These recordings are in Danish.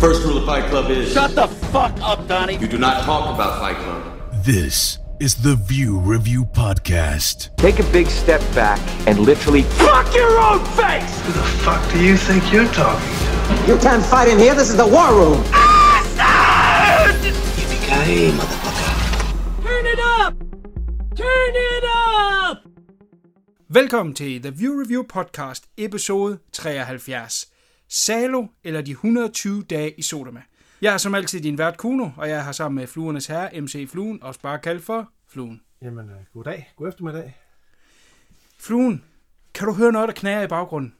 First rule of Fight Club is Shut the fuck up, Donnie. you do not talk about Fight Club. This is the View Review Podcast. Take a big step back and literally fuck your own face! Who the fuck do you think you're talking to? You can't fight in here. This is the war room. Yippee-ki-yay, motherfucker. Turn it up! Turn it up! Velkommen til The View Review Podcast, episode 73. Salo eller de 120 dage i Sodoma. Jeg er som altid din vært Kuno, og jeg er her sammen med Fluernes Herre, MC Fluen, også bare kaldt for Fluen. Jamen, øh, goddag. God eftermiddag. Fluen, kan du høre noget, der knager i baggrunden?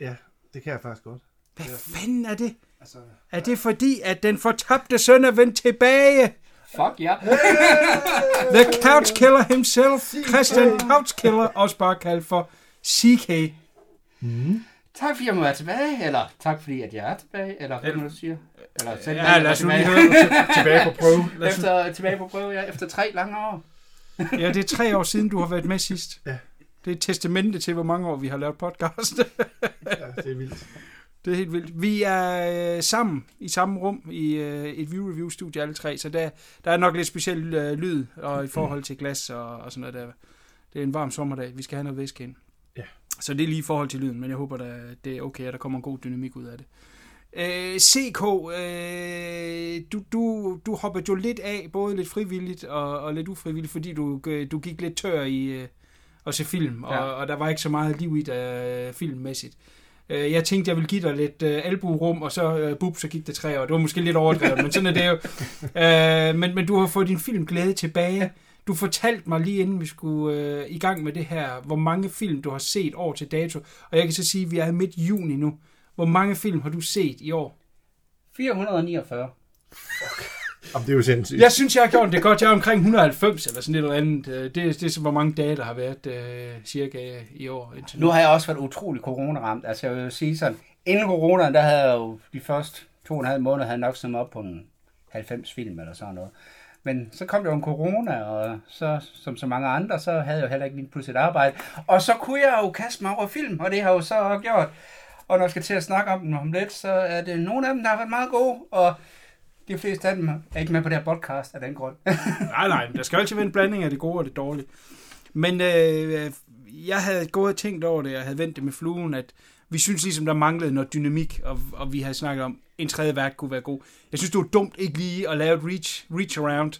Ja, det kan jeg faktisk godt. Hvad fanden er det? Altså, Er det fordi, at den fortabte søn er vendt tilbage? Fuck ja. The Couch Killer himself, Christian Couch Killer, også bare kaldt for CK. Tak fordi jeg må være tilbage, eller tak fordi at jeg er tilbage, eller hvad man nu siger. Eller selv Ja, lad os nu lige høre tilbage på prøve. Lad os- Efter, tilbage på prøve, ja, efter tre lange år. Ja, det er tre år siden, du har været med sidst. Ja. Det er et testamente til, hvor mange år vi har lavet podcast. Ja, det er vildt. Det er helt vildt. Vi er øh, sammen i samme rum i øh, et view review studie alle tre, så der, der er nok lidt speciel øh, lyd og i forhold til glas og, og sådan noget der. Det er en varm sommerdag. Vi skal have noget væske ind. Så det er lige i forhold til lyden, men jeg håber, da, det er okay, at der kommer en god dynamik ud af det. Øh, CK, øh, du, du, du hoppede jo lidt af, både lidt frivilligt og, og lidt ufrivilligt, fordi du, øh, du gik lidt tør i øh, at se film, og, Ja. og der var ikke så meget liv i det øh, filmmæssigt. Øh, Jeg tænkte, jeg ville give dig lidt øh, albuerum, og så øh, bub, så gik det tre år. Det var måske lidt overdrevet, men sådan er det jo. Øh, men, men du har fået din filmglæde tilbage. Du fortalte mig lige inden vi skulle øh, i gang med det her, hvor mange film du har set år til dato. Og jeg kan så sige, at vi er midt juni nu. Hvor mange film har du set i år? 449. Jamen, det er jo sindssygt. Jeg synes, jeg har gjort det godt. Jeg er omkring 190 eller sådan et eller andet. Øh, Det, det er så, hvor mange dage, der har været øh, cirka i år. Indtil Nu har jeg også været utrolig corona-ramt. Altså jeg vil sige sådan, inden corona, der havde jeg jo de første to og en halv måneder, havde jeg nok sådan op på en 90 film eller sådan noget. Men så kom der jo en corona, og så, som så mange andre, så havde jeg jo heller ikke lige pludselig et arbejde. Og så kunne jeg jo kaste mig over film, og det har jeg jo så gjort. Og når jeg skal til at snakke om dem om lidt, så er det nogle af dem, der har været meget gode, og de fleste af dem er ikke med på det her podcast af den grund. Nej, nej, men der skal jo altid være en blanding af det gode og det dårlige. Men øh, jeg havde gået og tænkt over det, og havde vendt det med fluen, at vi synes ligesom, der manglede noget dynamik, og, og vi havde snakket om, en tredje vært kunne være god. Jeg synes, det var dumt ikke lige at lave et reach, reach around,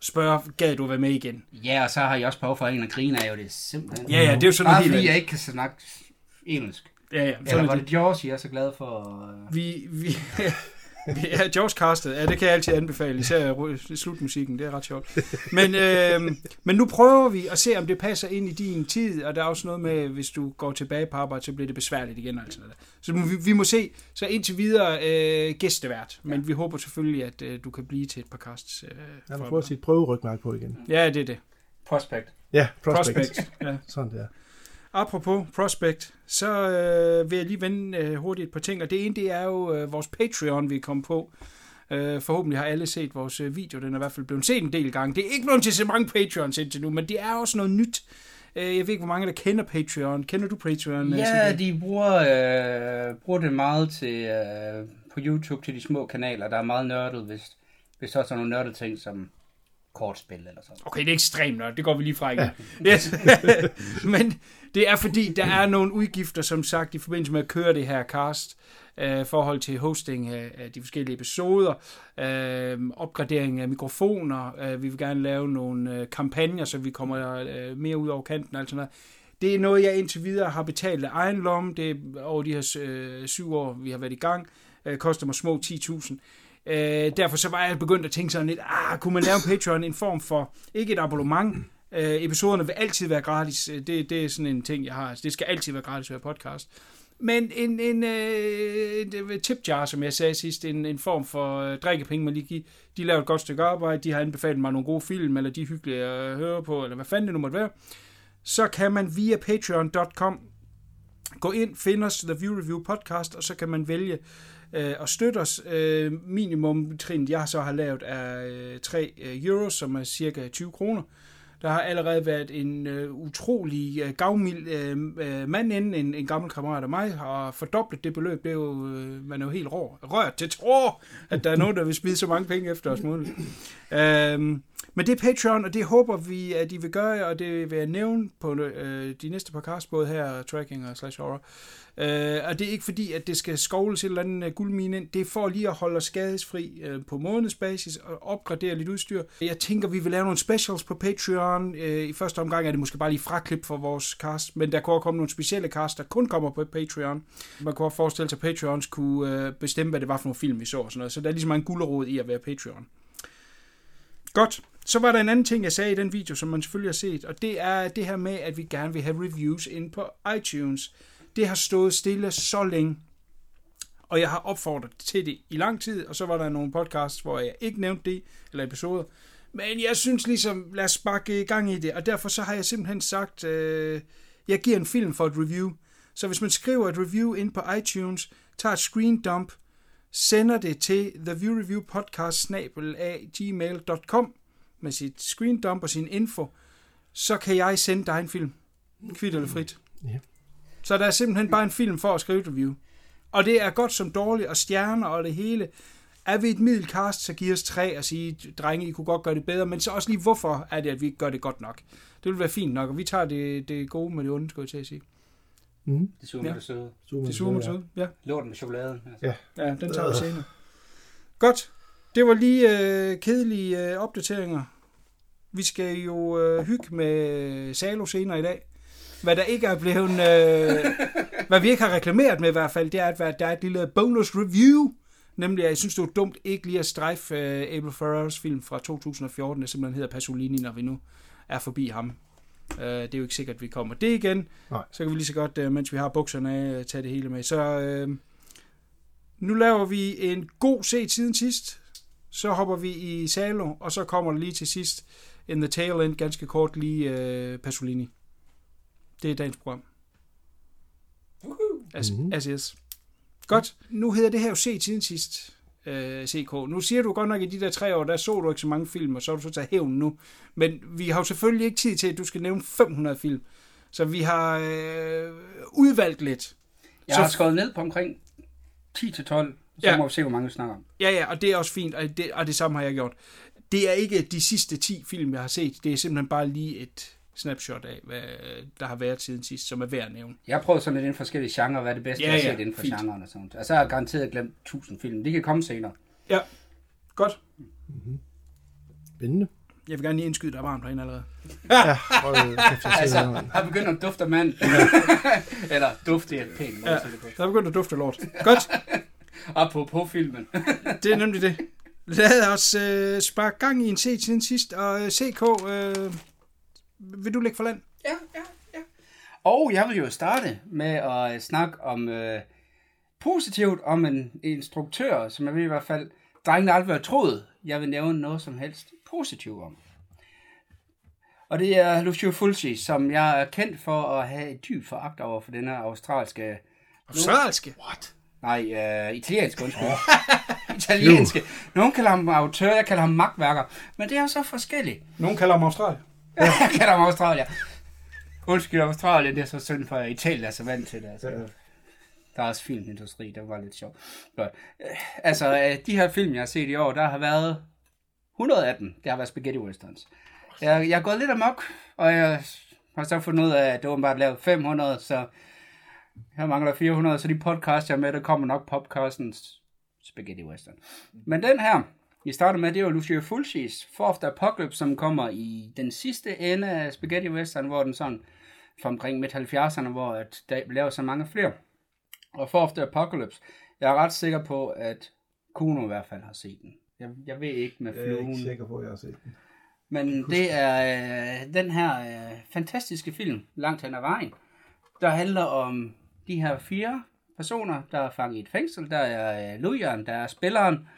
spørge, gad du være med igen? ja, og så har jeg også behov for en at grine af, jo det er simpelthen. Ja, ja, det er jo sådan Bare noget helt fordi jeg ikke kan snakke engelsk. Ja, ja, Eller var det. George, jeg er så glad for? øh, Vi, vi, er George Castet, ja, det kan jeg altid anbefale, især slutmusikken, det er ret sjovt. Men, øh, men nu prøver vi at se, om det passer ind i din tid, og der er også noget med, hvis du går tilbage på arbejde, så bliver det besværligt igen. Altså. Så vi, vi må se, så indtil videre øh, gæstevært, men vi håber selvfølgelig, at øh, du kan blive til et par casts. Øh, prøvet at sige et prøverygmærke på igen. Ja, det er det. Prospect. Ja, prospect. Prospect. Ja. Sådan der. Apropos Prospect, så øh, vil jeg lige vende øh, hurtigt et par ting, og det ene det er jo øh, vores Patreon, vi kommet på. Øh, forhåbentlig har alle set vores øh, video, den er i hvert fald blevet set en del gange. Det er ikke blevet til så mange Patreons indtil nu, men det er også noget nyt. Øh, jeg ved ikke, hvor mange der kender Patreon. Kender du Patreon? øh, Ja, de bruger, øh, bruger det meget til, øh, på YouTube til de små kanaler. Der er meget nørdet, hvis, hvis der er nogle nørdede ting som kortspil eller sådan. Okay, det er ekstremt nok. Det går vi lige fra igen. Yes. Men det er fordi, der er nogle udgifter, som sagt, i forbindelse med at køre det her cast, øh, forhold til hosting af, af de forskellige episoder, øh, opgradering af mikrofoner, øh, vi vil gerne lave nogle øh, kampagner, så vi kommer øh, mere ud over kanten og alt sådan noget. Det er noget, jeg indtil videre har betalt af egen lomme. Det er over de her øh, syv år, vi har været i gang. Øh, koster mig små 10.000. Øh, derfor så var jeg begyndt at tænke sådan lidt, ah, kunne man lave en Patreon en form for, ikke et abonnement, øh, episoderne vil altid være gratis, øh, det, det er sådan en ting, jeg har, altså, det skal altid være gratis at være podcast. Men en, en øh, en øh, tip jar, som jeg sagde sidst, en, en form for øh, drikkepenge, man lige giver, de laver et godt stykke arbejde, de har anbefalet mig nogle gode film, eller de er hyggelige at høre på, eller hvad fanden det nu måtte være, så kan man via patreon.com gå ind, finde os The View Review Podcast, og så kan man vælge øh, at støtte os. Øh, minimum trin, jeg så har lavet, er øh, 3 øh, euro, som er cirka 20 kroner. Der har allerede været en øh, utrolig øh, gavmild øh, øh, mand inden, en, en gammel kammerat af mig, har fordoblet det beløb. Det er jo, øh, man er jo helt rå, rørt til tror, at der er nogen, der vil smide så mange penge efter os måned. Øhm, men det er Patreon, og det håber vi, at I vil gøre, og det vil jeg nævne på øh, de næste podcast, både her, Tracking og Slash Horror. Øh, og det er ikke fordi, at det skal skovles et eller andet øh, guldmine ind. Det er for lige at holde os skadesfri øh, på månedsbasis og opgradere lidt udstyr. Jeg tænker, vi vil lave nogle specials på Patreon. Øh, I første omgang er det måske bare lige fraklip for vores cast, men der kunne også komme nogle specielle cast, der kun kommer på Patreon. Man kunne også forestille sig, at Patreons kunne øh, bestemme, hvad det var for nogle film, vi så og sådan noget. Så der er ligesom en gulerod i at være Patreon. Godt. Så var der en anden ting, jeg sagde i den video, som man selvfølgelig har set, og det er det her med, at vi gerne vil have reviews ind på iTunes. Det har stået stille så længe, og jeg har opfordret til det i lang tid, og så var der nogle podcasts, hvor jeg ikke nævnte det, eller episoder. Men jeg synes ligesom, lad os sparke i gang i det, og derfor så har jeg simpelthen sagt, øh, jeg giver en film for et review. Så hvis man skriver et review ind på iTunes, tager et screen dump, sender det til theviewreviewpodcast.gmail.com med sit screen dump og sin info, så kan jeg sende dig en film. Kvitt eller frit. Ja. Så der er simpelthen bare en film for at skrive et review. Og det er godt som dårligt, og stjerner og det hele. Er vi et middelcast, så giver os tre og sige, drenge, I kunne godt gøre det bedre, men så også lige, hvorfor er det, at vi ikke gør det godt nok? Det vil være fint nok, og vi tager det, det gode med det onde, skulle jeg til at sige. Mm. Det suger med Ja. det søde. Det suger man så. Ja. Lorten med chokoladen. Altså. Ja. Ja, den tager vi senere. Godt. Det var lige øh, kedelige øh, opdateringer. Vi skal jo øh, hygge med Salo senere i dag. Hvad der ikke er blevet... Øh, hvad vi ikke har reklameret med i hvert fald, det er, at der er et lille bonus review. Nemlig, at jeg synes, det var dumt ikke lige at strejfe øh, Abel Ferrars film fra 2014, der simpelthen hedder Pasolini, når vi nu er forbi ham. Øh, det er jo ikke sikkert, at vi kommer det igen. Nej. Så kan vi lige så godt, øh, mens vi har bukserne af, øh, tage det hele med. Så øh, nu laver vi en god set siden sidst. Så hopper vi i Salo, og så kommer der lige til sidst in the tail end, ganske kort, lige øh, Pasolini. Det er dagens program. As, Mhm. as is. Godt. Nu hedder det her jo set siden sidst. Øh, CK. Nu siger du godt nok, at i de der tre år, der så du ikke så mange film, og så har du så taget hævn nu. Men vi har jo selvfølgelig ikke tid til, at du skal nævne 500 film. Så vi har øh, udvalgt lidt. Jeg Så- har skåret ned på omkring 10-12, så Ja. må vi se, hvor mange vi snakker om. Ja, ja, og det er også fint, og det, og det samme har jeg gjort. Det er ikke de sidste 10 film, jeg har set. Det er simpelthen bare lige et snapshot af, hvad der har været siden sidst, som er værd at nævne. Jeg har prøvet sådan lidt inden for forskellige genrer, hvad er det bedste, Ja, ja, jeg har ja, set inden for fint. genren og sådan noget. Og så har jeg garanteret glemt 1000 film. De kan komme senere. Ja, godt. Spændende. Jeg vil gerne lige indskyde, der er varmt herinde allerede. Ja, kæft, jeg Altså, har begyndt at dufte af mand. Eller dufte er pænt Ja, at der er begyndt at dufte lort. Godt, Apropos filmen. det er nemlig det. Lad os øh, sparke gang i en set siden sidst, og øh, CK, øh, vil du lægge for land? Ja, ja, ja. Og jeg vil jo starte med at øh, snakke om øh, positivt om en instruktør, som jeg vil i hvert fald drengene aldrig har troet, jeg vil nævne noget som helst positivt om. Og det er Lucio Fulci, som jeg er kendt for at have et dyb foragt over for denne australske... Australske. What? Nej, øh, italienske, undskyld. italienske. Nogen kalder ham autør, jeg kalder ham magtværker. Men det er så forskelligt. Nogen kalder ham Australien. Jeg kalder ham Australien. Undskyld, Australien, det er så synd for Italien er så vant til det. Altså. Der er også filmindustri, det var lidt sjovt. Godt. Øh, Altså, øh, de her film, jeg har set i år, der har været 100 af dem, det har været spaghetti westerns. Jeg, jeg er gået lidt amok, og jeg har så fundet ud af, at det bare lavet 500, så jeg mangler 400, så de podcast, jeg er med, der kommer nok podcastens spaghetti western. Men den her, vi starter med, det jo Lucio Fulcis Fourth Apocalypse, som kommer i den sidste ende af spaghetti western, hvor den sådan fra omkring midt 70'erne, hvor at der laver så mange flere. Og Fourth Apocalypse, jeg er ret sikker på, at Kuno i hvert fald har set den. Jeg, jeg ved ikke med Jeg er ikke fluen. sikker på, at jeg har set den. Men det er øh, den her øh, fantastiske film, langt hen ad vejen, der handler om de her fire personer, der er fanget i et fængsel. Der er øh, Lujan, der er spilleren,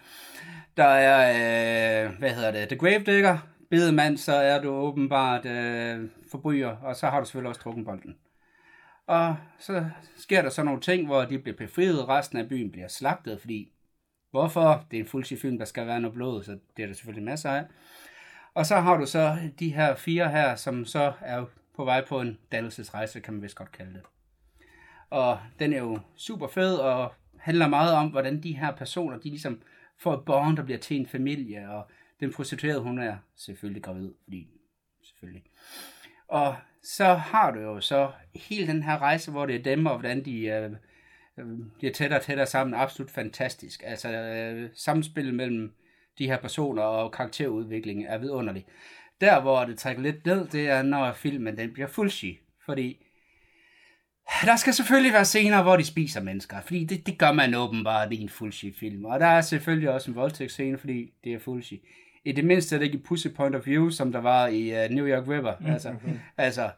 der er, øh, hvad hedder det, The Gravedigger, bedemand, så er du åbenbart øh, forbryder, og så har du selvfølgelig også drukkenbolden. Og så sker der så nogle ting, hvor de bliver befriet, resten af byen bliver slagtet, fordi hvorfor? Det er en fuldtid film, der skal være noget blod, så det er der selvfølgelig masser af. Og så har du så de her fire her, som så er på vej på en dannelsesrejse, kan man vist godt kalde det. Og den er jo super fed, og handler meget om, hvordan de her personer, de ligesom får et barn, der bliver til en familie, og den prostituerede, hun er selvfølgelig gravid, fordi selvfølgelig. Og så har du jo så hele den her rejse, hvor det er dem, og hvordan de øh, øh, bliver tættere og tættere sammen. Absolut fantastisk. Altså øh, samspillet mellem de her personer og karakterudviklingen er vidunderlig. Der, hvor det trækker lidt ned, det er, når filmen den bliver fuldsi. Fordi der skal selvfølgelig være scener, hvor de spiser mennesker, fordi det, det gør man åbenbart i en fuldsi-film. Og der er selvfølgelig også en voldtægtsscene, fordi det er fuldsi. I det mindste er det ikke Pussy Point of View, som der var i uh, New York River. Mm, altså, okay. altså,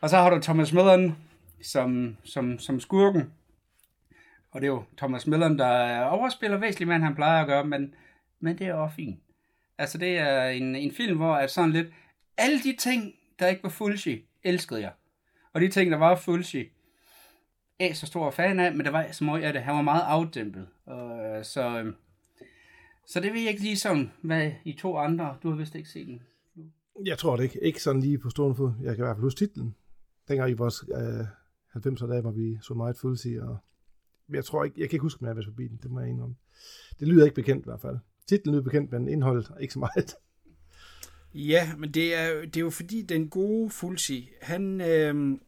og så har du Thomas Millen som, som, som skurken. Og det er jo Thomas Millen, der overspiller væsentligt, hvad han plejer at gøre, men, men det er også fint. Altså, det er en, en film, hvor at sådan lidt, alle de ting, der ikke var fuldsi, elskede jeg. Og de ting, der var fuldsi, er så stor fan af, men der var så meget af det. Han var meget afdæmpet. Og, øh, så, øh, så det vil jeg ikke lige sådan, hvad I to andre, du har vist ikke set den. Jeg tror det ikke. Ikke sådan lige på stående fod. Jeg kan i hvert fald huske titlen. Dengang i vores øh, 90'er dage, hvor vi så meget fuldsi, og jeg tror ikke, jeg kan ikke huske, om jeg har været forbi den. Det må jeg indrømme. Det lyder ikke bekendt i hvert fald. Titlen lyder bekendt, men indholdet ikke så meget. Ja, men det er, det er jo fordi, den gode Fulsi, han, øh,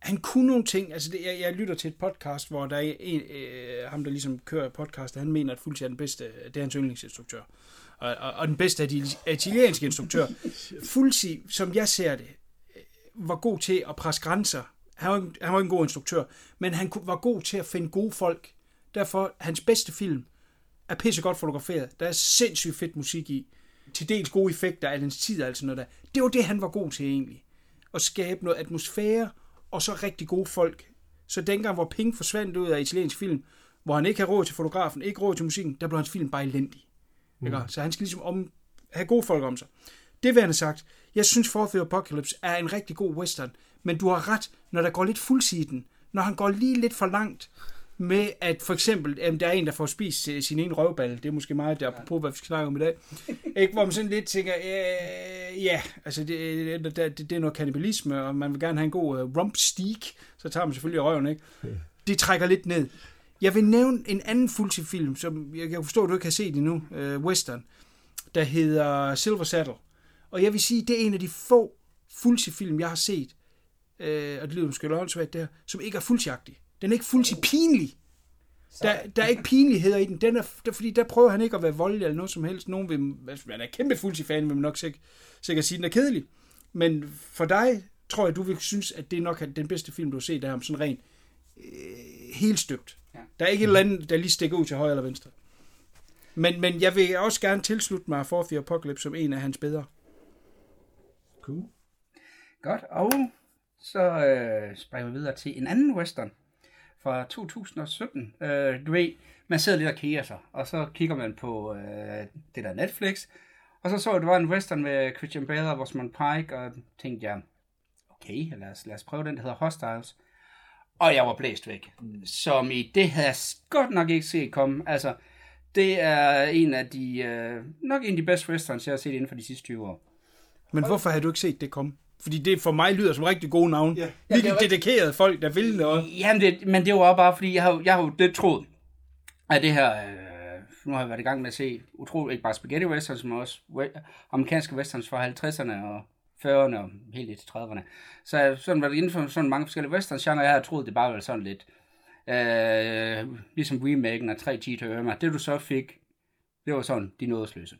han kunne nogle ting. Altså, det, jeg, jeg lytter til et podcast, hvor der er en, øh, ham, der ligesom kører podcast, han mener, at Fulci er den bedste, det er hans yndlingsinstruktør. Og, og, og den bedste af de italienske instruktører. Fulci, som jeg ser det, var god til at presse grænser. Han var, han var en god instruktør, men han var god til at finde gode folk. Derfor, hans bedste film er pissegodt fotograferet. Der er sindssygt fedt musik i. Til dels gode effekter af dens tid, altså noget der. Det var det, han var god til egentlig. At skabe noget atmosfære, og så rigtig gode folk. Så dengang, hvor Pink forsvandt ud af italiensk film, hvor han ikke havde råd til fotografen, ikke råd til musikken, der blev hans film bare elendig. Mm. Så han skal ligesom om, have gode folk om sig. Det vil han have sagt. Jeg synes, Fourth Apocalypse er en rigtig god western, men du har ret, når der går lidt fuldsid i den. Når han går lige lidt for langt med, at for eksempel, jamen, der er en, der får spist øh, sin ene røvballe. Det er måske meget der på, hvad vi skal snakke om i dag. Ikke, hvor man sådan lidt tænker, øh, ja, altså det, det, det, det er noget kannibalisme, og man vil gerne have en god uh, rump steak, så tager man selvfølgelig røven, ikke? Det trækker lidt ned. Jeg vil nævne en anden fuldtid-film, som jeg kan forstå, at du ikke har set endnu, uh, western, der hedder Silver Saddle. Og jeg vil sige, det er en af de få fuldtid-film, jeg har set, øh, og det lyder måske løgnsvægt der, som ikke er fuldtjagtig. Den er ikke fuldtid pinlig. Der, der er ikke pinligheder i den. den er, der, fordi der prøver han ikke at være voldelig eller noget som helst. Nogen vil, altså, man er kæmpe fuldtid-fan, vil man nok sikkert, sikkert sige, den er kedelig. Men for dig, tror jeg, du vil synes, at det er nok den bedste film, du har set af ham, sådan rent øh, helt støbt. Ja. Der er ikke et eller andet, der lige stikker ud til højre eller venstre. Men, men jeg vil også gerne tilslutte mig Fourth Apocalypse som en af hans bedre. Cool. Godt, og så øh, springer vi videre til en anden western fra 2017. Øh, du ved, man sidder lidt og kigger sig, og så kigger man på øh, det der Netflix, og så så jeg, at det var en western med Christian Bale og Rosamund Pike, og tænkte jeg, okay, lad os, lad os prøve den, der hedder Hostiles. Og jeg var blæst væk. Som i, det havde jeg godt nok ikke set komme. Altså, det er en af de, øh, nok en af de bedste westerns, jeg har set inden for de sidste 20 år. Men hvorfor har du ikke set det komme? Fordi det for mig lyder som rigtig gode navn. Ja. Virkelig dedikerede folk, der vil noget. Jamen, det, men det var bare, fordi jeg har, jo- jeg har jo det troet, at det her, øh, nu har jeg været i gang med at se utroligt, ikke bare spaghetti westerns, men også we- amerikanske westerns fra 50'erne og 40'erne og helt lidt til 30'erne. Så jeg har sådan været inden for sådan mange forskellige westerns genre, jeg har troet, det bare var sådan lidt, øh, ligesom remaken af 3 10 til Irma. Det du så fik, det var sådan, de nådesløse.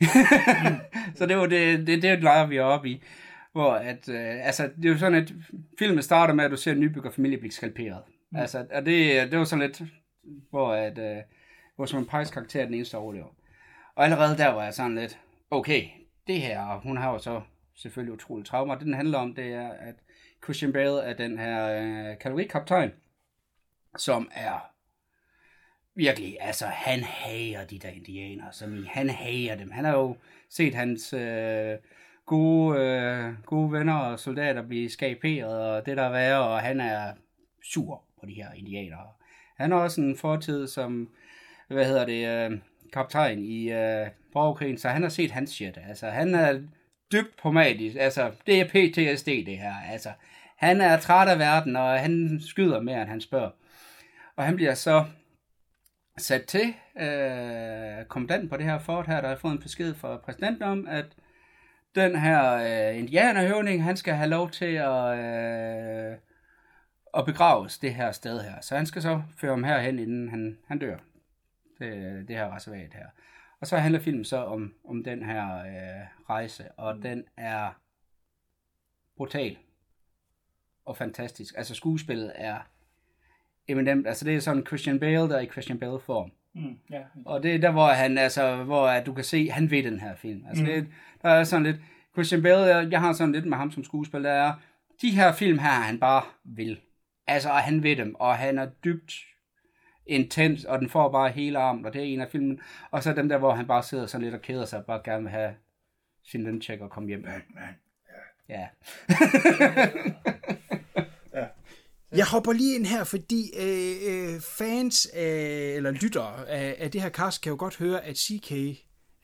så det var det, det, det leger vi op i. Hvor at, øh, altså, det er jo sådan, at filmen starter med, at du ser en nybyggerfamilie blive skalperet. Mm. Altså, og det, det var sådan lidt, hvor at, øh, hvor som en Pikes karakter er den eneste, overlever. Og allerede der var jeg sådan lidt, okay, det her, hun har jo så selvfølgelig utroligt traumer. Det den handler om, det er, at Christian Bale er den her øh, kategorikaptajn, som er virkelig, altså han hager de der indianere, som i, han hager dem. Han har jo set hans øh, gode, øh, gode venner og soldater blive skaperet og det der er værre, og han er sur på de her indianere. Han har også en fortid som, hvad hedder det, øh, kaptajn i øh, borgerkrigen, så han har set hans shit. Altså han er dybt pomatisk. Altså, det er PTSD, det her. Altså, han er træt af verden, og han skyder mere, end han spørger. Og han bliver så sat til øh, kommandanten på det her fort her, der har fået en besked fra præsidenten om, at den her øh, indianerhøvning, han skal have lov til at, øh, at begraves det her sted her. Så han skal så føre ham herhen, inden han, han dør. Det, det her reservat her. Og så handler filmen så om, om den her øh, rejse, og den er brutal og fantastisk. Altså skuespillet er eminent. Altså det er sådan Christian Bale, der er i Christian Bale form. Mm, ja. Og det er der, hvor han, altså, hvor at du kan se, han ved den her film. Altså, mm. det, der er sådan lidt, Christian Bale, jeg, jeg har sådan lidt med ham som skuespiller, der er, de her film her, han bare vil. Altså, og han ved dem, og han er dybt intens, og den får bare hele armen, og det er en af filmen. Og så dem der, hvor han bare sidder sådan lidt og keder sig, og bare gerne vil have sin løncheck og komme hjem. Batman. Ja. Jeg hopper lige ind her, fordi øh, øh fans af, eller lyttere af, af det her cast kan jo godt høre, at CK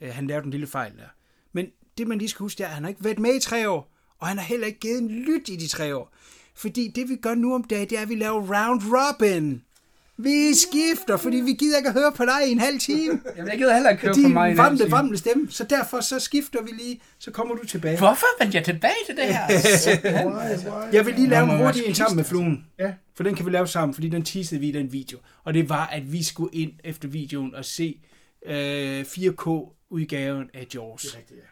øh, han lavede en lille fejl der. Men det man lige skal huske, det er, at han har ikke været med i tre år, og han har heller ikke givet en lyt i de tre år. Fordi det vi gør nu om dagen, det er, at vi laver round robin. Vi skifter, fordi vi gider ikke at høre på dig i en halv time. Jamen, jeg gider heller ikke høre på mig. i en halv time. varmte stemme. Så derfor så skifter vi lige, så kommer du tilbage. Hvorfor vendte jeg tilbage til det her? Jeg vil lige lave en hurtig en sammen med fluen. Ja. For den kan vi lave sammen, fordi den teasede vi i den video. Og det var, at vi skulle ind efter videoen og se øh, 4K-udgaven af Jaws. Det er rigtigt, ja.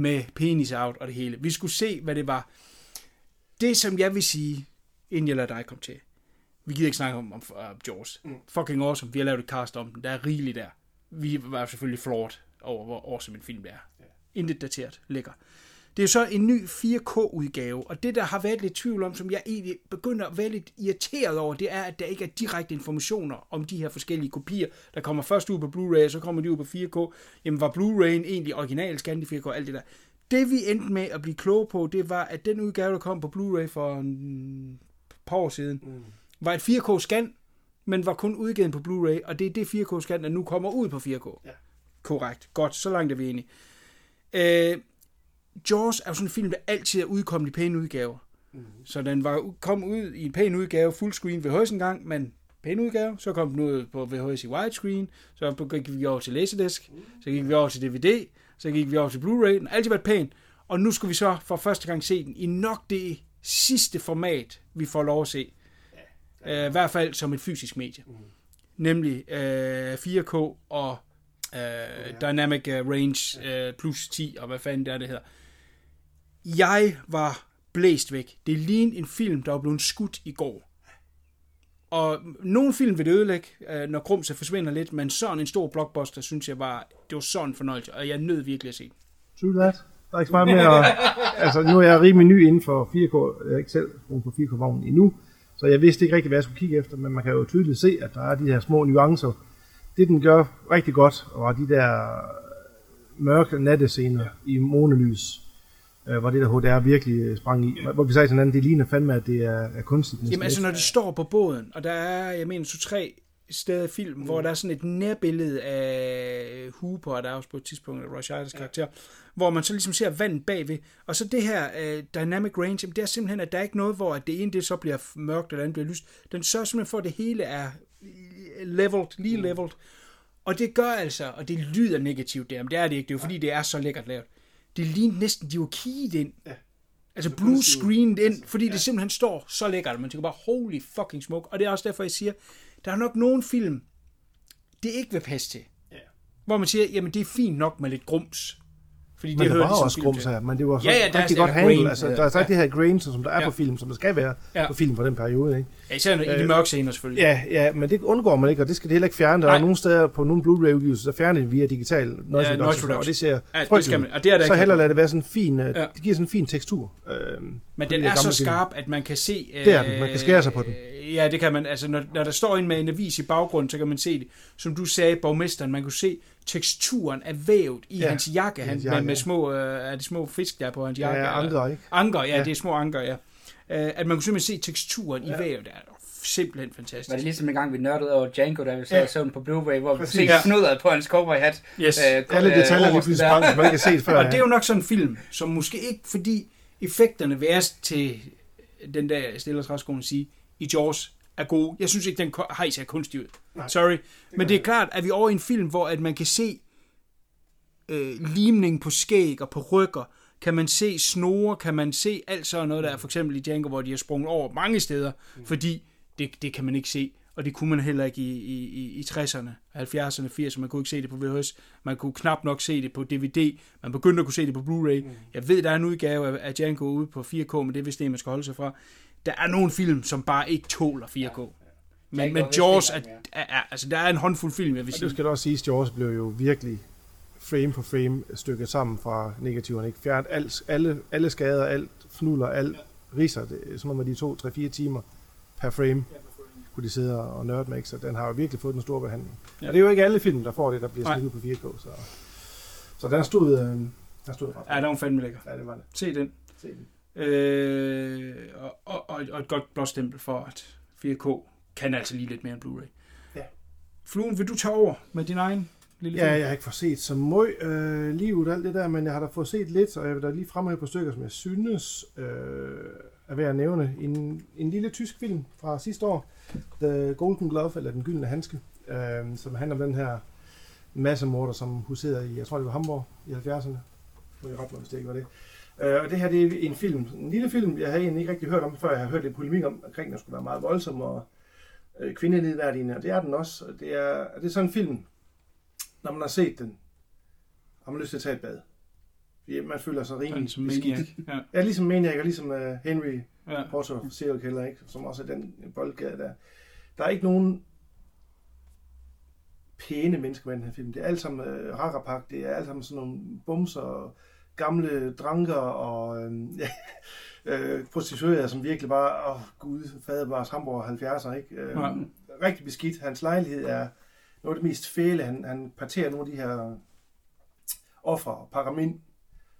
Med penis out og det hele. Vi skulle se, hvad det var. Det, som jeg vil sige, inden jeg lader dig komme til. Vi gider ikke snakke om, om uh, Jaws. Mm. Fucking awesome. Vi har lavet et cast om den. Der er rigeligt der. Vi var selvfølgelig flawed over, hvor awesome en film det er. Ja. Intet dateret. Lækker. Det er så en ny 4K-udgave, og det, der har været lidt tvivl om, som jeg egentlig begynder at være lidt irriteret over, det er, at der ikke er direkte informationer om de her forskellige kopier, der kommer først ud på Blu-ray, og så kommer de ud på 4K. Jamen, var Blu-ray'en egentlig original, scan i 4K, alt det der. Det, vi endte med at blive kloge på, det var, at den udgave, der kom på Blu-ray for en par år siden, mm. Var et 4K-scan, men var kun udgivet på Blu-ray, og det er det 4K-scan, der nu kommer ud på 4K. Ja. Korrekt. Godt, så langt er vi enige. Øh, Jaws er jo sådan en film, der altid er udkommet i pæne udgaver. Mm. Så den var kom ud i en pæn udgave, fullscreen VHS en gang, men pæn udgave. Så kom den ud på VHS i widescreen. Så gik vi over til Laserdisc. Så gik vi over til DVD. Så gik vi over til Blu-ray. Den har altid været pæn. Og nu skulle vi så for første gang se den i nok det sidste format, vi får lov at se. Ja, uh, I hvert fald som et fysisk medie. Mm. Nemlig uh, 4K og uh, Dynamic uh, Range uh, plus 10, og hvad fanden det er, det hedder. Jeg var blæst væk. Det lignede en film, der var blevet skudt i går. Og nogle film vil det ødelægge, øh, når Grumse forsvinder lidt, men sådan en stor blockbuster, synes jeg var, det var sådan en fornøjelse, og jeg nød virkelig at se den. True that. Der er ikke så meget mere. altså, nu er jeg rimelig ny inden for 4K. Jeg er ikke selv brugt på 4K-vognen endnu. Så jeg vidste ikke rigtig, hvad jeg skulle kigge efter, men man kan jo tydeligt se, at der er de her små nuancer. Det, den gør rigtig godt, var de der mørke nattescener i månelys, øh, hvor det der HDR virkelig øh, sprang i. Hvor vi sagde til hinanden, det ligner fandme, at det er, er kunstigt. Jamen altså, når de står på båden, og der er, jeg mener, to-tre steder i film, mm. hvor der er sådan et nærbillede af Hooper, og der er også på et tidspunkt af Rush Iders karakter, hvor man så ligesom ser vandet bagved. Og så det her uh, dynamic range, jamen, det er simpelthen, at der er ikke noget, hvor at det ene det så bliver mørkt, og det andet bliver lyst. Den sørger simpelthen for, at det hele er leveled, lige leveled. Og det gør altså, og det lyder negativt der, men det er det ikke, det er jo fordi, det er så lækkert lavet. Det ligner næsten, de var keyed ind. Ja. Altså blue screened ind, fordi det simpelthen står så lækkert, man tænker bare, holy fucking smoke. Og det er også derfor, jeg siger, der er nok nogle film, det ikke vil passe til. Ja. Hvor man siger, jamen det er fint nok med lidt grums. Fordi Men det hører var også grums her, men det var så Ja, ja, der er rigtig godt handlet. grain. Altså, der er sagt Ja. det her grain, som der er Ja. på film, som der skal være Ja. på film for den periode. Ikke? Ja, især i de mørke scener selvfølgelig. Ja, ja, men det undgår man ikke, og det skal det heller ikke fjerne. Der Nej. er nogle steder på nogle Blu-ray-udgivelser, der fjerner det via digital noise noise reduction, og det ser Ja, det skal man- og det er der Så heller lade det være sådan en fin, ja. Ja. det giver sådan en fin tekstur. Øh, Men den er så skarp, at man kan se... Det er den. Man kan skære sig på den. øh, Ja, det kan man. Altså, når, når der står en med en avis i baggrunden, så kan man se det. Som du sagde, borgmesteren, man kunne se teksturen af vævet i Ja, hans jakke, han, hans med, jakke, med ja. små, øh, er det små fisk, der er på hans Ja, jakke. ja, anker, ikke? Anker, ja, Ja. det er små anker, ja. Øh, at man kunne simpelthen se teksturen i vævet. Der. simpelthen Var fantastisk. det ligesom en gang, vi nørdede over Django, da vi sad Ja. og så den på Blu-ray, hvor vi Ja. snudret på hans cowboyhat. Yes. Alle detaljer lige pludselig sprang, som man ikke har set før. Og det er jo nok sådan en film, som måske ikke, fordi effekterne vil jeg til den der stille og træskolen sige, i Jaws er gode. Jeg synes ikke, den hejs er kunstig ud. Nej. Sorry. Men det er klart, at vi er over i en film, hvor at man kan se øh, limning på skæg og på rykker. Kan man se snore, kan man se alt sådan noget, der er for eksempel i Django, hvor de har sprunget over mange steder, fordi det, det kan man ikke se. Og det kunne man heller ikke i, i, i, i 60'erne, 70'erne, 80'erne. Man kunne ikke se det på VHS. Man kunne knap nok se det på DVD. Man begyndte at kunne se det på Blu-ray. Jeg ved, der er en udgave af, af Django ude på 4K, men det er vist det, man skal holde sig fra. Der er nogle film, som bare ikke tåler 4K. Men, Django men er vist Jaws, er, er, er, altså der er en håndfuld film, jeg vil Og sige. det skal da også sige, at Jaws blev jo virkelig frame for frame stykket sammen fra negativerne. Ikke? Fjernet alt, alle, alle skader, alt fnuller, alt riser. Det, som om de to, tre, fire timer per frame kunne de sidde og nørde med. Ikke? Så den har jo virkelig fået den store behandling. Ja. Ja. Og det er jo ikke alle film, der får det, der bliver smidt ud på 4K. Så, så den stod, øh, den stod ret. Ja, der var fandme lækker. Ja, det var det. Se den. Se den. Øh, og, og, og, et godt blåstempel for, at 4K kan altså lige lidt mere end Blu-ray. Ja. Fluen, vil du tage over med din egen lille Ja, film? jeg har ikke fået set så meget øh, livet alt det der, men jeg har da fået set lidt, og jeg vil da lige fremhæve på stykker, som jeg synes øh, er værd at nævne. En, en lille tysk film fra sidste år, The Golden Glove, eller Den Gyldne Handske, øh, som handler om den her massemorder, som huserede i, jeg tror det var Hamburg i 70'erne. Må jeg rette mig, hvis det ikke var det. Øh, og det her det er en film, en lille film, jeg havde egentlig ikke rigtig hørt om, før jeg har hørt lidt polemik om, omkring, at den skulle være meget voldsom og øh, kvindenedværdigende, og det er den også. Og Det er, det er sådan en film, når man har set den, har man lyst til at tage et bad. Fordi man føler sig rimelig som beskidt. Ja, Ja, ligesom Maniac og ligesom uh, Henry ja. Potter, serial killer, ikke? som også er den boldgade der. Der er ikke nogen pæne mennesker med i den her film. Det er alt sammen uh, rarapak, det er alt sammen sådan nogle bumser, gamle dranker og øh, øh, prostituerede, som virkelig bare, åh oh, gud, fader bare Hamburg 70'er, ikke? Øh, Ja. Rigtig beskidt. Hans lejlighed er noget af det mest fæle. Han, han parterer nogle af de her ofre og ind,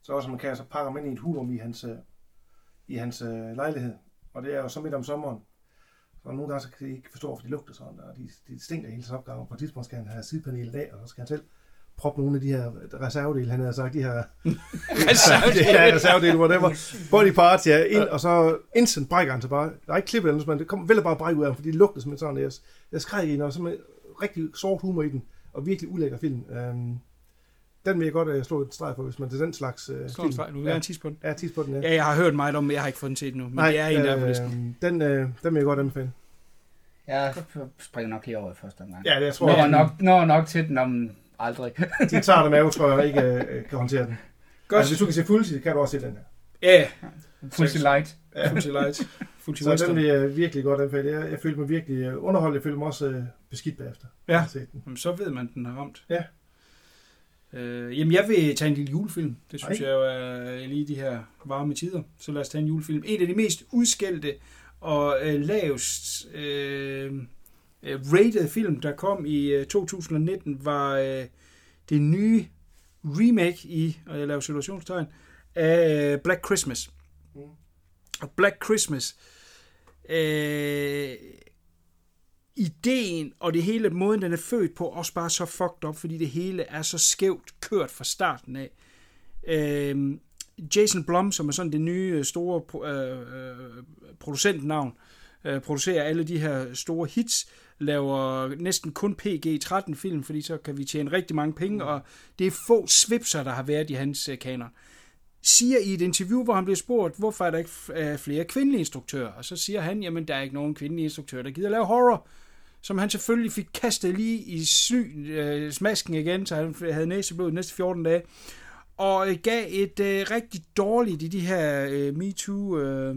så også man kan, så dem ind i et hurum i hans, øh, i hans øh, lejlighed. Og det er jo så midt om sommeren. Så nogle gange så kan de ikke forstå, hvorfor de lugter sådan, og de, de stinker hele opgave. På et tidspunkt skal han have sidepanelet af, og så skal han selv proppe nogle af de her reservedele, han havde sagt, de her ja, reservedele, whatever, body parts, ja, ind, og så instant brækker han sig bare. Der er ikke klippet eller noget, det kommer vælger bare brække ud af ham, fordi det lugter som sådan, jeg, jeg skreg i den, og så med rigtig sort humor i den, og virkelig ulækker film. Um, den vil jeg godt uh, slå et streg på, hvis man til den slags uh, Slå en streg. Du vil gerne tisse på den. Ja, tis på den, ja. Ja, jeg har hørt meget om, men jeg har ikke fået den set nu. Men Nej, det er en, der er på listen. øh, den, øh, den vil jeg godt anbefale. Jeg springer nok lige over i første omgang. Ja, det jeg tror Når jeg. nok, når nok til den om aldrig. De tager det med, tror jeg ikke øh, kan håndtere den. Godt. Altså, hvis du kan se fuldtid, kan du også se den her. Ja, Fuldstændig light. Full Light. Full Så den jeg virkelig godt anbefale. Jeg, jeg følte mig virkelig øh, underholdt. Jeg følte mig også øh, beskidt bagefter. Ja. Den. Jamen, så ved man, at den har ramt. Ja. Øh, jamen, jeg vil tage en lille julefilm. Det synes Ej. jeg jo er lige de her varme tider. Så lad os tage en julefilm. En af de mest udskældte og øh, lavest øh, rated film, der kom i øh, 2019, var øh, det nye remake i, og jeg laver situationstegn, af øh, Black Christmas. Mm. Og Black Christmas, øh, ideen og det hele, måden den er født på, også bare så fucked up, fordi det hele er så skævt kørt fra starten af. Øh, Jason Blum, som er sådan det nye øh, store øh, øh, producentnavn, øh, producerer alle de her store hits, laver næsten kun PG-13 film, fordi så kan vi tjene rigtig mange penge, og det er få svipser, der har været i hans øh, kanon siger i et interview, hvor han bliver spurgt, hvorfor er der ikke øh, flere kvindelige instruktører? Og så siger han, jamen der er ikke nogen kvindelige instruktører, der gider lave horror. Som han selvfølgelig fik kastet lige i sly, øh, smasken igen, så han havde næseblod de næste 14 dage. Og øh, gav et øh, rigtig dårligt i de her øh, MeToo øh,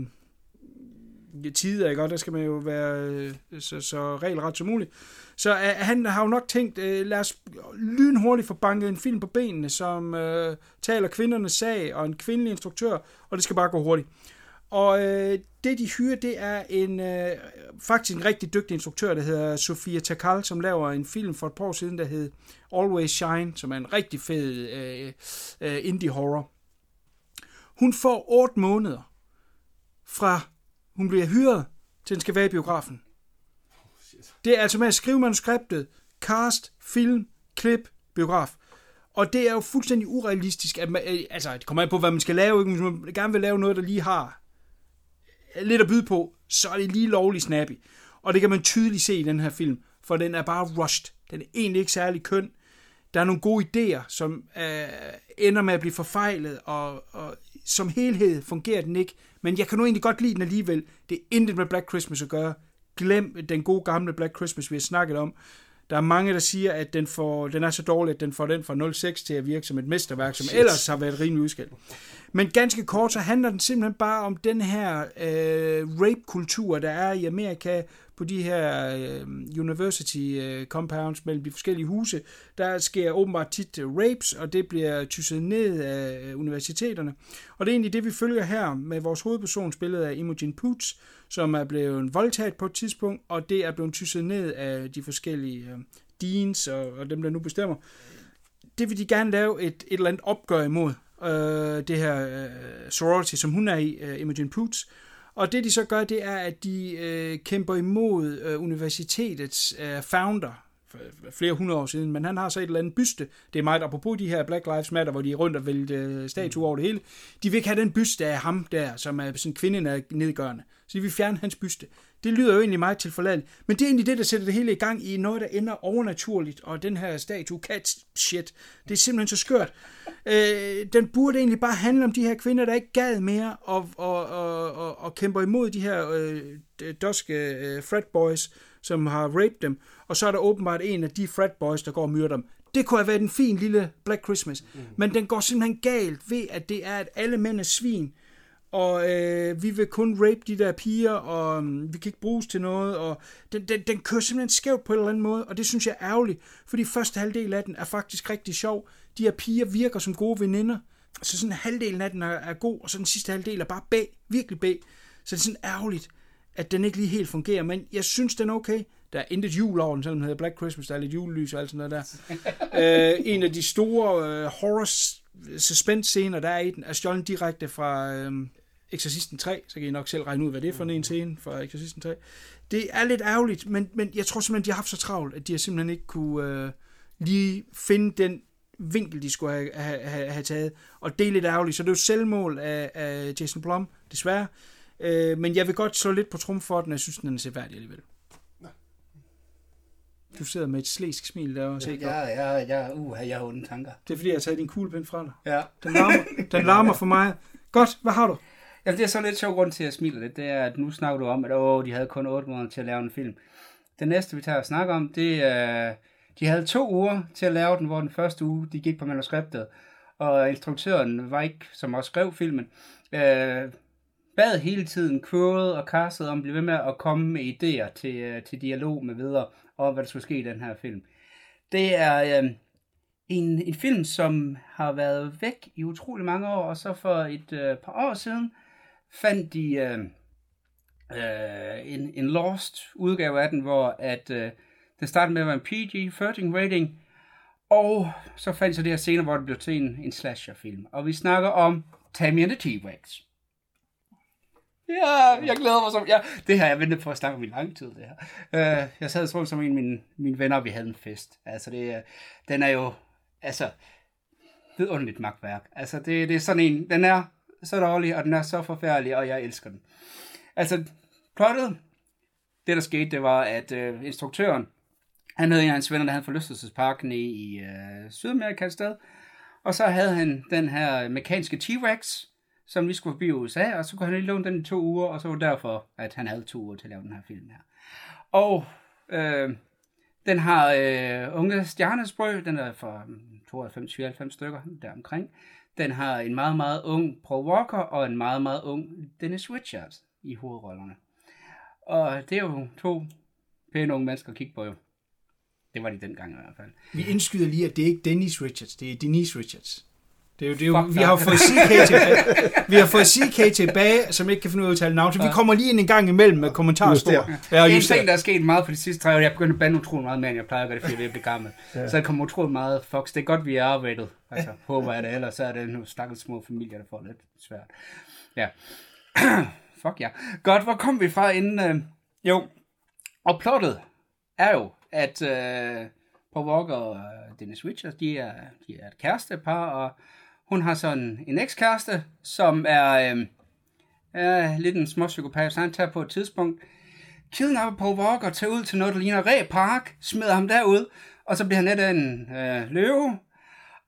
tider, ikke? Og der skal man jo være øh, så, så regelret som muligt. Så øh, han har jo nok tænkt, øh, lad os lynhurtigt få banket en film på benene, som øh, taler kvindernes sag, og en kvindelig instruktør, og det skal bare gå hurtigt. Og øh, det, de hyrer, det er en øh, faktisk en rigtig dygtig instruktør, der hedder Sofia Takal, som laver en film for et par år siden, der hed Always Shine, som er en rigtig fed øh, øh, indie horror. Hun får 8 måneder fra hun bliver hyret, til den skal være i biografen. Det er altså med at skrive manuskriptet, cast, film, klip, biograf. Og det er jo fuldstændig urealistisk, at man, øh, altså det kommer an på, hvad man skal lave, ikke? Hvis man gerne vil lave noget, der lige har lidt at byde på, så er det lige lovligt snappy. Og det kan man tydeligt se i den her film, for den er bare rushed. Den er egentlig ikke særlig køn. Der er nogle gode idéer, som øh, ender med at blive forfejlet, og, og som helhed fungerer den ikke. Men jeg kan nu egentlig godt lide den alligevel. Det er intet med Black Christmas at gøre. Glem den gode gamle Black Christmas, vi har snakket om. Der er mange, der siger, at den, får, den er så dårlig, at den får den fra 06 til at virke som et mesterværk, som Shit. ellers har været rimelig udskilt. Men ganske kort, så handler den simpelthen bare om den her øh, rape-kultur, der er i Amerika på de her øh, university øh, compounds mellem de forskellige huse. Der sker åbenbart tit øh, rapes, og det bliver tysset ned af øh, universiteterne. Og det er egentlig det, vi følger her med vores hovedperson, spillet af Imogen Poots, som er blevet voldtaget på et tidspunkt, og det er blevet tysset ned af de forskellige øh, deans og, og dem, der nu bestemmer. Det vil de gerne lave et, et eller andet opgør imod, øh, det her øh, sorority, som hun er i, øh, Imogen Poots. Og det de så gør, det er, at de øh, kæmper imod øh, universitetets øh, founder, for flere hundrede år siden, men han har så et eller andet byste. Det er meget apropos de her Black Lives Matter, hvor de er rundt og vælter øh, statuer over det hele. De vil ikke have den byste af ham der, som er sådan kvinde nedgørende. Så de vil fjerne hans byste. Det lyder jo egentlig meget tilforladeligt. Men det er egentlig det, der sætter det hele i gang i noget, der ender overnaturligt. Og den her statue, cat shit, det er simpelthen så skørt. Øh, den burde egentlig bare handle om de her kvinder, der ikke gad mere og, og, og, og, og kæmper imod de her øh, doske øh, frat boys, som har raped dem. Og så er der åbenbart en af de frat boys, der går og myrder dem. Det kunne have været en fin lille Black Christmas. Mm. Men den går simpelthen galt ved, at det er, at alle mænd er svin og øh, vi vil kun rape de der piger, og um, vi kan ikke bruges til noget, og den, den, den kører simpelthen skævt på en eller anden måde, og det synes jeg er ærgerligt, fordi første halvdel af den er faktisk rigtig sjov. De her piger virker som gode veninder, så sådan halvdelen af den er, er god, og så den sidste halvdel er bare bag, virkelig bag. Så det er sådan ærgerligt, at den ikke lige helt fungerer, men jeg synes, den er okay. Der er intet jul over den, selvom den hedder Black Christmas, der er lidt julelys og alt sådan noget der. øh, en af de store øh, horror suspense scener, der er i den, er stjålet direkte fra øh, Exorcisten 3, så kan I nok selv regne ud, hvad det er for en scene fra Exorcisten 3. Det er lidt ærgerligt, men, men jeg tror simpelthen, de har haft så travlt, at de har simpelthen ikke kunne øh, lige finde den vinkel, de skulle have, have, have, have taget. Og det er lidt ærgerligt, så det er jo selvmål af, af Jason Blum, desværre. Øh, men jeg vil godt slå lidt på trum for den, og jeg synes, den er seværdig alligevel. Du sidder med et slæsk smil der og Ja, ja, ja, uh, jeg har onde tanker. Det er fordi, jeg har taget din kuglepen fra dig. Ja. Den larmer, den larmer for mig. Godt, hvad har du? Jamen, det er så lidt sjov grund til at smile lidt. Det er, at nu snakker du om, at åh, de havde kun 8 måneder til at lave en film. Det næste, vi tager og snakker om, det er, de havde to uger til at lave den, hvor den første uge, de gik på manuskriptet. Og instruktøren var ikke, som også skrev filmen, øh, bad hele tiden crewet og castet om at blive ved med at komme med idéer til, øh, til dialog med videre, og hvad der skulle ske i den her film. Det er øh, en, en film, som har været væk i utrolig mange år, og så for et øh, par år siden fandt de øh, øh, en, en lost udgave af den, hvor at øh, det startede med at være en PG-13 rating, og så fandt så det her scene, hvor det blev til en, en slasher-film. Og vi snakker om Tammy and the T-Rex. Ja, jeg glæder mig som... Ja, det har jeg ventet på at snakke om i lang tid, det her. Uh, jeg sad og som en af mine, mine venner, og vi havde en fest. Altså, det, den er jo... Altså, vidunderligt magtværk. Altså, det, det er sådan en... Den er så dårlig, og den er så forfærdelig, og jeg elsker den. Altså, plottet... Det, der skete, det var, at øh, instruktøren, han havde en af hans venner, der havde forlystelsesparken i, i øh, Sydamerika et sted. Og så havde han den her mekaniske T-Rex, som vi skulle forbi USA, og så kunne han lige låne den i to uger, og så var det derfor, at han havde to uger til at lave den her film her. Og øh, den har øh, unge stjernesprø, den er fra 92-94 stykker deromkring. Den har en meget, meget ung Paul Walker og en meget, meget ung Dennis Richards i hovedrollerne. Og det er jo to pæne unge mennesker at kigge på jo. Det var de dengang i hvert fald. Vi indskyder lige, at det er ikke Dennis Richards, det er Denise Richards. Det er jo, det er jo, vi har fået CK tilbage, vi har fået CK tilbage, som ikke kan finde ud af at udtale navn, så vi kommer lige ind en gang imellem med kommentarspor. Ja, en ting, der er sket meget på de sidste tre år, jeg begynder at bande utrolig meget mere, end jeg plejer at gøre det, fordi jeg bliver gammel. ja. Så der kommer utrolig meget Fox. Det er godt, vi er arbejdet. Altså, håber jeg det, ellers så er det nogle stakkels små familier, der får lidt svært. Ja. Fuck ja. Godt, hvor kom vi fra inden... Øh... Jo, og plottet er jo, at øh, Paul Walker og Dennis Richards, de er, de er et kærestepar, og hun har sådan en ekskæreste, som er, øh, er lidt en småpsykopat, så han tager på et tidspunkt, kidnapper Paul Walker, tager ud til noget, der ligner Ræ Park, smider ham derud, og så bliver han net af en øh, løve,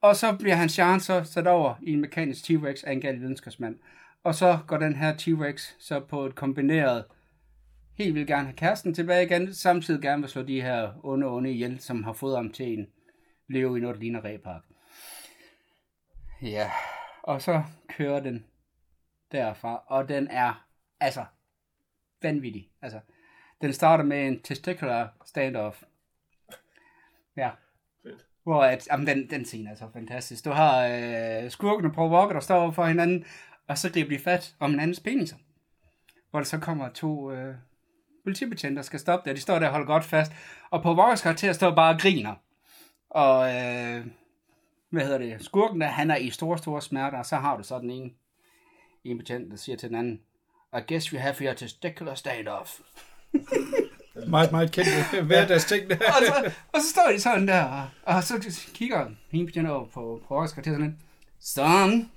og så bliver hans chancer så sat over i en mekanisk T-Rex af en gal videnskabsmand. Og så går den her T-Rex så på et kombineret helt vil gerne have kæresten tilbage igen, samtidig gerne vil slå de her onde onde ihjel, som har fået ham til en leve i noget, der ligner Ræpark. Ja, og så kører den derfra, og den er altså vanvittig. Altså, den starter med en testicular standoff. Ja. Hvor at, jamen, den, den scene er så fantastisk. Du har øh, skurken og Paul Walker, der står over for hinanden, og så griber de fat om hinandens peniser. Hvor der så kommer to øh, politibetjente, der skal stoppe der. De står der og holder godt fast. Og Paul Walkers karakter står bare og griner. Og øh, hvad hedder det? Skurken der, han er i store, store smerter, og så har du så den ene, en betjent, der siger til den anden, I guess you have your testicular standoff. Meget, meget kendt hverdags ting der. og, så, og så står de sådan der, og, og så kigger hende betjent over på, på Walkers karakter sådan lidt, Son,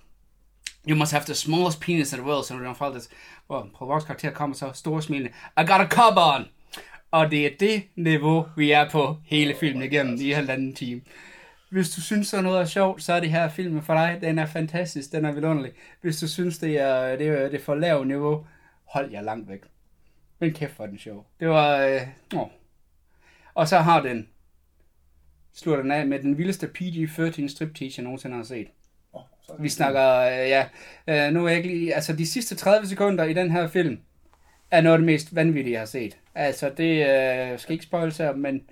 you must have the smallest penis in the world, så når faldt det, hvor på vores karakter kommer så store smilende, I got a cob on! Og det er det niveau, vi er på hele filmen igennem i halvanden time. Hvis du synes, så noget er sjovt, så er det her film for dig. Den er fantastisk, den er vidunderlig. Hvis du synes, det er, det er, det er for lavt niveau, hold jer langt væk. Men kæft for den sjov. Det var... Øh, åh. Og så har den... Slutter den af med den vildeste PG-13 striptease, jeg nogensinde har set. Vi snakker, øh, ja, øh, nu er jeg ikke lige, altså de sidste 30 sekunder i den her film, er noget af det mest vanvittige, jeg har set. Altså, det øh, skal ikke spoil sig, men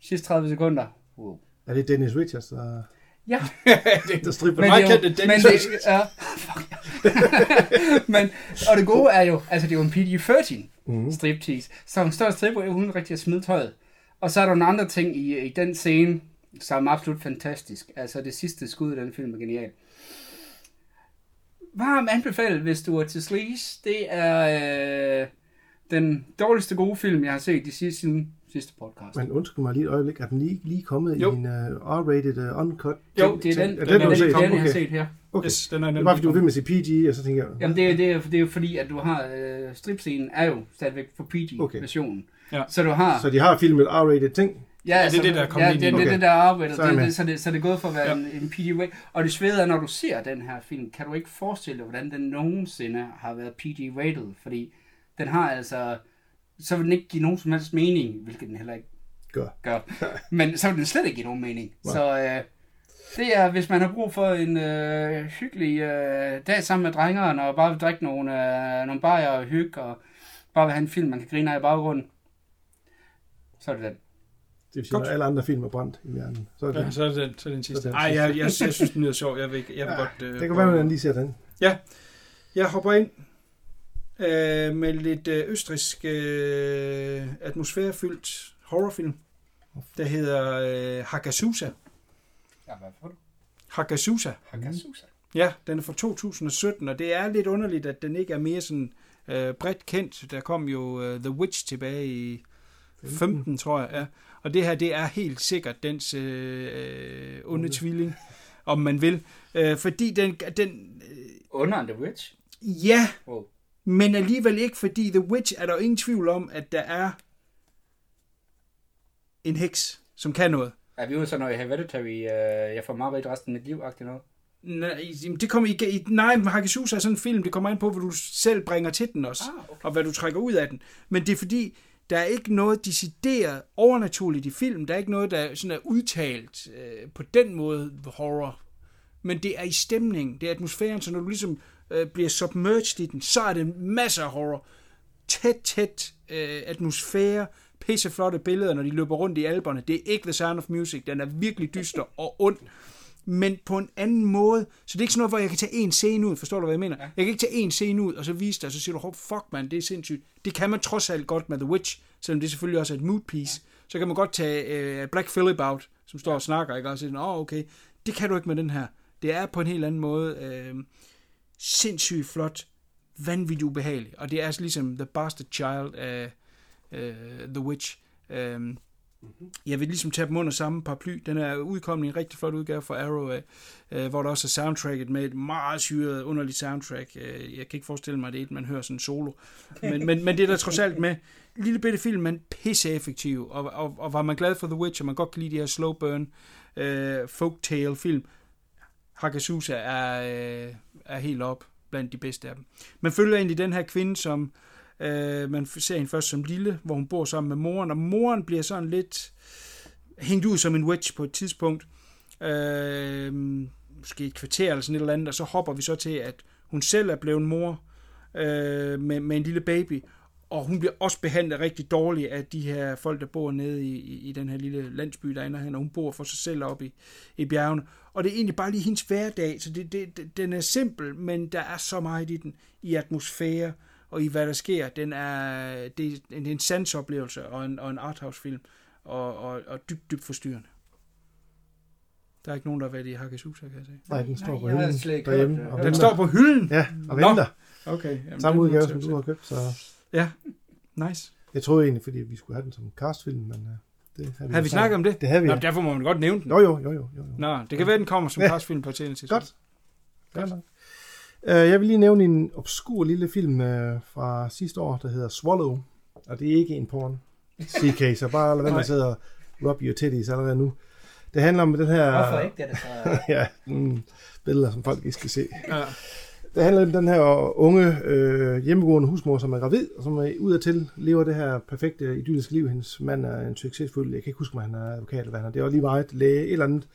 sidste 30 sekunder, wow. Er det Dennis Richards, der, Ja, der stripper? Men- det er men Dennis det, Richards. ja, fuck ja. men, og det gode er jo, altså det er jo en PG-13 mm. striptease, så hun står og stripper uden rigtig at smide tøjet. Og så er der nogle andre ting i, i den scene, som er absolut fantastisk. Altså det sidste skud i den film er genial. Varm anbefalet, hvis du er til sleaze. Det er øh, den dårligste gode film, jeg har set de sidste, siden sidste podcast. Men undskyld mig lige et øjeblik, er den lige, lige kommet Jo. i en uh, R-rated uh, uncut? jo, det er den, Er den, den, den, den, har set? den, jeg har Okay. set her. Okay. Yes, den er Det var, fordi du ved med at sige PG, og så tænker jeg... Jamen, det, er- det, er, det er jo fordi, at du har øh, stripscenen er jo stadigvæk for PG-versionen. Ja. Så du har... Så de har filmet R-rated ting? Ja, det er det, der er kommet ja, ind i det, det, det, Okay. det, der er arbejdet. Så Det, det, så, det, så det er gået for at være Ja. ja. en, en PG-way. Og det svede er, når du ser den her film, kan du ikke forestille dig, hvordan den nogensinde har været PG-rated. Fordi den har altså... Så vil den ikke give nogen som helst mening, hvilket den heller ikke Gør. gør. Men så vil den slet ikke give nogen mening. Så øh, det er, hvis man har brug for en øh, hyggelig øh, dag sammen med drengerne, og bare vil drikke nogle, øh, nogle bajer og hygge, og bare vil have en film, man kan grine af i baggrunden, så er det den. Det vil sige, når alle andre film er brændt i verden. Så er det, Ja, så er det den, så er det den sidste. Så det Ej, den jeg, jeg, jeg, synes, den er sjov. Jeg vil, ikke- jeg vil Ja, godt... Øh, det kan være, at man lige ser den. Jeg hopper ind øh, med lidt øh, østrisk øh, atmosfærefyldt horrorfilm, der hedder øh, Hakasusa. Ja, hvad du? Hakasusa. Hakasusa. Ja, den er fra 2017, og det er lidt underligt, at den ikke er mere sådan øh, bredt kendt. Der kom jo øh, The Witch tilbage i 15, tror jeg. Ja. Og det her, det er helt sikkert dens øh, øh, onde tvilling, om man vil. Øh, fordi den, den øh, Under The Witch. ja, Wow. Men alligevel ikke, fordi The Witch er der jo ingen tvivl om, at der er en heks, som kan noget. Er vi ude sådan noget hereditary, øh, jeg får meget resten af mit liv, noget? Nej, det kommer i, i nej, men Hakasusa er sådan en film, det kommer ind på, hvad du selv bringer til den også, Ah, okay. og hvad du trækker ud af den. Men det er fordi, der er ikke noget decideret overnaturligt i film. Der er ikke noget, der sådan er udtalt øh, på den måde horror. Men det er i stemningen, det er atmosfæren, så når du ligesom øh, bliver submerged i den, så er det masser af horror. Tæt, tæt øh, atmosfære, pisseflotte billeder, når de løber rundt i alberne. Det er ikke The Sound of Music, den er virkelig dyster og ond men på en anden måde. Så det er ikke sådan noget, hvor jeg kan tage en scene ud, forstår du, hvad jeg mener? Ja. Jeg kan ikke tage en scene ud, og så vise dig, og så siger du, oh, fuck man, det er sindssygt. Det kan man trods alt godt med The Witch, selvom det selvfølgelig også er et mood piece. Ja. Så kan man godt tage uh, Black Phillip out, som står og snakker, ikke? og siger, åh, oh, okay, det kan du ikke med den her. Det er på en helt anden måde øh, sindssygt flot, vanvittigt ubehageligt, og det er altså ligesom The Bastard Child af uh, The Witch. Um, jeg vil ligesom tage dem under samme paraply. Den er udkommet i en rigtig flot udgave fra Arrow, øh, øh, hvor der også er soundtracket med et meget syret, underligt soundtrack. Øh, jeg kan ikke forestille mig, at det er et, man hører sådan solo. Men, men, men det er der trods alt med. Lille bitte film, men pisse effektiv. Og, og, og var man glad for The Witch, og man godt kan lide de her slow burn øh, folktale film, Hakasusa er, øh, er helt op blandt de bedste af dem. Man følger egentlig den her kvinde, som øh, man ser hende først som lille, hvor hun bor sammen med moren, og moren bliver sådan lidt hængt ud som en witch på et tidspunkt. Øh, måske et kvarter eller sådan et eller andet, og så hopper vi så til, at hun selv er blevet mor øh, med, med en lille baby, og hun bliver også behandlet rigtig dårligt af de her folk, der bor nede i, i, i den her lille landsby derinde, og hun bor for sig selv oppe i, i bjergene. Og det er egentlig bare lige hendes hverdag, så det, det, det, den er simpel, men der er så meget i den, i atmosfære og i hvad der sker. Den er, det, er en, det er en sansoplevelse og en, og en arthouse-film, og, og, og dybt, dybt forstyrrende. Der er ikke nogen, der har været i Hakasusa, kan jeg sige. Nej, den står Nej, på har hylden derhjemme. og Den venter. står på hylden? Ja, og Nå. venter. Okay. Jamen, Samme udgave, som du har købt, så Ja, nice. jeg troede egentlig, fordi vi skulle have den som castfilm, men uh, det havde vi, Har vi snakket om det? Det havde vi, Nå, ja. derfor må man godt nævne den. Jo, jo, jo, jo. jo, jo. Nå, det kan være, den kommer som Ja. castfilm på et senere tidspunkt. Godt. Fair nok. Uh, jeg vil lige nævne en obskur lille film uh, fra sidste år, der hedder Swallow. Og det er ikke en porn. CK, så bare lad være med at sidde og rub your titties allerede nu. Det handler om den her... Hvorfor ikke? Det er det så... ja, mm, billeder, som folk ikke skal se. Ja. Det handler om den her unge øh, hjemmegående husmor, som er gravid, og som er ud af til lever det her perfekte, idylliske liv. Hendes mand er en succesfuld, jeg kan ikke huske, om han er advokat eller hvad han er. Det er lige meget læge, et eller andet.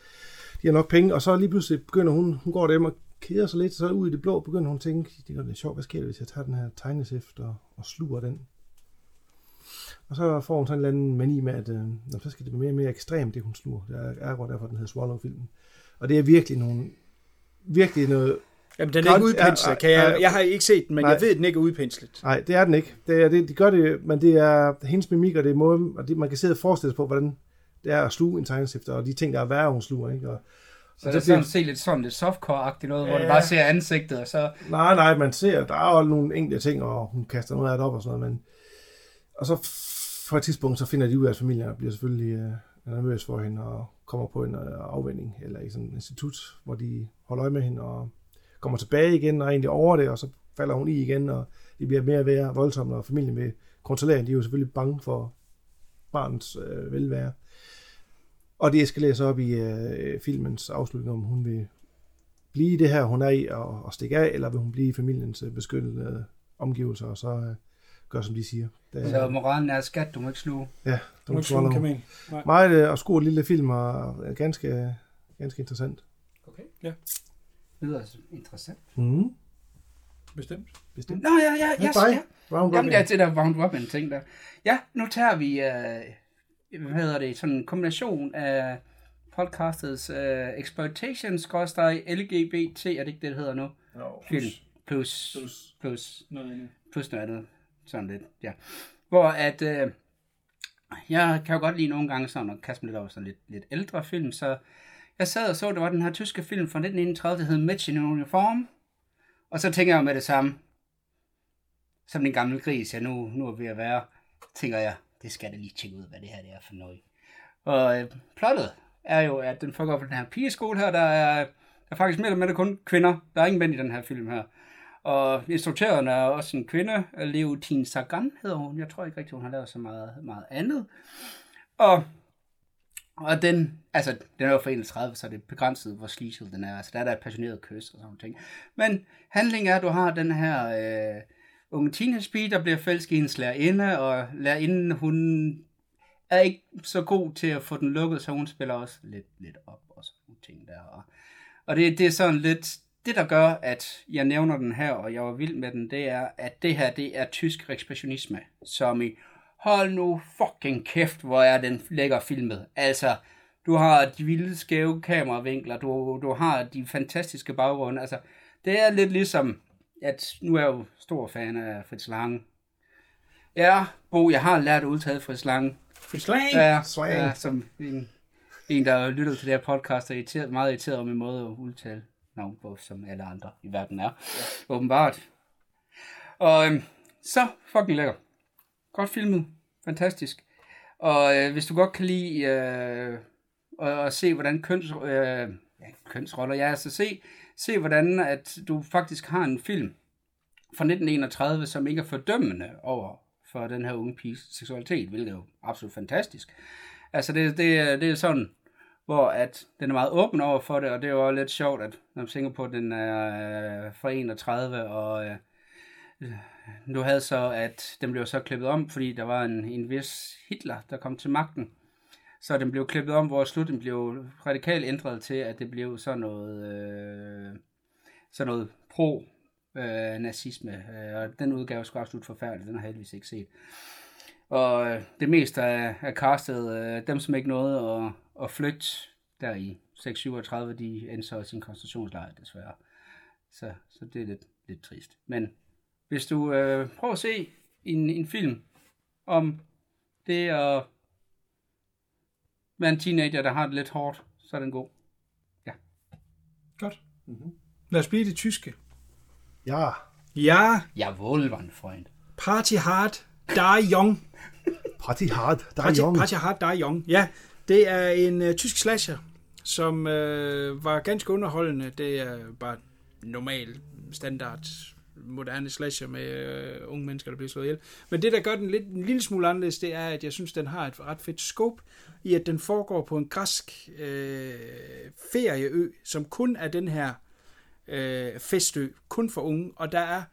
De har nok penge, og så lige pludselig begynder hun, hun går dem og keder sig lidt, så ud i det blå begynder hun at tænke, det er lidt sjovt, hvad sker der, hvis jeg tager den her tegnesift og, og sluger den? Og så får hun sådan en eller anden mani med, at øh, så skal det blive mere og mere ekstremt, det hun sluger. Det er er derfor, den hedder Swallow-filmen. Og det er virkelig nogle, virkelig noget Jamen, den er ikke udpenslet. Kan jeg, jeg har ikke set den, men Nej. jeg ved, at den ikke er udpenslet. Nej, det er den ikke. Det er, det, de gør det, men det er hendes mimik, og det er måden, og det, man kan sidde og forestille sig på, hvordan det er at sluge en tegnestifter, og de ting, der er værre, hun sluger, ikke? Og, Så det er sådan se lidt sådan lidt softcore-agtigt noget, hvor Ja. du bare ser ansigtet, og så... nej, nej, man ser, der er jo nogle enkelte ting, og hun kaster noget af det op og sådan noget, men... Og så på et tidspunkt, så finder de ud af, at familien bliver selvfølgelig øh, nervøs for hende, og kommer på en øh, afvending, eller i sådan et institut, hvor de holder øje med hende, og kommer tilbage igen, og er egentlig over det, og så falder hun i igen, og det bliver mere og mere voldsomt, og familien vil kontrollere hende. De er jo selvfølgelig bange for barnets øh, velvære. Og det eskalerer så op i øh, filmens afslutning, om hun vil blive det her, hun er i, og, og stikke af, eller vil hun blive i familiens øh, beskyttede omgivelser, og så øh, gøre, som de siger. Det, Så moralen er skat, du må ikke sluge. ja, Du må ikke sluge. Nej. Meget øh, obskur lille film, og øh, ganske, ganske interessant. Okay. Ja. Det lyder altså interessant. Mm. Bestemt. Bestemt. Nå, ja, ja, ja. Hej, ja. Round Jamen, det er det der Round Robin ting der. Ja, nu tager vi, uh, hvad hedder det, sådan en kombination af podcastets uh, exploitation, skorstræk, LGBT, er det ikke det, det hedder nu? Nå, Film. Plus, Plus. plus, Noget andet. plus noget andet. Sådan lidt, ja. Hvor at, uh, jeg kan jo godt lide nogle gange sådan at kaste mig lidt over sådan lidt, lidt ældre film, så jeg sad og så, det var den her tyske film fra 1931, der hed Mädchen in Uniform, og så tænker jeg med det samme, som den gamle gris, jeg nu, nu er ved at være, tænker jeg, det skal jeg da lige tjekke ud, hvad det her det er for noget. Og øh, plottet er jo, at den foregår på den her pigeskole her, der er, der er faktisk mere eller mindre kun kvinder. Der er ingen mænd i den her film her. Og instruktøren er også en kvinde, Leotine Sagan hedder hun. Jeg tror ikke rigtig, hun har lavet så meget, meget andet. Og, og den, altså, den er jo fra 31, så det er begrænset, hvor sleazel den er. Altså, der er der et passioneret kys og sådan noget. ting. Men handlingen er, at du har den her øh, unge teenage der bliver fælsk i hendes lærerinde, og lærerinden, hun er ikke så god til at få den lukket, så hun spiller også lidt, lidt op og sådan nogle ting der. Og, og det, det er sådan lidt, det der gør, at jeg nævner den her, og jeg var vild med den, det er, at det her, det er tysk ekspressionisme, som i, hold nu fucking kæft, hvor er den lækker filmet. Altså, du har de vilde skæve kameravinkler, du, du har de fantastiske baggrunde, altså, det er lidt ligesom, at nu er jeg jo stor fan af Fritz Lang. Ja, Bo, jeg har lært at udtale Fritz Lang. Fritz Lang! Ja, Swang. ja som en, en, der lytter til det her podcast, er irriteret, meget irriteret om en måde at udtale navn på, som alle andre i verden er. Ja. Åbenbart. Og øhm, så fucking lækker. Godt filmet. Fantastisk. Og øh, hvis du godt kan lide øh, at, at se, hvordan køns, øh, ja, kønsroller, ja, altså se, se, hvordan at du faktisk har en film fra 1931, som ikke er fordømmende over for den her unge piges seksualitet, hvilket er jo absolut fantastisk. Altså det, det, det er sådan, hvor at den er meget åben over for det, og det er jo lidt sjovt, at når man tænker på, at den er øh, fra 31, og øh, nu havde så, at den blev så klippet om, fordi der var en, en vis Hitler, der kom til magten. Så den blev klippet om, hvor slutningen blev radikalt ændret til, at det blev sådan noget, øh, sådan noget pro-nazisme. Øh, øh, og den udgave skulle absolut forfærdelig, den har jeg heldigvis ikke set. Og øh, det meste er, er castet, øh, dem som ikke nåede at, at flygte der i 637, de endte så i sin koncentrationslejr desværre. Så, så det er lidt, lidt trist. Men hvis du øh, prøver at se en, en film om det at være en teenager, der har det lidt hårdt, så er den god. Ja. Godt. Mm-hmm. Lad os blive det tyske. Ja. Ja, Jeg Wolven, Freund. Party Hard, Die Young. Party hard. Der er Party, young. Party Hard, Die Young. Ja, det er en uh, tysk slasher, som uh, var ganske underholdende. Det er bare normal, standard, moderne slasher med øh, unge mennesker, der bliver slået ihjel. Men det, der gør den lidt, en lille smule anderledes, det er, at jeg synes, den har et ret fedt scope i, at den foregår på en græsk øh, ferieø, som kun er den her øh, festø, kun for unge, og der er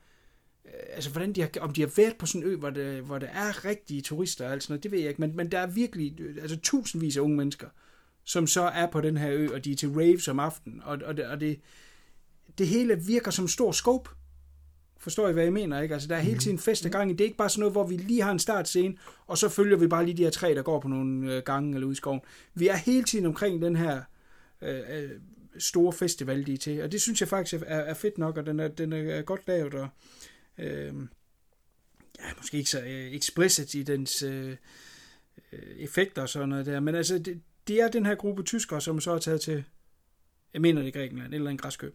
øh, altså hvordan de har, om de har været på sådan en ø, hvor, det, hvor der er rigtige turister og alt sådan noget, det ved jeg ikke, men, men der er virkelig, øh, altså tusindvis af unge mennesker, som så er på den her ø, og de er til raves om aftenen, og, og, det, og det, det hele virker som stor scope. Forstår I, hvad jeg mener, ikke? Altså, der er hele tiden fest og gang i. Det er ikke bare sådan noget, hvor vi lige har en startscene, og så følger vi bare lige de her tre, der går på nogle øh, gange eller ude i skoven. Vi er hele tiden omkring den her øh, øh, store festival, de er til. Og det synes jeg faktisk er, er fedt nok, og den er, den er godt lavet, og øh, ja, måske ikke så øh, explicit i dens øh, øh, effekter og sådan noget der, men altså, det, det er den her gruppe tyskere, som så er taget til, jeg mener det er Grækenland, eller en græskø. Øh,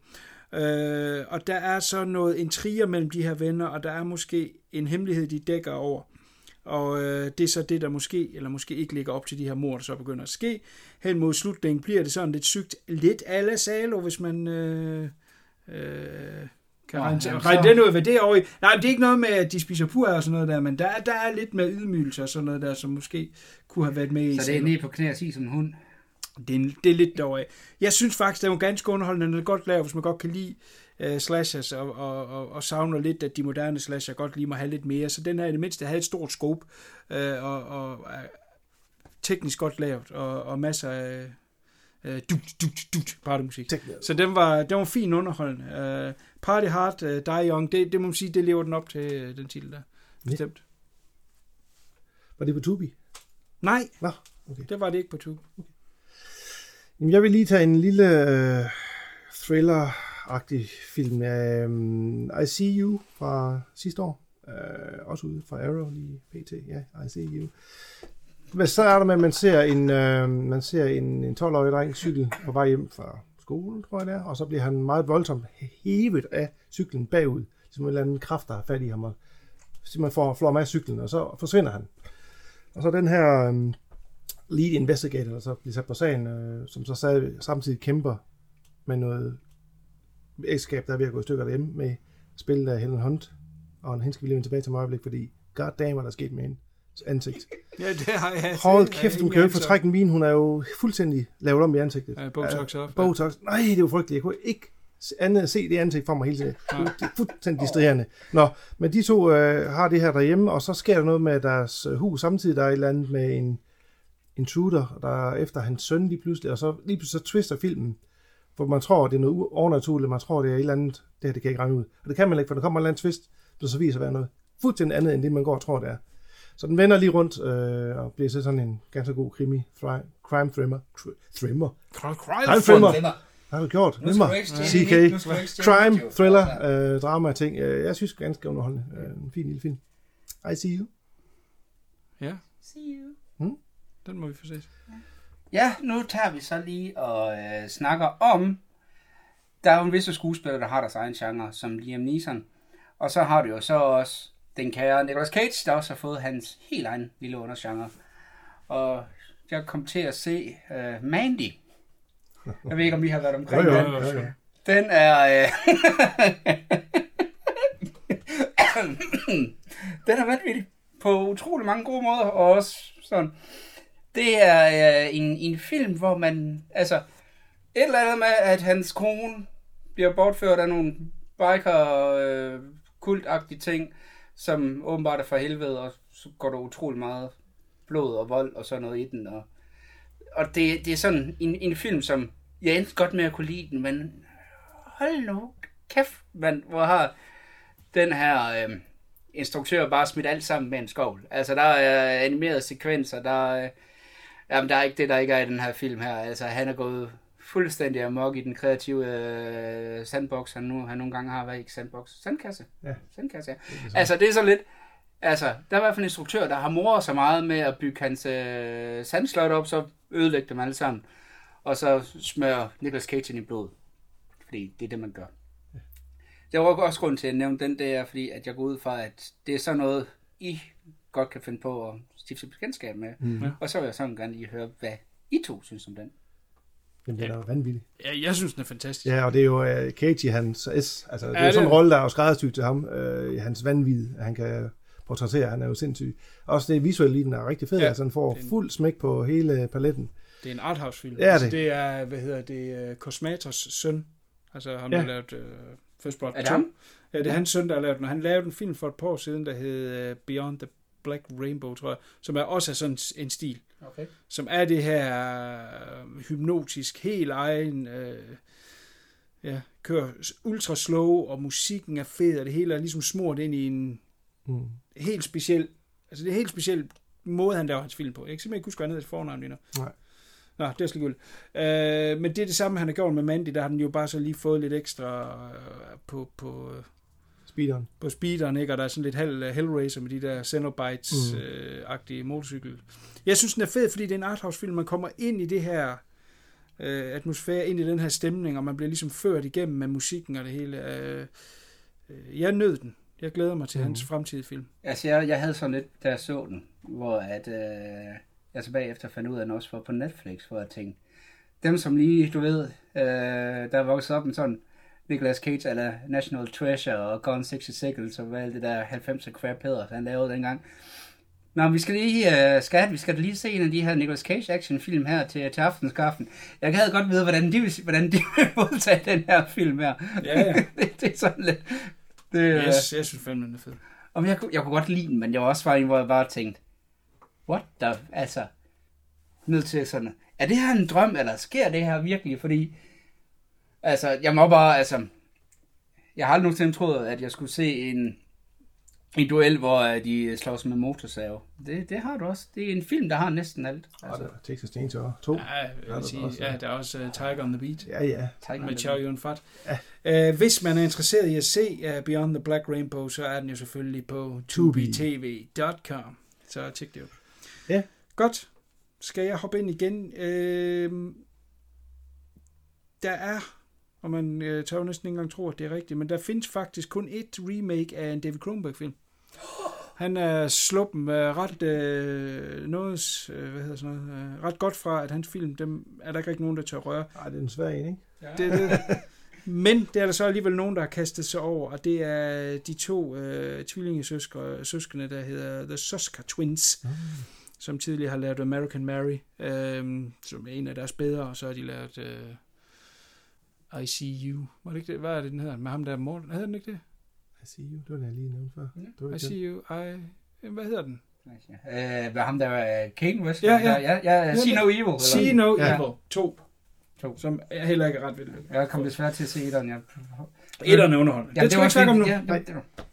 og der er så noget intriger mellem de her venner, og der er måske en hemmelighed, de dækker over. Og øh, det er så det, der måske, eller måske ikke ligger op til de her mord, der så begynder at ske. Hen mod slutningen bliver det sådan lidt sygt, lidt ala Salo, hvis man øh, øh, kan Nå, regne, jamen, regne så- den ud, hvad det er over i. Nej, det er ikke noget med, at de spiser pur og sådan noget der, men der, er- der er lidt med ydmygelse og sådan noget der, som måske kunne have været med i Så det er lige på knæ og sige som en hund. Det er, det er lidt derovre. Jeg synes faktisk, det er ganske underholdende. Den er godt lavet, hvis man godt kan lide uh, slashers, og, og, og, og savner lidt, at de moderne slasher godt lige må have lidt mere. Så den her i det mindste havde et stort scope, uh, og, og er teknisk godt lavet, og, og masser af uh, dut, dut, dut, partymusik. Så den var, den var fin underholdende. Uh, Party Hard, uh, Die Young, det, det må man sige, det lever den op til, uh, den titel der. Bestemt. Var det på Tubi? Nej, Nå, okay. det var det ikke på Tube. Jamen, jeg vil lige tage en lille øh, thriller-agtig film af øhm, I See You fra sidste år. Øh, også ude fra Arrow lige pt. Ja, I See You. Men så er der med, at man ser en, øh, man ser en, en 12-årig dreng cykel på vej hjem fra skolen, tror jeg det er, og så bliver han meget voldsomt hævet af cyklen bagud, som en eller anden kraft, der har fat i ham, og simpelthen får, flår med af cyklen, og så forsvinder han. Og så den her øh, lead investigator, der så bliver sat på sagen, øh, som så sad, samtidig kæmper med noget ægteskab, der er ved at gå i stykker derhjemme, med spillet af Helen Hunt. Og hende skal vi lige tilbage til mig øjeblik, fordi god damn, hvad der er sket med hendes ansigt. Ja, det har jeg. Hold kæft, hun kan jo ikke fortrække en vin. Hun er jo fuldstændig lavet om i ansigtet. Ja, Botox op, ja. Botox. Nej, det er jo frygteligt. Jeg kunne ikke andet se det ansigt for mig hele tiden. Det er fuldstændig distraherende. Nå, men de to øh, har det her derhjemme, og så sker der noget med deres øh, hus. Samtidig der er et eller andet med en intruder, der er efter hans søn lige pludselig, og så lige pludselig så twister filmen, hvor man tror, det er noget overnaturligt, man tror, det er et eller andet, det her, det kan ikke regne ud. Og det kan man ikke, for der kommer en eller anden twist, der så viser sig at være noget fuldstændig andet, end det man går og tror, det er. Så den vender lige rundt, øh, og bliver så sådan en ganske god krimi, thri- crime thriller. Thr- thriller. Crime thriller. Hvad har du gjort? Nu skal du ikke CK. Crime, thriller, øh, drama ting. Øh, jeg synes ganske underholdende. Øh, en fin lille film. I see you. Ja, See you. Den må vi få set. Ja, nu tager vi så lige og øh, snakker om, der er jo en visse skuespillere, der har deres egen genre, som Liam Neeson. Og så har du jo så også den kære Nicolas Cage, der også har fået hans helt egen lille undergenre. Og jeg kom til at se uh, Mandy. Jeg ved ikke, om I har været omkring Jo, jo, den. jo, jo. Den er... Øh... den er vanvittig på utrolig mange gode måder, og også sådan... Det er øh, en, en film, hvor man... Altså, et eller andet med, at hans kone bliver bortført af nogle biker øh, kultagtige ting, som åbenbart er for helvede, og så går der utrolig meget blod og vold og sådan noget i den. Og, og det, det er sådan en, en film, som jeg endte godt med at kunne lide den, men hold nu kæft, man, hvor har den her øh, instruktør bare smidt alt sammen med en skovl. Altså, der er animerede sekvenser, der er, jamen, der er ikke det, der ikke er i den her film her. Altså, han er gået fuldstændig amok i den kreative øh, sandbox, han, nu, han nogle gange har været i sandbox. Sandkasse? Ja. Sandkasse, ja. Altså, det er så lidt... Altså, der er i hvert fald en instruktør, der har moret så meget med at bygge hans øh, sandslot op, så ødelægge dem alle sammen. Og så smøre Nicolas Cage ind i blod. Fordi det er det, man gør. Det var også grund til at nævne den der, fordi at jeg går ud fra, at det er sådan noget, I godt kan finde på at stifte bekendtskab med. Mm. Og så vil jeg sådan gerne lige høre, hvad I to synes om den. Jamen, den er jo vanvittig. Ja, jeg synes, den er fantastisk. Ja, og det er jo uh, Cage i hans S. Altså, det er Ja, jo sådan en det- rolle, der er jo skræddersygt til ham. Uh, hans vanvid, han kan portrættere. Han er jo sindssyg. Også det visuelle i den er rigtig fedt. Ja, Ja, altså, han får det er en- fuld smæk på hele paletten. Det er en arthouse-film. Det er Altså, det. det er, hvad hedder det, uh, Cosmatos søn. Altså ham, Ja. der har lavet uh, First Blood Er det 2. ham? Ja, det er hans søn, der har lavet den. Han lavede en film for et par år siden, der hed uh, Beyond the Black Rainbow, tror jeg, som er også er sådan en stil. Okay. Som er det her uh, hypnotisk, helt egen... Uh, ja, kører ultra slow, og musikken er fed, og det hele er ligesom smurt ind i en Mm. helt speciel... Altså, det er en helt speciel måde, han laver hans film på. Jeg kan simpelthen ikke huske, hvad han hedder fornavn lige nu. Nej. Nå, det er slet ikke øh, Men det er det samme, han har gjort med Mandy. Der har den jo bare så lige fået lidt ekstra øh, på, på, Speederen. på speederen, ikke? Og der er sådan lidt hell, Hellraiser med de der Xenobites-agtige Mm. motorcykel. Jeg synes, den er fed, fordi det er en arthouse-film. Man kommer ind i det her øh, atmosfære, ind i den her stemning, og man bliver ligesom ført igennem med musikken og det hele. Øh, øh, jeg nød den. Jeg glæder mig til Mhm. hans fremtidige film. Altså, jeg, jeg havde sådan lidt, da jeg så den, hvor at, øh, jeg så bagefter fandt ud af, at den også var på Netflix, hvor jeg tænkte, dem som lige, du ved, øh, der er vokset op med sådan Nicolas Cage eller National Treasure og Gone 60 Seconds og hvad alt det der 90'er crap hedder, han lavede dengang. Nå, vi skal lige, uh, skat, vi skal lige se en af de her Nicolas Cage actionfilm her til, til aftenskaffen. Jeg gad godt vide, hvordan de, vil, hvordan de vil modtage den her film her. Ja, ja. det, det, er sådan lidt... Det, Yes, jeg synes fandme, den er fed. om jeg, kunne- jeg kunne godt lide den, men jeg var også bare en, hvor jeg bare tænkte, what the, altså, nødt til sådan, er det her en drøm, eller sker det her virkelig? Fordi, altså, jeg må bare, altså, jeg har aldrig nogensinde troet, at jeg skulle se en, en duel, hvor øh, de slås med motorsave. Det, det har du også. Det er en film, der har næsten alt. Og Altså, der er Texas Chainsaw 2. Ja, jeg vil sige, også, ja, ja. der er også uh, Tiger on the Beat. Ja, ja. Tiger med Chow Yun Fat. Ja. Uh, hvis man er interesseret i at se uh, Beyond the Black Rainbow, så er den jo selvfølgelig på tubitv.com. Så tjek det ud. Ja. Godt. Skal jeg hoppe ind igen? Uh, der er, og man uh, tør jo næsten ikke engang tro, at det er rigtigt, men der findes faktisk kun et remake af en David Cronenberg-film. Han er sluppen uh, ret, uh, noget, uh, hvad hedder sådan noget, uh, ret godt fra, at hans film, dem er der ikke rigtig nogen, der tør røre. Ej, det er en svær en, ikke? Det, er det. Men det er der så alligevel nogen, der har kastet sig over, og det er de to øh, tvillingesøskere, søskende, der hedder The Susker Twins, mm. som tidligere har lavet American Mary, øh, som er en af deres bedre, og så har de lavet øh, ICU. Var det ikke det? Hvad er det, den hedder? Med ham der Morten. Hedder den ikke det? I see you. Det var den, jeg lige nævnte før. Det var ikke den. ICU, I... Hvad hedder den? øh, hvad ham der var King West? Ja, ja. ja, ja, ja See No Evil. eller See? No Ja. Evil 2. To. Som jeg heller ikke er ret vildt. Jeg kom desværre til at se etteren. Jeg... Etterne er underholdende. det skal vi ikke snakke om nu. Ja, det,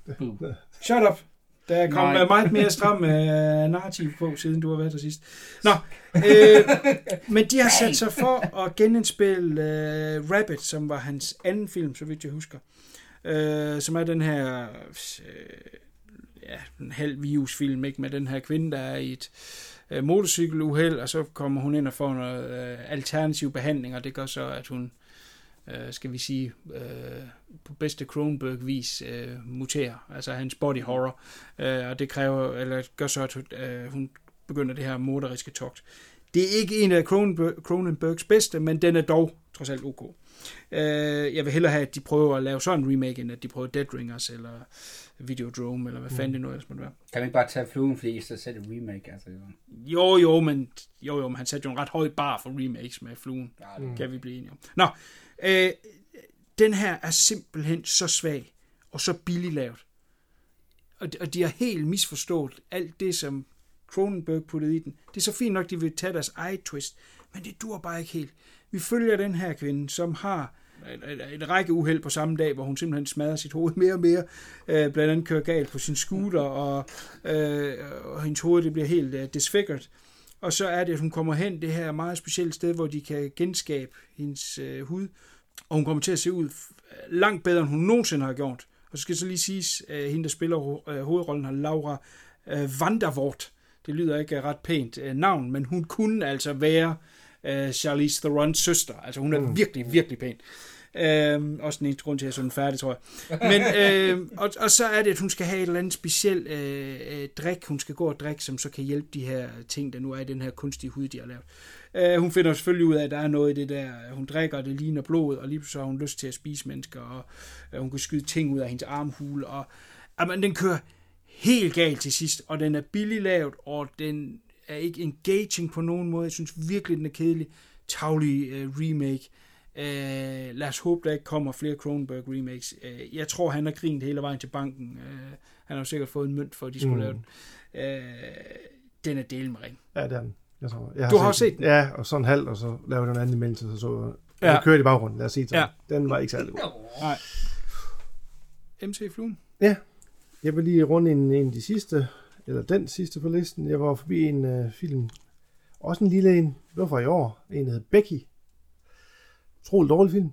det, det, Shut up. Der er kommet Nej. meget mere stram uh, narrativ på, siden du har været der sidst. Nå, øh, men de har sat sig for at genindspille uh, Rabbit, som var hans anden film, så vidt jeg husker. Uh, som er den her uh, ja, en halv virusfilm, ikke? med den her kvinde, der er i et uh, motorcykeluheld, og så kommer hun ind og får noget uh, alternativ behandling, og det gør så, at hun øh, skal vi sige, øh, på bedste Kronberg-vis øh, muterer, altså hans body horror, øh, og det kræver, eller gør så, at øh, hun begynder det her morderiske togt. Det er ikke en af Cronenberg, Cronenbergs bedste, men den er dog trods alt ok. Øh, jeg vil hellere have, at de prøver at lave sådan en remake, end at de prøver Dead Ringers, eller Videodrome, eller hvad fanden det nu ellers måtte være. Kan man ikke bare tage fluen, fordi så sætte et remake? Altså, Jo, jo, men, jo, jo, men han satte jo en ret høj bar for remakes med fluen. Ja, det kan vi blive enige om. Nå, øh, den her er simpelthen så svag, og så billig lavet. Og, og de har helt misforstået alt det, som Cronenberg puttede i den. Det er så fint nok, de vil tage deres eget twist, men det dur bare ikke helt. Vi følger den her kvinde, som har en, en, en række uheld på samme dag, hvor hun simpelthen smadrer sit hoved mere og mere, øh, blandt andet kører galt på sin scooter, og, øh, og hendes hoved det bliver helt øh, disfigured. Og så er det, at hun kommer hen det her meget specielle sted, hvor de kan genskabe hendes øh, hud, og hun kommer til at se ud langt bedre, end hun nogensinde har gjort. Og så skal så lige siges, at hende, der spiller øh, hovedrollen, har Laura øh, Vandervoort. Det lyder ikke ret pænt øh, navn, men hun kunne altså være Charlize Theron's søster. Altså hun er mm. virkelig, virkelig pæn. Øhm, også den eneste grund til, at jeg er sådan færdig, tror jeg. Men, øh, og, og så er det, at hun skal have et eller andet specielt øh, øh, drik, hun skal gå og drikke, som så kan hjælpe de her ting, der nu er i den her kunstige hud, de har lavet. Øh, hun finder selvfølgelig ud af, at der er noget i det der, hun drikker, og det ligner blod, og lige pludselig har hun lyst til at spise mennesker, og øh, hun kan skyde ting ud af hendes armhule, og jamen, den kører helt galt til sidst, og den er billig lavet, og den er ikke engaging på nogen måde. Jeg synes virkelig, den er kedelig. Tavlig øh, remake. Øh, lad os håbe, der ikke kommer flere Cronenberg remakes. Øh, jeg tror, han har grinet hele vejen til banken. Øh, han har jo sikkert fået en mønt for, at de skulle mm. lave den. Øh, den er del med ring. Ja, det er den. Jeg tror, jeg Du har også set den? Ja, og så en halv, og så lavede den anden imellem, så så Ja. ja. kørte i baggrunden, lad os sige det. Ja. Den var ikke særlig god. Nej. MC Fluen. Ja, jeg vil lige runde en, en af de sidste, eller den sidste på listen. Jeg var forbi en uh, film, også en lille en, det var fra i år, en hed Becky. Utrolig dårlig film.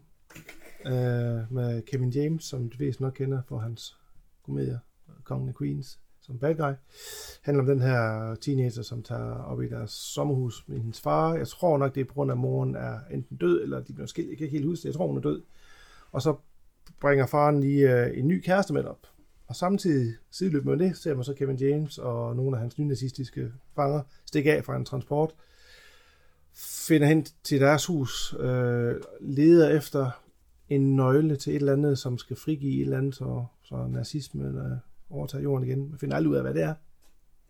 øh, med Kevin James, som du fleste nok kender for hans komedier, Kongen af Queens, som bad guy. handler om den her teenager, som tager op i deres sommerhus med hendes far. Jeg tror nok, det er på grund af, at moren er enten død, eller de bliver skilt. Jeg kan ikke helt huske det. Jeg tror, hun er død. Og så bringer faren lige øh, en ny kæreste med op. Og samtidig sideløbende med det, ser man så Kevin James og nogle af hans nynazistiske fanger stikke af fra en transport, finder hen til deres hus, øh, leder efter en nøgle til et eller andet, som skal frigive et eller andet, så, så nazismen øh, overtager jorden igen. Man finder aldrig ud af, hvad det er.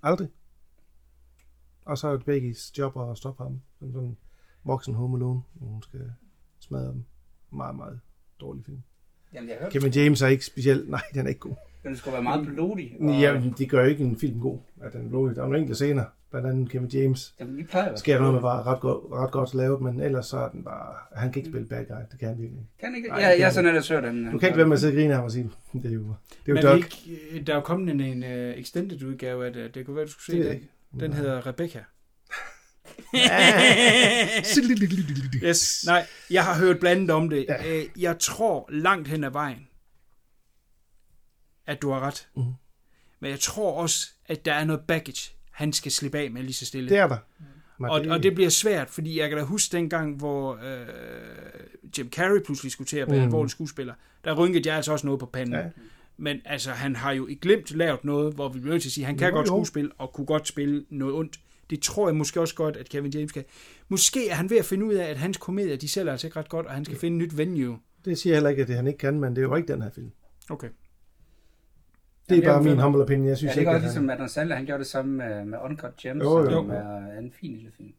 Aldrig. Og så er det Beggys job at stoppe ham. Som sådan en voksen home alone, hvor hun skal smadre dem. Meget, meget dårlig film. Jamen, jeg hørte, Kevin James er ikke specielt... Nej, den er ikke god. den skulle være meget blodig. Og, Ja, men det gør ikke en film god, at den er blodig. Der er nogle enkelte scener, blandt andet Kevin James. Jamen, vi plejer Sker noget med var ret godt, ret godt lavet, men ellers så er den bare... Han kan ikke spille bad guy, det kan han virkelig ikke. Kan ikke? Nej, Ja, det jeg kan er sådan, jeg søger den. Du kan ikke være med at sidde og grine af ham og sige, det er jo, det er jo Men Doug. ikke, øh, der er jo kommet en, en uh, extended udgave af det. Det kunne være, du skulle se Det jeg ikke. Den hedder Rebecca. yes. Nej, jeg har hørt blandet om det. Ja. Jeg tror langt hen ad vejen, at du har ret. Mhm. Men jeg tror også, at der er noget baggage, han skal slippe af med lige så stille. Det er der. Men Og, og det bliver svært, fordi jeg kan da huske dengang, hvor øh, Jim Carrey pludselig skulle til at være mm. Mm. alvorlig skuespiller. Der rynkede jeg altså også noget på panden. Ja. Ja. Men altså, han har jo i glemt lavet noget, hvor vi bliver nødt til at sige, at han kan Jo, godt jo. skuespille, og kunne godt spille noget ondt. Det tror jeg måske også godt, at Kevin James kan. Måske er han ved at finde ud af, at hans komedier, de sælger altså ikke ret godt, og han skal finde et nyt venue. det siger jeg heller ikke, at det han ikke kan, men det er jo ikke den her film. Okay. Det er bare min humble opinion. Jeg synes Ja, det er at godt han... ligesom Adam Sandler, han gjorde det samme med, med Uncut Gems, Jo, jo. som er en fin lille film.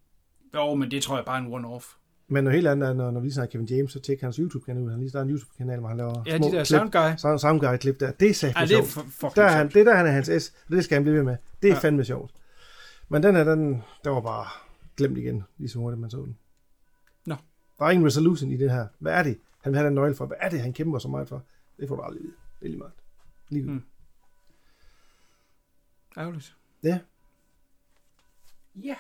Jo, men det tror jeg bare er en one-off. Men noget helt andet er, når, når vi snakker Kevin James, så tjekker hans YouTube-kanal ud. Han lige starter en YouTube-kanal, hvor han laver Ja, små de der klip. sound guy. Sound, sound guy klip der. Det er satme Ej, det er sjovt. Der er han, det der han er hans S, og det skal han blive ved med. Det er Ja. ja. fandme sjovt. Men den her, den, der var bare glemt igen, lige så hurtigt man så den. Nå. Der er ingen resolution i det her. Hvad er det? Han vil have den nøgle for. Hvad er det, han kæmper så meget for? Det får du aldrig at vide. Det er lige meget. Lige Mm. Ærgerligt. Ja. Ja,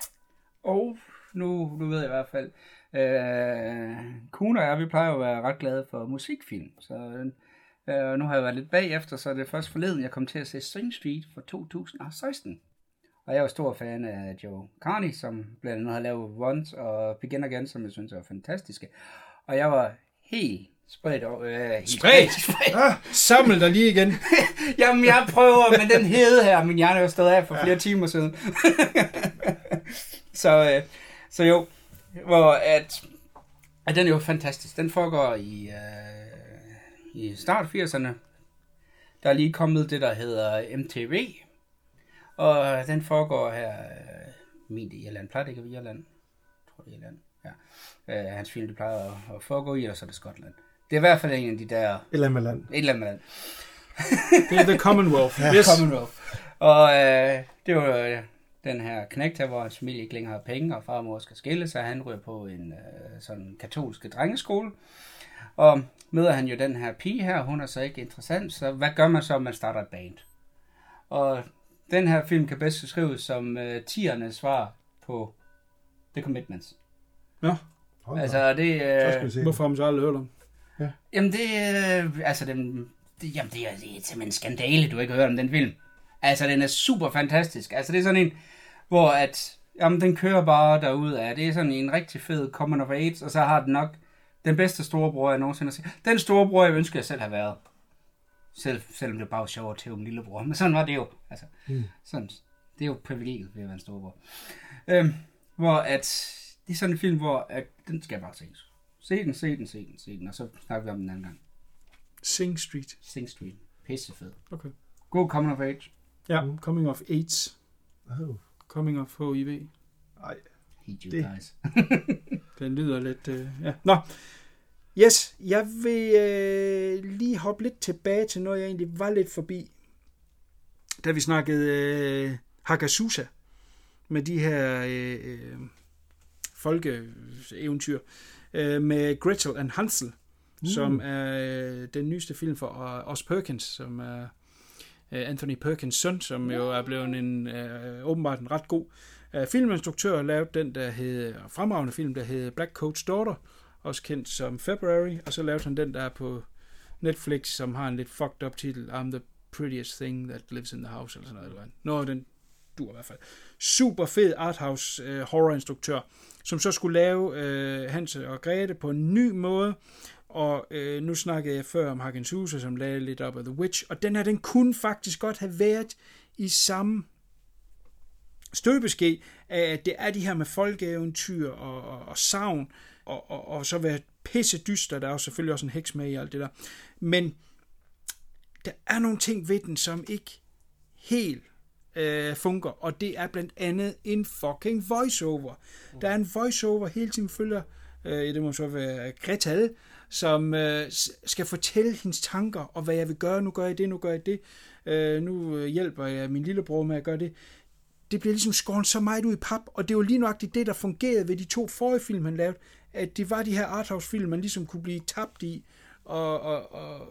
og nu, nu ved jeg i hvert fald, øh, Kuna og jeg, vi plejer jo at være ret glade for musikfilm, så øh, nu har jeg været lidt bagefter, så det er først forleden, jeg kom til at se Sing Street fra 2016. Og jeg er stor fan af Joe Carney, som blandt andet har lavet Once og Begin Again, som jeg synes er fantastiske. Og jeg var helt spredt over... Øh, Spredt? spredt. Ah, samle dig lige igen. Jamen, jeg prøver med den hede her. Min hjerne er jo stået af for flere timer siden. så, øh, så jo, hvor at, at den er jo fantastisk. Den foregår i, øh, i start 80'erne. Der er lige kommet det, der hedder MTV. Og den foregår her, øh, min i Irland. Plejer det ikke at være Irland? Jeg tror det er Irland. Ja. Øh, hans film, det plejer at, at foregå i, og så er det Skotland. Det er i hvert fald en af de der... Et eller andet land. Et eller andet land. Det er The Commonwealth. yes. Commonwealth. Og øh, det var øh, den her knægt her, hvor hans familie ikke længere har penge, og far og mor skal skille sig. Han ryger på en øh, sådan katolske drengeskole. Og møder han jo den her pige her, hun er så ikke interessant, så hvad gør man så, om man starter et band? Og den her film kan bedst beskrives som øh, tiernes svar på The Commitments. Ja. Altså, det... Øh, Hvorfor har man så aldrig hørt om? Ja. Jamen, det, øh, altså, den, det, jamen, det, er, det er simpelthen en skandale, du ikke har hørt om den film. Altså, den er super fantastisk. Altså, det er sådan en, hvor at, jamen, den kører bare derud af. Det er sådan en rigtig fed common of age, og så har den nok den bedste storebror, jeg nogensinde har set. Den storebror, jeg ønsker, jeg selv har været. Selv, selvom det bare var sjovt til min lillebror. Men sådan var det jo. Altså, mm. sådan, det er jo privilegiet ved at være en storebror. Øhm, hvor at, det er sådan en film, hvor at, den skal bare ses. Se den, se den, se den, se den, og så snakker vi om den anden gang. Sing Street. Sing Street. Pisse fed. Okay. God coming of age. Ja, mm. coming of AIDS. Oh. Coming of HIV. Ej. Hate you det. guys. den lyder lidt... Øh, ja. Nå. Yes, jeg vil øh, lige hoppe lidt tilbage til noget, jeg egentlig var lidt forbi. Da vi snakkede øh, Hagasusa med de her øh, folkeeventyr øh, med Gretel and Hansel, mm. som er øh, den nyeste film for uh, Os Perkins, som er øh, Anthony Perkins søn, som jo er blevet en øh, åbenbart en ret god øh, filminstruktør, lavet den, der hed, fremragende film, der hed Black Coat's Daughter, også kendt som February, og så lavede han den, der er på Netflix, som har en lidt fucked up titel, I'm the prettiest thing that lives in the house, eller sådan noget. Eller Nå, den dur i hvert fald. Super fed arthouse øh, horrorinstruktør, som så skulle lave øh, Hans og Grete på en ny måde, og øh, nu snakkede jeg før om Hagens Huse, som lagde lidt op af The Witch, og den her, den kunne faktisk godt have været i samme støbeske, at det er de her med folkeeventyr og, og, og savn, og, og, og så være pisse dyster, der er jo selvfølgelig også en heks med i alt det der. Men der er nogle ting ved den, som ikke helt øh, fungerer, og det er blandt andet en fucking voiceover. Der er en voiceover hele tiden følger, øh, det må så være Gretal, som øh, skal fortælle hendes tanker, og hvad jeg vil gøre, nu gør jeg det, nu gør jeg det, øh, nu øh, hjælper jeg min lillebror med at gøre det. Det bliver ligesom skåret så meget ud i pap, og det var lige nøjagtigt det, der fungerede ved de to forrige film, han lavede, at det var de her arthouse-film, man ligesom kunne blive tabt i, og, og, og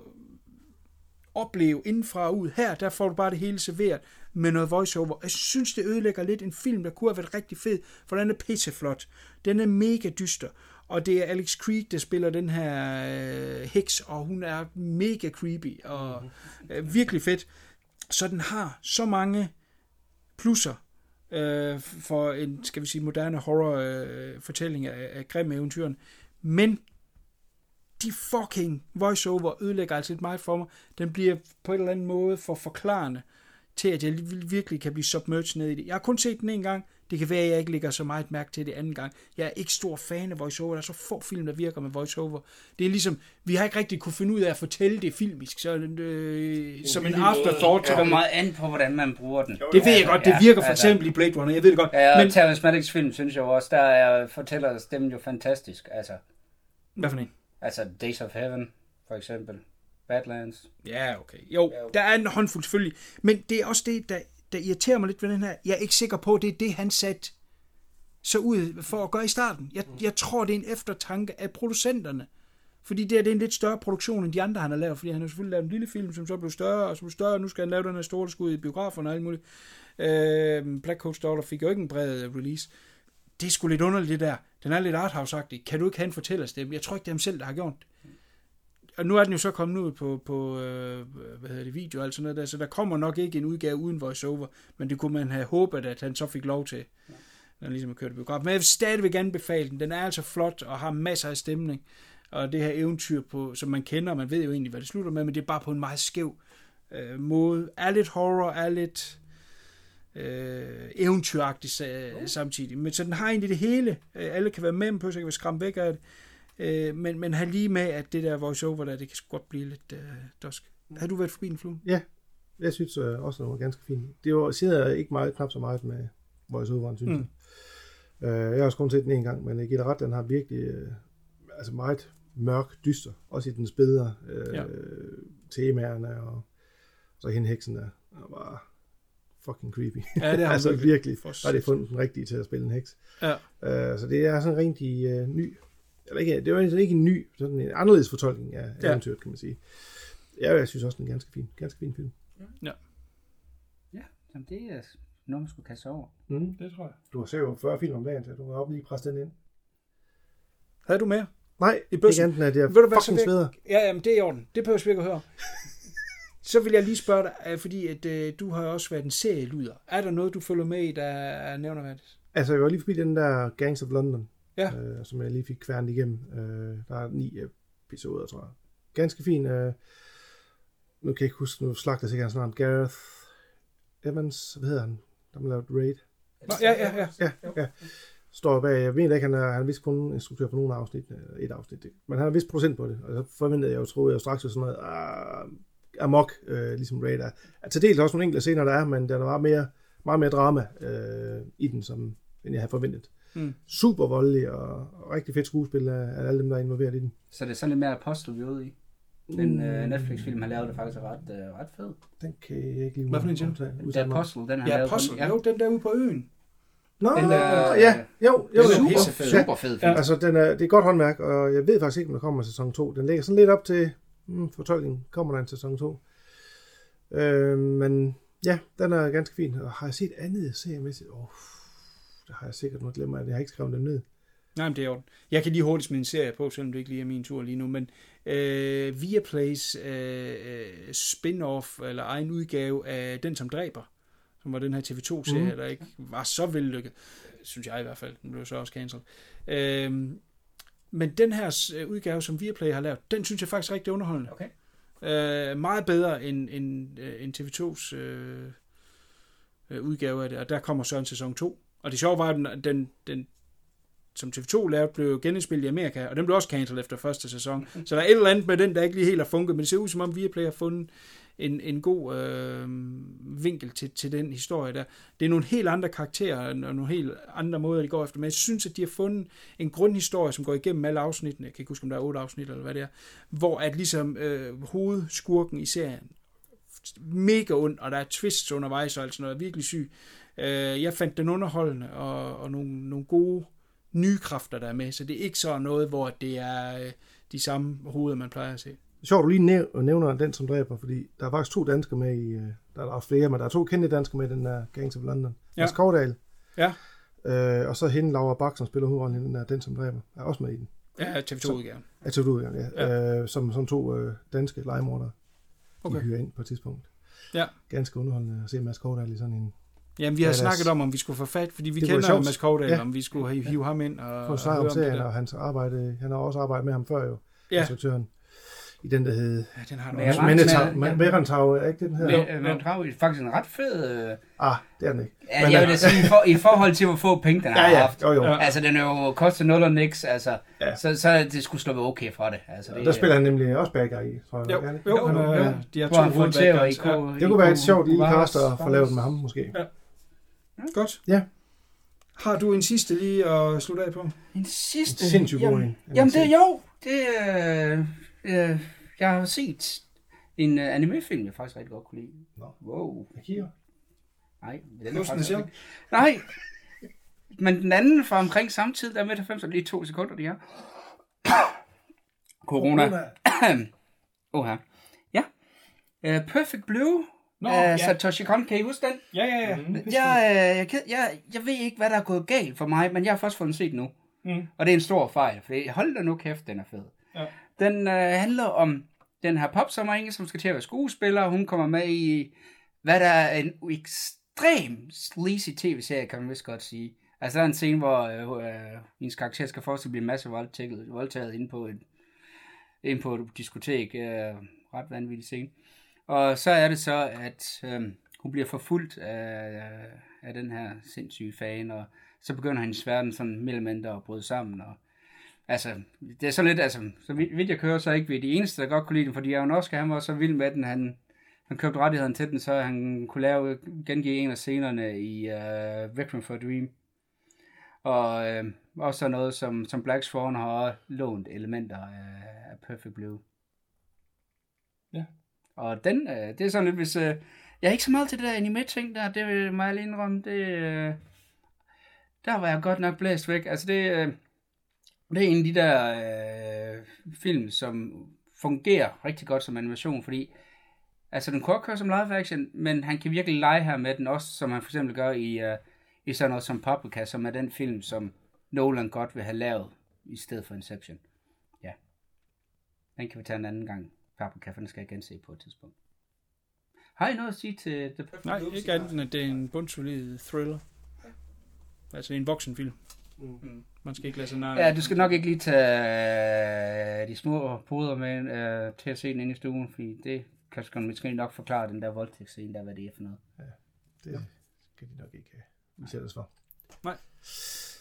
opleve indenfra og ud. Her, der får du bare det hele serveret med noget voiceover. Jeg synes, det ødelægger lidt en film, der kunne have været rigtig fed, for den er pisseflot. Den er mega dyster. Og det er Alex Creed, der spiller den her øh, heks, og hun er mega creepy og øh, virkelig fedt. Så den har så mange plusser øh, for en, skal vi sige, moderne horror-fortælling øh, af, af grimme eventyren. Men de fucking voiceover ødelægger altså lidt meget for mig. Den bliver på en eller anden måde for forklarende til, at jeg virkelig kan blive submerged ned i det. Jeg har kun set den en gang. Det kan være, at jeg ikke lægger så meget mærke til det anden gang. Jeg er ikke stor fan af voiceover. Der er så få film, der virker med voiceover. Det er ligesom, vi har ikke rigtig kunne finde ud af at fortælle det filmisk, så, øh, som en afterthought. Det kommer meget an på, hvordan man bruger den. Det ved jeg godt. Det virker for eksempel i Blade Runner. Jeg ved det godt. Ja, og men... Terrence Malicks film, synes jeg også, der er fortæller stemmen jo fantastisk. Altså. Hvad for en? Altså Days of Heaven, for eksempel. Badlands. Ja, okay. Jo, der er en håndfuld selvfølgelig. Men det er også det, der, der irriterer mig lidt ved den her. Jeg er ikke sikker på, at det er det, han satte så ud for at gøre i starten. Jeg, jeg tror, det er en eftertanke af producenterne. Fordi det, er, det er en lidt større produktion, end de andre, han har lavet. Fordi han har selvfølgelig lavet en lille film, som så blev større, og så blev større, og nu skal han lave den her store skud i biograferne og alt muligt. Øh, Black Coast Daughter fik jo ikke en bred release. Det er sgu lidt underligt, det der. Den er lidt arthouse-agtig. Kan du ikke have en fortællerstemme? Jeg tror ikke, det er ham selv, der har gjort det og nu er den jo så kommet ud på, på øh, hvad hedder det, video og alt sådan noget der, så der kommer nok ikke en udgave uden voiceover, men det kunne man have håbet, at han så fik lov til, ja. når han ligesom har kørt biograf. Men jeg vil stadigvæk anbefale den. Den er altså flot og har masser af stemning, og det her eventyr, på, som man kender, man ved jo egentlig, hvad det slutter med, men det er bare på en meget skæv øh, måde. Er lidt horror, er lidt øh, eventyragtig øh, samtidig. Men så den har egentlig det hele. Øh, alle kan være med på, så kan vi skræmme væk af det. Øh, men, men har lige med, at det der voice-over der, det kan sgu godt blive lidt øh, dusk. Har du været forbi en flue? Ja, jeg synes øh, også, det var ganske fint. Det var, jeg ikke meget, knap så meget med voice overen, synes mm. jeg. Øh, jeg har også kun set den en gang, men dig ret, den har virkelig øh, altså meget mørk, dyster. Også i den bedre øh, ja. temaerne, og så hende heksen der, der var fucking creepy. Ja, det har altså virkelig. har det fundet den rigtige til at spille en heks. Ja. Øh, så det er sådan en rigtig øh, ny, eller ikke, det var ikke en ny, sådan en anderledes fortolkning af Ja. eventyret, kan man sige. Ja, jeg synes også, den er en ganske fin, ganske fin film. Ja. Ja, jamen det er noget, man skulle kaste sig over. Mm. Det tror jeg. Du har set jo 40 film om dagen, så du kan op lige presse den ind. Havde du mere? Nej, I bøssen? ikke enten at det er Ved du hvad, så fucking sveder. Ja, jamen, det er i orden. Det behøver vi ikke at høre. så vil jeg lige spørge dig, øh, fordi at, øh, du har også været en serieluder. Er der noget, du følger med i, der er nævnerværdigt? Altså, jeg var lige forbi den der Gangs of London, Ja. øh, som jeg lige fik kværnet igennem. Øh, der er ni episoder, tror jeg. Ganske fin. Øh, nu kan jeg ikke huske, nu slagter jeg sikkert sådan Gareth Evans, hvad hedder han? Der har lavet Raid. Nå, ja, ja, ja. Ja, ja. Står bag, jeg ved ikke, han er, han er vist kun instruktør på nogle afsnit, øh, et afsnit, det- men han er vist procent på det, og så forventede jeg jo, troede jeg straks, at sådan noget uh, amok, øh, ligesom Raid er. Altså, til dels også nogle enkelte scener, der er, men der er meget mere, meget mere drama øh, i den, som, end jeg havde forventet. Mm. Super voldelig og, og rigtig fedt skuespil af, af alle dem, der er involveret i den. Så det er sådan lidt mere apostel, vi er ude i. Den øh, Netflix-film, han lavede, er faktisk ret, øh, ret fed. Den kan jeg ikke lige Hvad for en mig om. Apostle, den han Ja, lavede. Apostle. Ja. Jo, den der ude på øen. Nå, Den er- ja, jo, jo, Den er jo. pissefed. Ja, Super fed film. Altså, den er, det er godt håndværk, og jeg ved faktisk ikke, om der kommer sæson 2. Den ligger sådan lidt op til hmm, fortolkningen. Kommer der en sæson 2? Øh, men ja, den er ganske fin. Og har jeg set andet seriemæssigt? Åh, oh, det har jeg sikkert noget glemt af. Jeg har ikke skrevet dem ned. Nej, men det er orden. Jeg kan lige hurtigt smide en serie på, selvom det ikke lige er min tur lige nu, men øh, Viaplays øh, øh, spin-off, eller egen udgave af Den, som dræber, som var den her TV2-serie, Mhm. mm. der ikke var så vellykket, synes jeg i hvert fald. Den blev så også cancelled. Øh, men den her øh, udgave, som Viaplay har lavet, den synes jeg faktisk er rigtig underholdende. Okay. Øh, meget bedre end, end, øh, end TV2's øh, øh, udgave af det, og der kommer så en sæson 2. Og det sjove var, at den, den, den som TV2 lavede, blev genindspillet i Amerika, og den blev også cancelled efter første sæson. Så der er et eller andet med den, der ikke lige helt har funket, men det ser ud som om Viaplay har fundet en, en god øh, vinkel til, til den historie der. Det er nogle helt andre karakterer, og nogle helt andre måder, de går efter, men jeg synes, at de har fundet en grundhistorie, som går igennem alle afsnittene, jeg kan ikke huske, om der er otte afsnit, eller hvad det er, hvor at ligesom øh, hovedskurken i serien mega ond, og der er twists undervejs og alt sådan noget, virkelig syg. Øh, jeg fandt den underholdende, og, og nogle, nogle gode nye kræfter, der er med, så det er ikke så noget, hvor det er øh, de samme hoveder, man plejer at se. Sjovt, du lige næv- nævner den, som dræber, fordi der er faktisk to danskere med i... øh, Der er også flere, men der er to kendte danskere med i den der Gangs of London. Ja. Ja. Mads Kovdal. Ja. Øh, og så hende, Laura Bak, som spiller hovedrollen i den der Den, som dræber, er også med i den. Ja, TV2-udgaven. Ja, til udgang, ja. ja. Øh, som, som to øh, danske legemordere, Okay. de hyrer ind på et tidspunkt. Ja. Ganske underholdende at se Mads Kovdal i sådan en... Jamen, vi har Ja, os- snakket om, om vi skulle få fat, fordi vi Det kender jo. Mads Kovdal, Ja. om vi skulle hive, hive ham ind og, og snak høre om serien, og hans arbejde, han har også arbejdet med ham før jo, Ja. instruktøren. I den, der hed... Ja, den har du Men også. ja. Merentau, er ikke det, den men Drav er faktisk en ret fed... Øh, Ah, det er den ikke. ja, Men, jeg vil da sige, i, for, i forhold til, hvor få penge den har Ja, ja, haft. jo, jo. Ja. Altså, den er jo kostet 0 og niks, altså. Ja. Så, så det skulle slå okay for det. Altså, det Der spiller han nemlig også bad guy i, tror jeg. Jo, jo, han er, jo. de har to i ko- Det kunne være et sjovt lille cast at få lavet med ham, måske. Ja. Godt. Ja. Har du en sidste lige at slutte af på? En sidste... En sindssygt god jamen, en. Jamen, det er jo... Det er... Øh, jeg har set en uh, anime-film, jeg faktisk rigtig godt kunne lide. Nå. Wow. Akira. Nej, den er faktisk ikke. Nej. Men den anden fra omkring samme tid, der er med 90, lige to sekunder, de her. Corona. Åh her. Ja. Uh, Perfect Blue. Nå, Nå, ja. Satoshi Kon, kan I huske den? Ja, ja, ja. Mm. Jeg, øh, jeg, jeg, jeg, jeg ved ikke, hvad der er gået galt for mig, men jeg har først fået den set nu. Mm. Og det er en stor fejl, for hold da nu kæft, den er fed. Ja. Den øh, handler om den her popsommerinde, som skal til at være skuespiller. Hun kommer med i, hvad der er en ekstrem sleazy tv-serie, kan man vist godt sige. Altså, der er en scene, hvor øh, øh, hendes karakter skal forestille at blive masse voldtaget, voldtaget inde på et, inde på et diskotek. Øh, ret vanvittig scene. Og så er det så, at øh, hun bliver forfulgt af, af den her sindssyge fan, og så begynder hendes verden sådan mellem at bryde sammen, og altså, det er sådan lidt, altså, så vidt jeg kører, så er ikke vi de eneste, der godt kunne lide den, fordi Aronofsky, han var så vild med den, han, han købte rettigheden til den, så han kunne lave, gengive en af scenerne i øh, uh, Requiem for a Dream. Og øh, også sådan noget som, som Black Swan har lånt elementer af, af Perfect Blue. Og den, øh, det er sådan lidt, hvis... Øh, jeg er ikke så meget til det der anime-ting der, det vil jeg lige indrømme, det... Øh, der var jeg godt nok blæst væk. Altså det, øh, det er en af de der øh, film, som fungerer rigtig godt som animation, fordi altså den kunne køre som live action, men han kan virkelig lege her med den også, som han for eksempel gør i, øh, i sådan noget som Paprika, som er den film, som Nolan godt vil have lavet i stedet for Inception. Ja. Den kan vi tage en anden gang. Paprika, den skal jeg gense på et tidspunkt. Har I noget at sige til The Perfect Nej, Blue? ikke andet end, at det er en bundsolid thriller. Altså en voksenfilm. Mm. Man skal ikke lade sig nej. Ja, du skal nok ikke lige tage øh, de små poder med øh, til at se den inde i stuen, fordi det kan skal måske nok forklare den der voldtægtsscene, der hvad det er for noget. Det skal de nok ikke have udsættes for.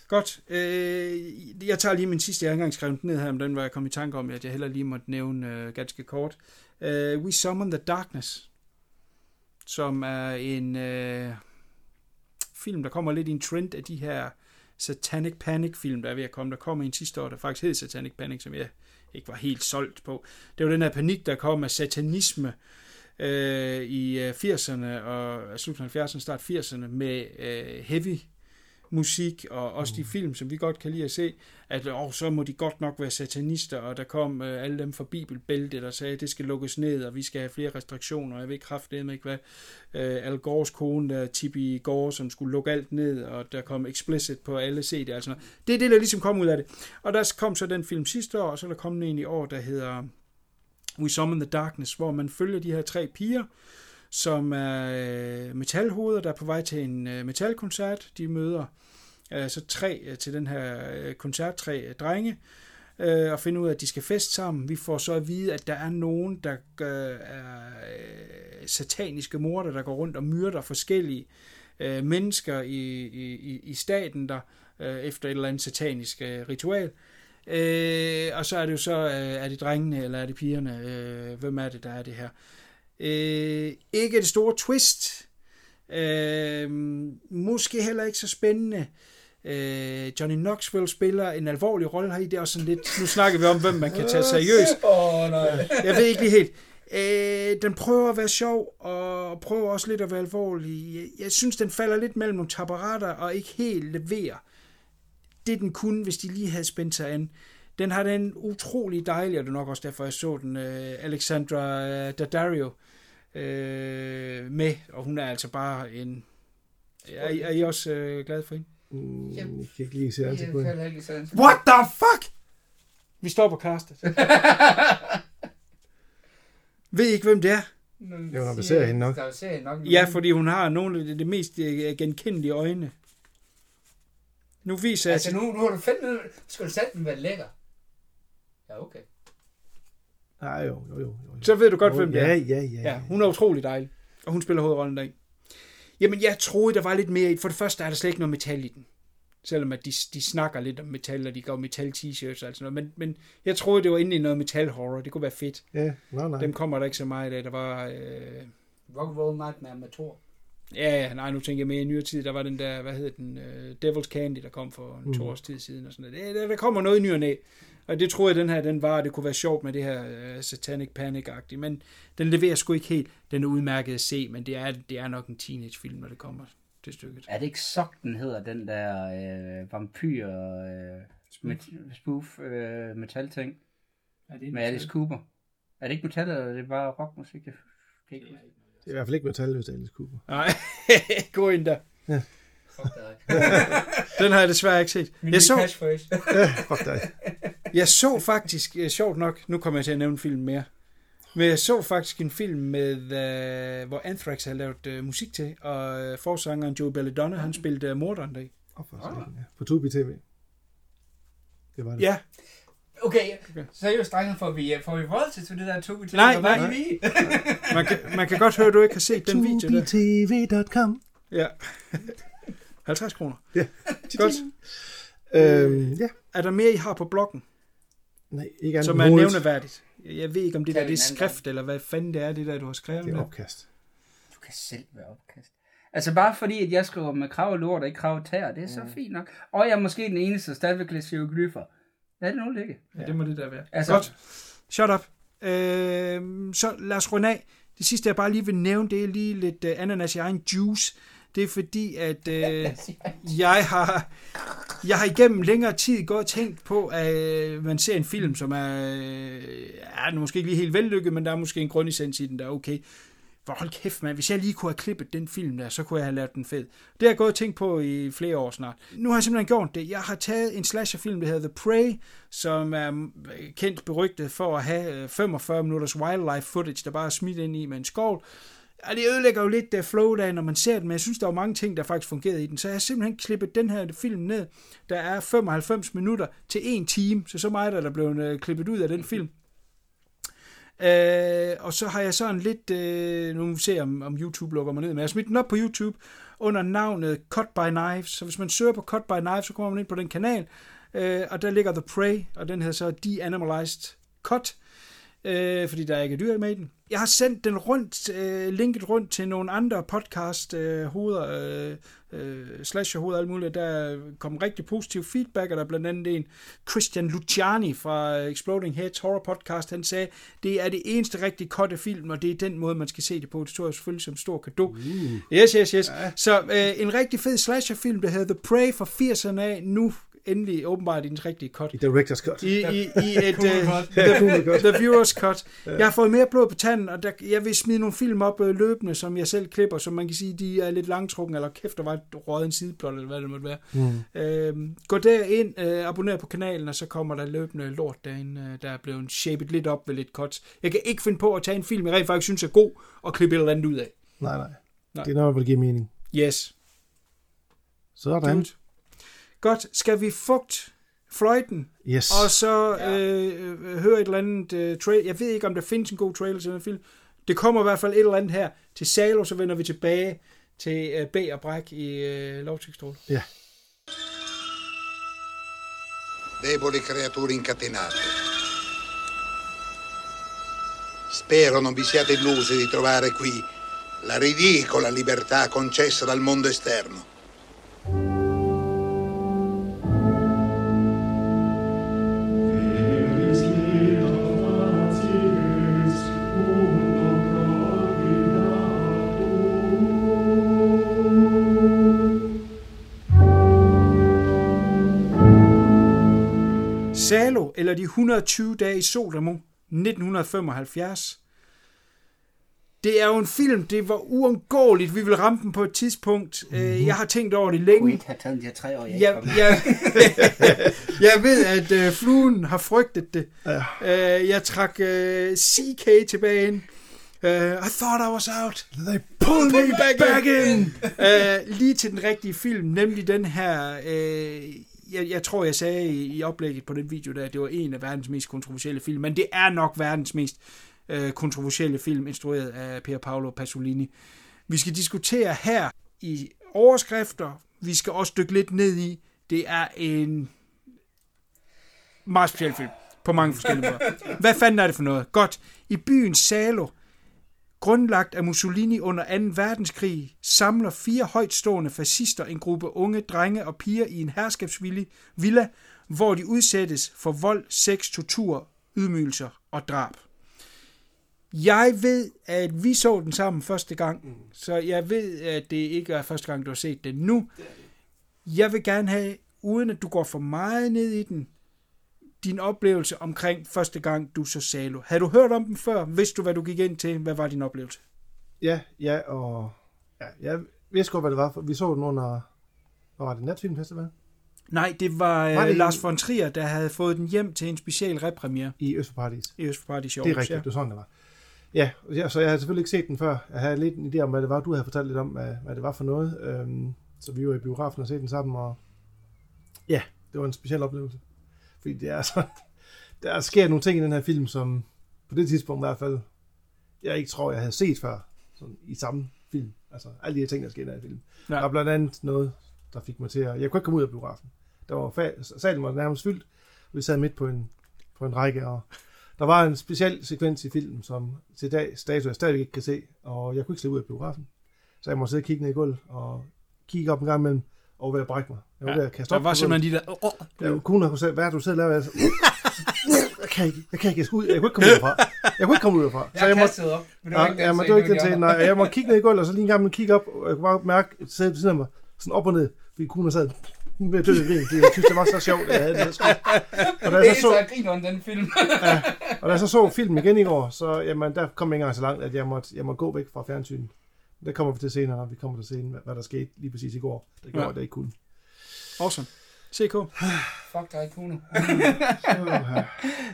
Godt. Øh, jeg tager lige min sidste, jeg har ikke engang skrevet den ned her, men den var jeg kommet i tanke om, at jeg heller lige måtte nævne øh, ganske kort. Øh, We Summon the Darkness, som er en øh, film, der kommer lidt i en trend af de her Satanic Panic film, der er ved at komme. Der kommer en sidste år, der faktisk hed Satanic Panic, som jeg ikke var helt solgt på. Det var den her panik, der kom af satanisme øh, i øh, 80'erne og øh, slut 70'erne, start 80'erne med øh, heavy musik, og også de film, som vi godt kan lide at se, at åh, så må de godt nok være satanister, og der kom øh, alle dem fra Bibelbæltet, der sagde, at det skal lukkes ned, og vi skal have flere restriktioner, og jeg ved ikke kraftedeme ikke hvad. Øh, Al Gores kone, der Tibi Gore, som skulle lukke alt ned, og der kom explicit på alle CD'er, altså noget. Det er det, der ligesom kom ud af det. Og der kom så den film sidste år, og så er der kommet en i år, der hedder We Summon the Darkness, hvor man følger de her tre piger, som er øh, metalhoveder, der er på vej til en øh, metalkoncert. De møder øh, så tre øh, til den her øh, koncert, tre øh, drenge, øh, og finder ud af, at de skal feste sammen. Vi får så at vide, at der er nogen, der øh, er sataniske morder, der går rundt og myrder forskellige øh, mennesker i, i, i staten der, øh, efter et eller andet satanisk øh, ritual. Øh, og så er det jo så, øh, er det drengene, eller er det pigerne? Øh, hvem er det, der er det her? Øh, ikke det store twist. Øh, måske heller ikke så spændende. Øh, Johnny Knoxville spiller en alvorlig rolle her i. Det er også sådan lidt... Nu snakker vi om, hvem man kan tage seriøst. Åh, nej. Jeg ved ikke lige helt. Øh, den prøver at være sjov, og prøver også lidt at være alvorlig. Jeg, jeg synes, den falder lidt mellem nogle tapparater, og ikke helt leverer det, den kunne, hvis de lige havde spændt sig an. Den har den utrolig dejlig, og det er nok også derfor, jeg så den, øh, Alexandra øh, Daddario øh, med, og hun er altså bare en... Er, er I også øh, glade for hende? Mm, jeg kan ikke lige se ansigt på hende. What the fuck? Vi står på castet. Ved I ikke, hvem det er? Jo, når vi ser hende nok. Ser hende nok. Ja, fordi hun har nogle af de, de mest øh, genkendelige øjne. Nu viser jeg... Altså nu, nu har du med, skulle den være lækker. Ja, okay. Nej, jo, jo, jo. jo. Så ved du godt, jo, hvem det ja, er. Ja, ja, ja. Ja, hun er utrolig dejlig. Og hun spiller hovedrollen deri. Jamen, jeg troede, der var lidt mere i. For det første er der slet ikke noget metal i den. Selvom at de, de snakker lidt om metal, og de går metal t-shirts og sådan noget. Men, men jeg troede, det var inde i noget metal horror. Det kunne være fedt. Ja, nej, nej. Dem kommer der ikke så meget af. Der var... Øh... Rock Roll Nightmare med Thor. Ja, ja, nej, nu tænker jeg mere i nyere tid. Der var den der, hvad hedder den, uh, Devil's Candy, der kom for en Mm. to års tid siden. Og sådan noget. Der, der kommer noget i ny og næ. Og det troede jeg, den her, den var, det kunne være sjovt med det her uh, Satanic Panic-agtige. Men den leverer sgu ikke helt. Den er udmærket at se, men det er, det er nok en teenagefilm, når det kommer til stykket. Er det ikke Sok, den hedder, den der øh, vampyr øh, met, spoof øh, metal-ting? Er det Med Alice Cooper. Er det ikke metal, eller er det bare rockmusik? Jeg kan ikke huske. Det er i hvert fald ikke metal, hvis det er Alice Cooper. Nej, gå ind der. Fuck dig. Den har jeg desværre ikke set. Min Jeg så, catchphrase. Fuck dig. jeg så faktisk, øh, sjovt nok, nu kommer jeg til at nævne en film mere, men jeg så faktisk en film med, uh, hvor Anthrax har lavet uh, musik til, og uh, forsangeren Joe Belladonna, han spillede uh, morderen deri. Oh, for ah. ja. På Tubi TV. Det var det. Ja, Okay, seriøst, drenge, får vi, får vi vold til det der to til Nej, nej. vi? Man kan, man kan godt høre, at du ikke har set den video der. tv.com Ja. 50 kroner. Ja. Godt. Øhm, ja. Er der mere, I har på bloggen, Nej, ikke andet som er hovedet. nævneværdigt? Jeg ved ikke, om det Kan der vi det er en anden skrift, eller hvad fanden det er, det der, du har skrevet. Det er der. opkast. Du kan selv være opkast. Altså bare fordi, at jeg skriver med krav og lort og ikke krav og tær, det er så fint nok. Og jeg er måske den eneste, der stadigvæk læser hieroglyffer. Lad det nu ligge. Ja, det må det der være. Altså, Godt. Shut up. Øh, så lad os runde af. Det sidste, jeg bare lige vil nævne, det er lige lidt uh, ananas i egen juice. Det er fordi, at øh, jeg har jeg har igennem længere tid gået og tænkt på, at øh, man ser en film, som er, øh, er måske ikke lige helt vellykket, men der er måske en grundessens i den, der er okay. Hvor hold kæft, mand. Hvis jeg lige kunne have klippet den film der, så kunne jeg have lavet den fed. Det har jeg gået og tænkt på i flere år snart. Nu har jeg simpelthen gjort det. Jeg har taget en slasherfilm, der hedder The Prey, som er øh, kendt berygtet for at have øh, 45 minutters wildlife footage, der bare er smidt ind i med en skovl. Og det ødelægger jo lidt øh, der flow der, når man ser den, men jeg synes, der er mange ting, der faktisk fungerede i den. Så jeg har simpelthen klippet den her film ned. Der er 95 minutter til en time, så så meget er der blevet øh, klippet ud af den film. Øh, og så har jeg sådan lidt, øh, nu må vi se om, om YouTube lukker mig ned, men jeg har smidt den op på YouTube under navnet Cut by Knives. Så hvis man søger på Cut by Knives, så kommer man ind på den kanal, øh, og der ligger The Prey, og den hedder så De-Animalized Cut, øh, fordi der ikke er dyr med i den. Jeg har sendt den rundt, øh, linket rundt til nogle andre podcast øh, hoveder, øh, øh, slasher hoveder alt muligt. Der kom rigtig positiv feedback, og der er blandt andet en Christian Luciani fra Exploding Heads Horror Podcast, han sagde, det er det eneste rigtig kotte film, og det er den måde, man skal se det på. Det står jeg selvfølgelig som stor kado. Uh. Yes, yes, yes. Ja. Så øh, en rigtig fed slasherfilm, der hedder The Prey fra 80'erne af, nu endelig åbenbart i den rigtige cut. I Director's Cut. I, i, i et uh, the, the Viewers Cut. Jeg har fået mere blod på tanden, og der, jeg vil smide nogle film op øh, løbende, som jeg selv klipper, som man kan sige, de er lidt langtrukken, eller kæft, der var et røget en sideplot, eller hvad det måtte være. Mm. Øhm, gå derind, øh, abonner på kanalen, og så kommer der løbende lort derinde, øh, der er blevet shaped lidt op ved lidt cuts. Jeg kan ikke finde på at tage en film, jeg rent faktisk synes er god, og klippe et eller andet ud af. Nej, nej. Nej. Det er noget, der giver mening. Yes. Sådan. Good. Godt, skal vi fugt fløjten, Yes. og så øh, øh, høre et eller andet øh, trailer. Jeg ved ikke, om der findes en god trailer til den film. Det kommer i hvert fald et eller andet her til Salo, så vender vi tilbage til øh, B og Bræk i øh, Lovtekstrål. Ja. Deboli creature incatenate. Spero non vi siate illuse di trovare qui la ridicola libertà concessa dal mondo esterno. Eller de 120 dage i Sodamo, 1975. Det er jo en film, det var uundgåeligt, vi ville ramme den på et tidspunkt. Mm-hmm. Jeg har tænkt over det længe. ikke have taget de her tre år, jeg Jeg, jeg, jeg ved, at øh, fluen har frygtet det. Ja. Øh, jeg trak øh, CK tilbage ind. Uh, I thought I was out. They pulled me back, back in. uh, lige til den rigtige film, nemlig den her... Uh, jeg, jeg tror, jeg sagde i, i oplægget på den video, der, at det var en af verdens mest kontroversielle film, men det er nok verdens mest øh, kontroversielle film, instrueret af Pier Paolo Pasolini. Vi skal diskutere her i overskrifter. Vi skal også dykke lidt ned i. Det er en meget speciel film på mange forskellige måder. Hvad fanden er det for noget? Godt. I byen Salo, grundlagt af Mussolini under 2. verdenskrig, samler fire højtstående fascister en gruppe unge drenge og piger i en herskabsvillig villa, hvor de udsættes for vold, sex, tortur, ydmygelser og drab. Jeg ved, at vi så den sammen første gang, så jeg ved, at det ikke er første gang, du har set den nu. Jeg vil gerne have, uden at du går for meget ned i den, din oplevelse omkring første gang, du så Salo. Havde du hørt om den før? Vidste du, hvad du gik ind til? Hvad var din oplevelse? Ja, ja, og... Ja, jeg vidste godt, hvad det var. for Vi så den under... Hvad var det? Natfilmfestival? Nej, det var, Var øh, det Lars von Trier, der havde fået den hjem til en special repremiere I Øst for Paradis. i Show. Det er rigtigt, det var sådan, det var. Ja, ja, så jeg havde selvfølgelig ikke set den før. Jeg havde lidt en idé om, hvad det var. Du havde fortalt lidt om, hvad, hvad det var for noget. Øhm, så vi var i biografen og set den sammen, og ja, det var en speciel oplevelse. Fordi det er så... der sker nogle ting i den her film, som på det tidspunkt i hvert fald, jeg ikke tror, jeg havde set før sådan, i samme film. Altså, alle de her ting, der sker i den her film. Ja. Der var blandt andet noget, der fik mig til at... Jeg kunne ikke komme ud af biografen. Der var fa- salen var nærmest fyldt. Vi sad midt på en, på en række, og der var en speciel sekvens i filmen, som til dag status jeg stadigvæk ikke kan se, og jeg kunne ikke slippe ud af biografen. Så jeg må sidde og kigge ned i gulvet, og kigge op en gang imellem, og ved at brække mig. Jeg var Ja, ved at kaste der op var på simpelthen de der... Oh. Ja, konen har kunne sige, hvad er du sidder og laver? Jeg, så, jeg kan ikke, jeg kan ikke, jeg ud, jeg kunne ikke komme ud derfra. Jeg kunne ikke komme ud derfra. Jeg har må, kastet op, men det var ja, ikke den ja, det var ikke den var andre. nej. Jeg må kigge ned i gulvet, og så lige en gang kigge op, og jeg kunne bare mærke, at sidde ved siden af mig, sådan op og ned, fordi konen sad ved at dø af grin, fordi jeg synes, det var så sjovt, jeg havde det. Så. Og da Det jeg er så så så, jeg griner om den film. og da jeg så så filmen igen i går, så jamen, der kom jeg ikke engang så langt, at jeg måtte, jeg måtte gå væk fra fjernsynet. Det kommer vi til senere, når vi kommer til scenen, hvad, der skete lige præcis i går. Det gjorde, Ja. det ikke kunne. Awesome. CK. Fuck dig, Kuno.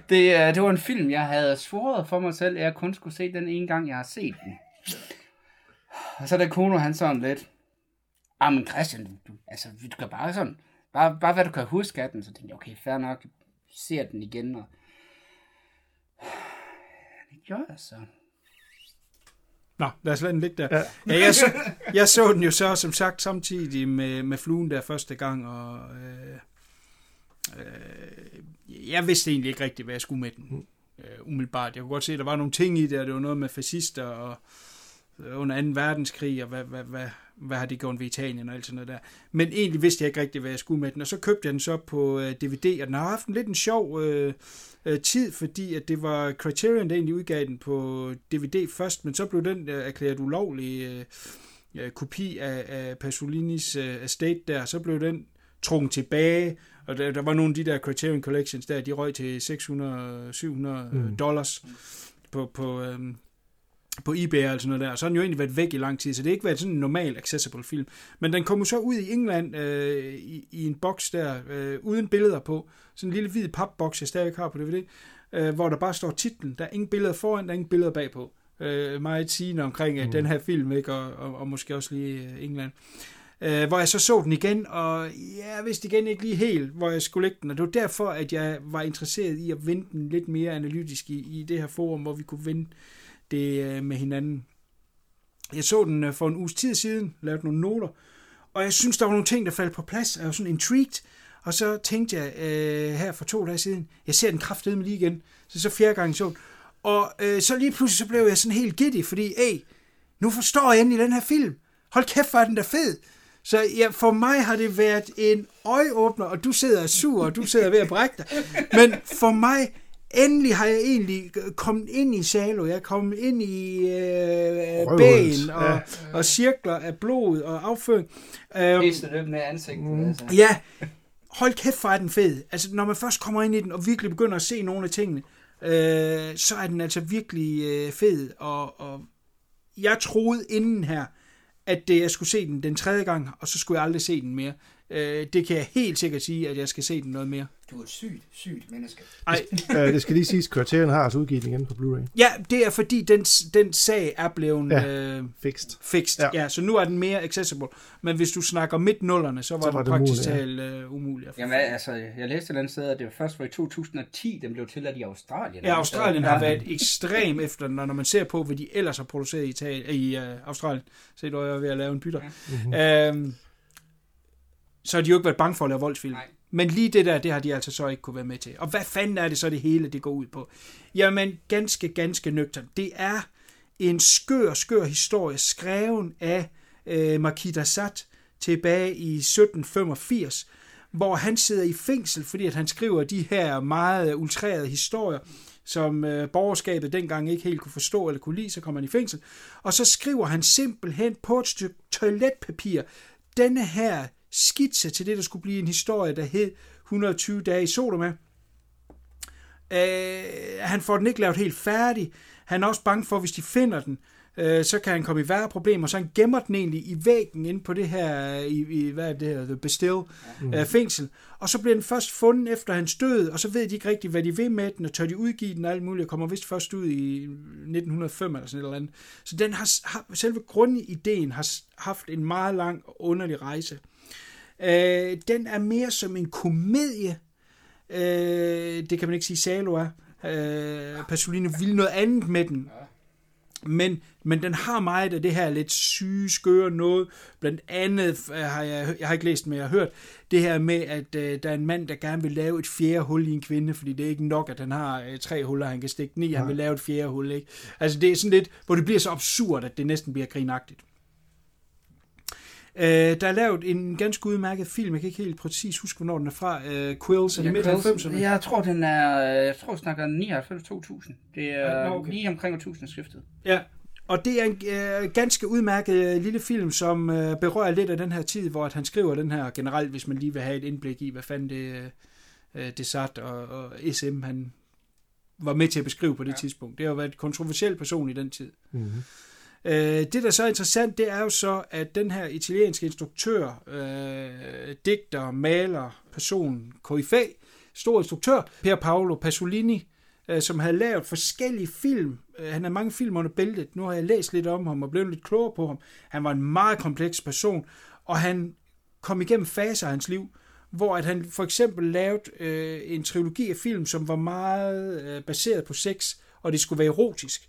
det, øh, det var en film, jeg havde svoret for mig selv, at jeg kun skulle se den ene gang, jeg har set den. Og så er der Kuno, han sådan lidt, ah, men Christian, du, altså, du kan bare sådan, bare, bare hvad du kan huske af den, så tænkte jeg, okay, fair nok, ser den igen, og det gjorde jeg så. Nå, lad os lade den ligge der. Ja. Ja, jeg, så, jeg så den jo så, som sagt, samtidig med, med fluen der første gang, og øh, øh, jeg vidste egentlig ikke rigtigt, hvad jeg skulle med den. Øh, umiddelbart. Jeg kunne godt se, at der var nogle ting i det, og det var noget med fascister og øh, under 2. verdenskrig, og hvad, hvad, hvad, hvad har de gjort ved Italien og alt sådan noget der. Men egentlig vidste jeg ikke rigtigt, hvad jeg skulle med den, og så købte jeg den så på øh, DVD, og den har haft en lidt en sjov øh, øh, tid, fordi at det var Criterion, der egentlig udgav den på DVD først, men så blev den øh, erklæret ulovlig øh, øh, kopi af, af Pasolinis øh, estate der, så blev den trukket tilbage, og der, der var nogle af de der Criterion Collections der, de røg til 600-700 mm. dollars på, på, øhm, på eBay og sådan noget der. Og så har den jo egentlig været væk i lang tid, så det har ikke været sådan en normal accessible film. Men den kom jo så ud i England øh, i, i en boks der, øh, uden billeder på. Sådan en lille hvid papboks, jeg stadig har på DVD, øh, hvor der bare står titlen. Der er ingen billeder foran, der er ingen billeder bagpå. Øh, meget sigende omkring mm. den her film, ikke? Og, og, og måske også lige øh, England. Øh, hvor jeg så så den igen, og ja, jeg vidste igen ikke lige helt, hvor jeg skulle lægge den. Og det var derfor, at jeg var interesseret i at vende den lidt mere analytisk i, i det her forum, hvor vi kunne vende det øh, med hinanden. Jeg så den øh, for en uges tid siden, lavede nogle noter, og jeg synes, der var nogle ting, der faldt på plads. Jeg var sådan intrigued, og så tænkte jeg øh, her for to dage siden, jeg ser den kraftedeme lige igen. Så så fjerde gang så. Og øh, så lige pludselig så blev jeg sådan helt giddy, fordi, hey, nu forstår jeg endelig den her film. Hold kæft, hvor er den der fed. Så ja, for mig har det været en øjeåbner, og du sidder sur, og du sidder ved at brække dig. Men for mig, endelig har jeg egentlig kommet ind i Salo. Jeg er kommet ind i øh, bægen og, ja. og cirkler af blod og afføring. Øhm, Pisse dem med ansigtet. Mm. Altså. Ja, hold kæft, hvor er den fed. Altså, når man først kommer ind i den, og virkelig begynder at se nogle af tingene, øh, så er den altså virkelig øh, fed. Og, og jeg troede inden her, at det, jeg skulle se den den tredje gang, og så skulle jeg aldrig se den mere. Øh, det kan jeg helt sikkert sige, at jeg skal se den noget mere. Du er et sygt, sygt menneske. Ej, Øh, det skal lige siges, Criterion har altså udgivet den igen på Blu-ray. ja, det er fordi, den, den sag er blevet Ja. øh, Fixed. fixed. Ja. Ja. ja. så nu er den mere accessible. Men hvis du snakker midt nullerne, så var, Så så var det det praktisk umuligt, talt øh, umuligt. at få Jamen altså, jeg læste et eller andet sted, at det var først var i 2010, den blev tilladt i Australien. Ja, Australien har Ja. været ekstrem efter, når når man ser på, hvad de ellers har produceret i, Italien, i uh, Australien. Se, du er ved at lave en bytter. Mm-hmm. Øhm, så har de jo ikke været bange for at lave voldsfilm. Nej. Men lige det der, det har de altså så ikke kunne være med til. Og hvad fanden er det så, det hele det går ud på? Jamen, ganske, ganske nøgtern. Det er en skør, skør historie, skreven af øh, Makita Sat tilbage i 1785, hvor han sidder i fængsel, fordi at han skriver de her meget ultrerede historier, som øh, borgerskabet dengang ikke helt kunne forstå eller kunne lide, så kommer han i fængsel. Og så skriver han simpelthen på et stykke toiletpapir denne her skitse til det, der skulle blive en historie, der hed 120 dage i Sodoma. Øh, han får den ikke lavet helt færdig. Han er også bange for, hvis de finder den, øh, så kan han komme i værre problemer, så han gemmer den egentlig i væggen inde på det her, i, i hvad er det her, The Bastille mm. øh, fængsel. Og så bliver den først fundet efter hans død, og så ved de ikke rigtigt, hvad de vil med den, og tør de udgive den og alt muligt, og kommer vist først ud i 1905 eller sådan et eller andet. Så den har, har selve grundideen har haft en meget lang og underlig rejse. Øh, den er mere som en komedie, Øh, det kan man ikke sige, Salo er. Øh, Pasolini vil noget andet med den. Men, men den har meget af det her lidt syge, skøre noget. Blandt andet øh, har jeg, jeg har ikke læst, men jeg har hørt det her med, at øh, der er en mand, der gerne vil lave et fjerde hul i en kvinde, fordi det er ikke nok, at han har øh, tre huller, han kan stikke den i. Han vil lave et fjerde hul, ikke? Altså det er sådan lidt, hvor det bliver så absurd, at det næsten bliver grinagtigt. Øh, der er lavet en ganske udmærket film, jeg kan ikke helt præcis huske, hvornår den er fra. Øh, Quills, er det midt 90'erne? Jeg tror, den er, jeg tror, snakker 99-2000. Det er Ja, okay. lige omkring 1000 skiftet. Ja, og det er en øh, ganske udmærket øh, lille film, som øh, berører lidt af den her tid, hvor at han skriver den her generelt, hvis man lige vil have et indblik i, hvad fanden det, øh, det sat og, og SM han var med til at beskrive på det ja. tidspunkt. Det har jo været en kontroversiel person i den tid. Mm-hmm. Øh, det, der så er interessant, det er jo så, at den her italienske instruktør, øh, digter, maler, person, KFA, stor instruktør, Per Paolo Pasolini, øh, som havde lavet forskellige film. Øh, han har mange film under bæltet. Nu har jeg læst lidt om ham og blevet lidt klogere på ham. Han var en meget kompleks person, og han kom igennem faser af hans liv, hvor at han for eksempel lavede øh, en trilogi af film, som var meget øh, baseret på sex, og det skulle være erotisk.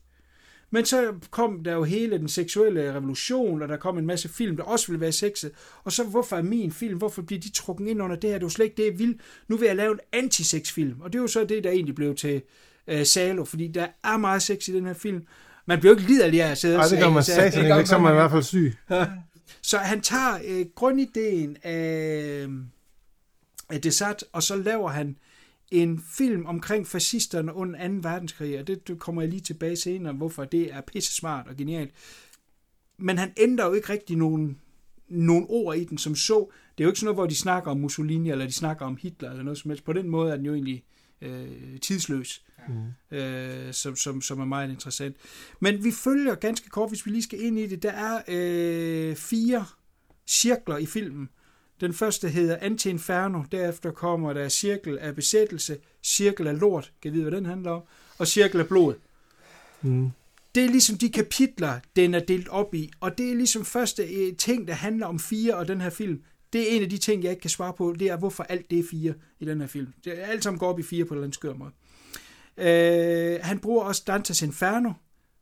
Men så kom der jo hele den seksuelle revolution, og der kom en masse film, der også ville være sexet. Og så hvorfor er min film, hvorfor bliver de trukket ind under det her? Det er jo slet ikke det, jeg vil. Nu vil jeg lave en antisex-film. Og det er jo så det, der egentlig blev til øh, Salo, fordi der er meget sex i den her film. Man bliver jo ikke liderlig af at sidde og det gør man satan ikke, ikke, så er man i hvert fald syg. så han tager øh, grundideen af, af Desat, og så laver han en film omkring fascisterne under 2. verdenskrig, og det, det kommer jeg lige tilbage senere, hvorfor det er pisse smart og genialt. Men han ændrer jo ikke rigtig nogen, nogen ord i den som så. Det er jo ikke sådan noget, hvor de snakker om Mussolini, eller de snakker om Hitler, eller noget som helst. På den måde er den jo egentlig øh, tidsløs, mm. øh, som, som, som er meget interessant. Men vi følger ganske kort, hvis vi lige skal ind i det. Der er øh, fire cirkler i filmen. Den første hedder Anti-Inferno, derefter kommer der Cirkel af besættelse, Cirkel af lort, kan vide, hvad den handler om, og Cirkel af blod. Mm. Det er ligesom de kapitler, den er delt op i, og det er ligesom første øh, ting, der handler om fire og den her film. Det er en af de ting, jeg ikke kan svare på, det er, hvorfor alt det er fire i den her film. Det er alt sammen går op i fire på en eller anden skør måde. Øh, han bruger også Dantes Inferno,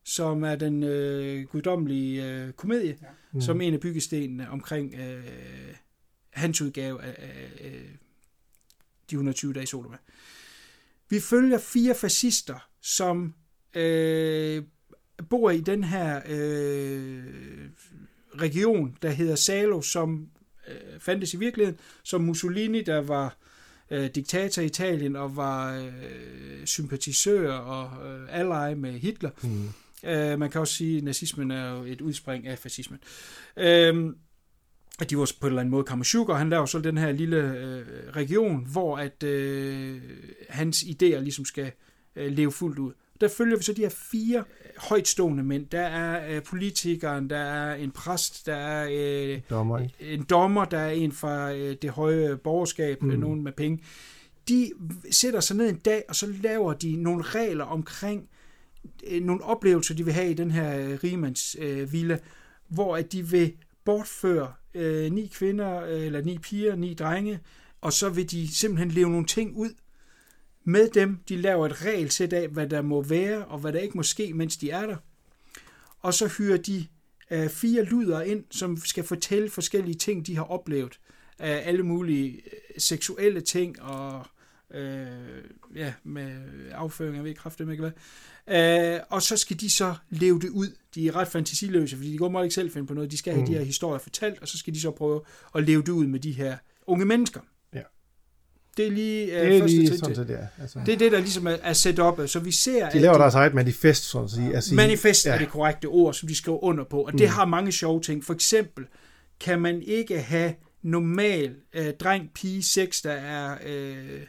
som er den øh, guddommelige øh, komedie, ja. mm. som en af byggestenene omkring øh, hans udgave af, af, af de 120 dage i Sodoma. Vi følger fire fascister, som øh, bor i den her øh, region, der hedder Salo, som øh, fandtes i virkeligheden, som Mussolini, der var øh, diktator i Italien og var øh, sympatisør og øh, ally med Hitler. Mm. Øh, man kan også sige, at nazismen er jo et udspring af fascismen. Øh, at de var på en eller anden måde Kamashuka, og han laver så den her lille øh, region, hvor at øh, hans idéer ligesom skal øh, leve fuldt ud. Der følger vi så de her fire højtstående mænd. Der er øh, politikeren, der er en præst, der er øh, Dommer, en dommer, der er en fra øh, det høje borgerskab, mm. nogen med penge. De sætter sig ned en dag, og så laver de nogle regler omkring øh, nogle oplevelser, de vil have i den her øh, rigemands øh, villa, hvor at de vil bortføre øh, ni kvinder, øh, eller ni piger, ni drenge, og så vil de simpelthen leve nogle ting ud med dem. De laver et regelsæt af, hvad der må være, og hvad der ikke må ske, mens de er der. Og så hyrer de øh, fire luder ind, som skal fortælle forskellige ting, de har oplevet. Af alle mulige øh, seksuelle ting, og øh, ja, med afføring, jeg ved kraftigt ikke hvad. Øh, og så skal de så leve det ud. De er ret fantasiløse, fordi de går meget ikke selv finde på noget. De skal have Mm. de her historier fortalt, og så skal de så prøve at leve det ud med de her unge mennesker. Ja. Det er lige, øh, Det er første lige sådan set, det er. Altså. Det er det, der ligesom er, er set op. Så vi ser, De laver deres eget manifest, sådan at sige. At sige Manifest ja. er det korrekte ord, som de skriver under på, og det Mm. har mange sjove ting. For eksempel kan man ikke have normal øh, dreng, pige, sex, der er øh,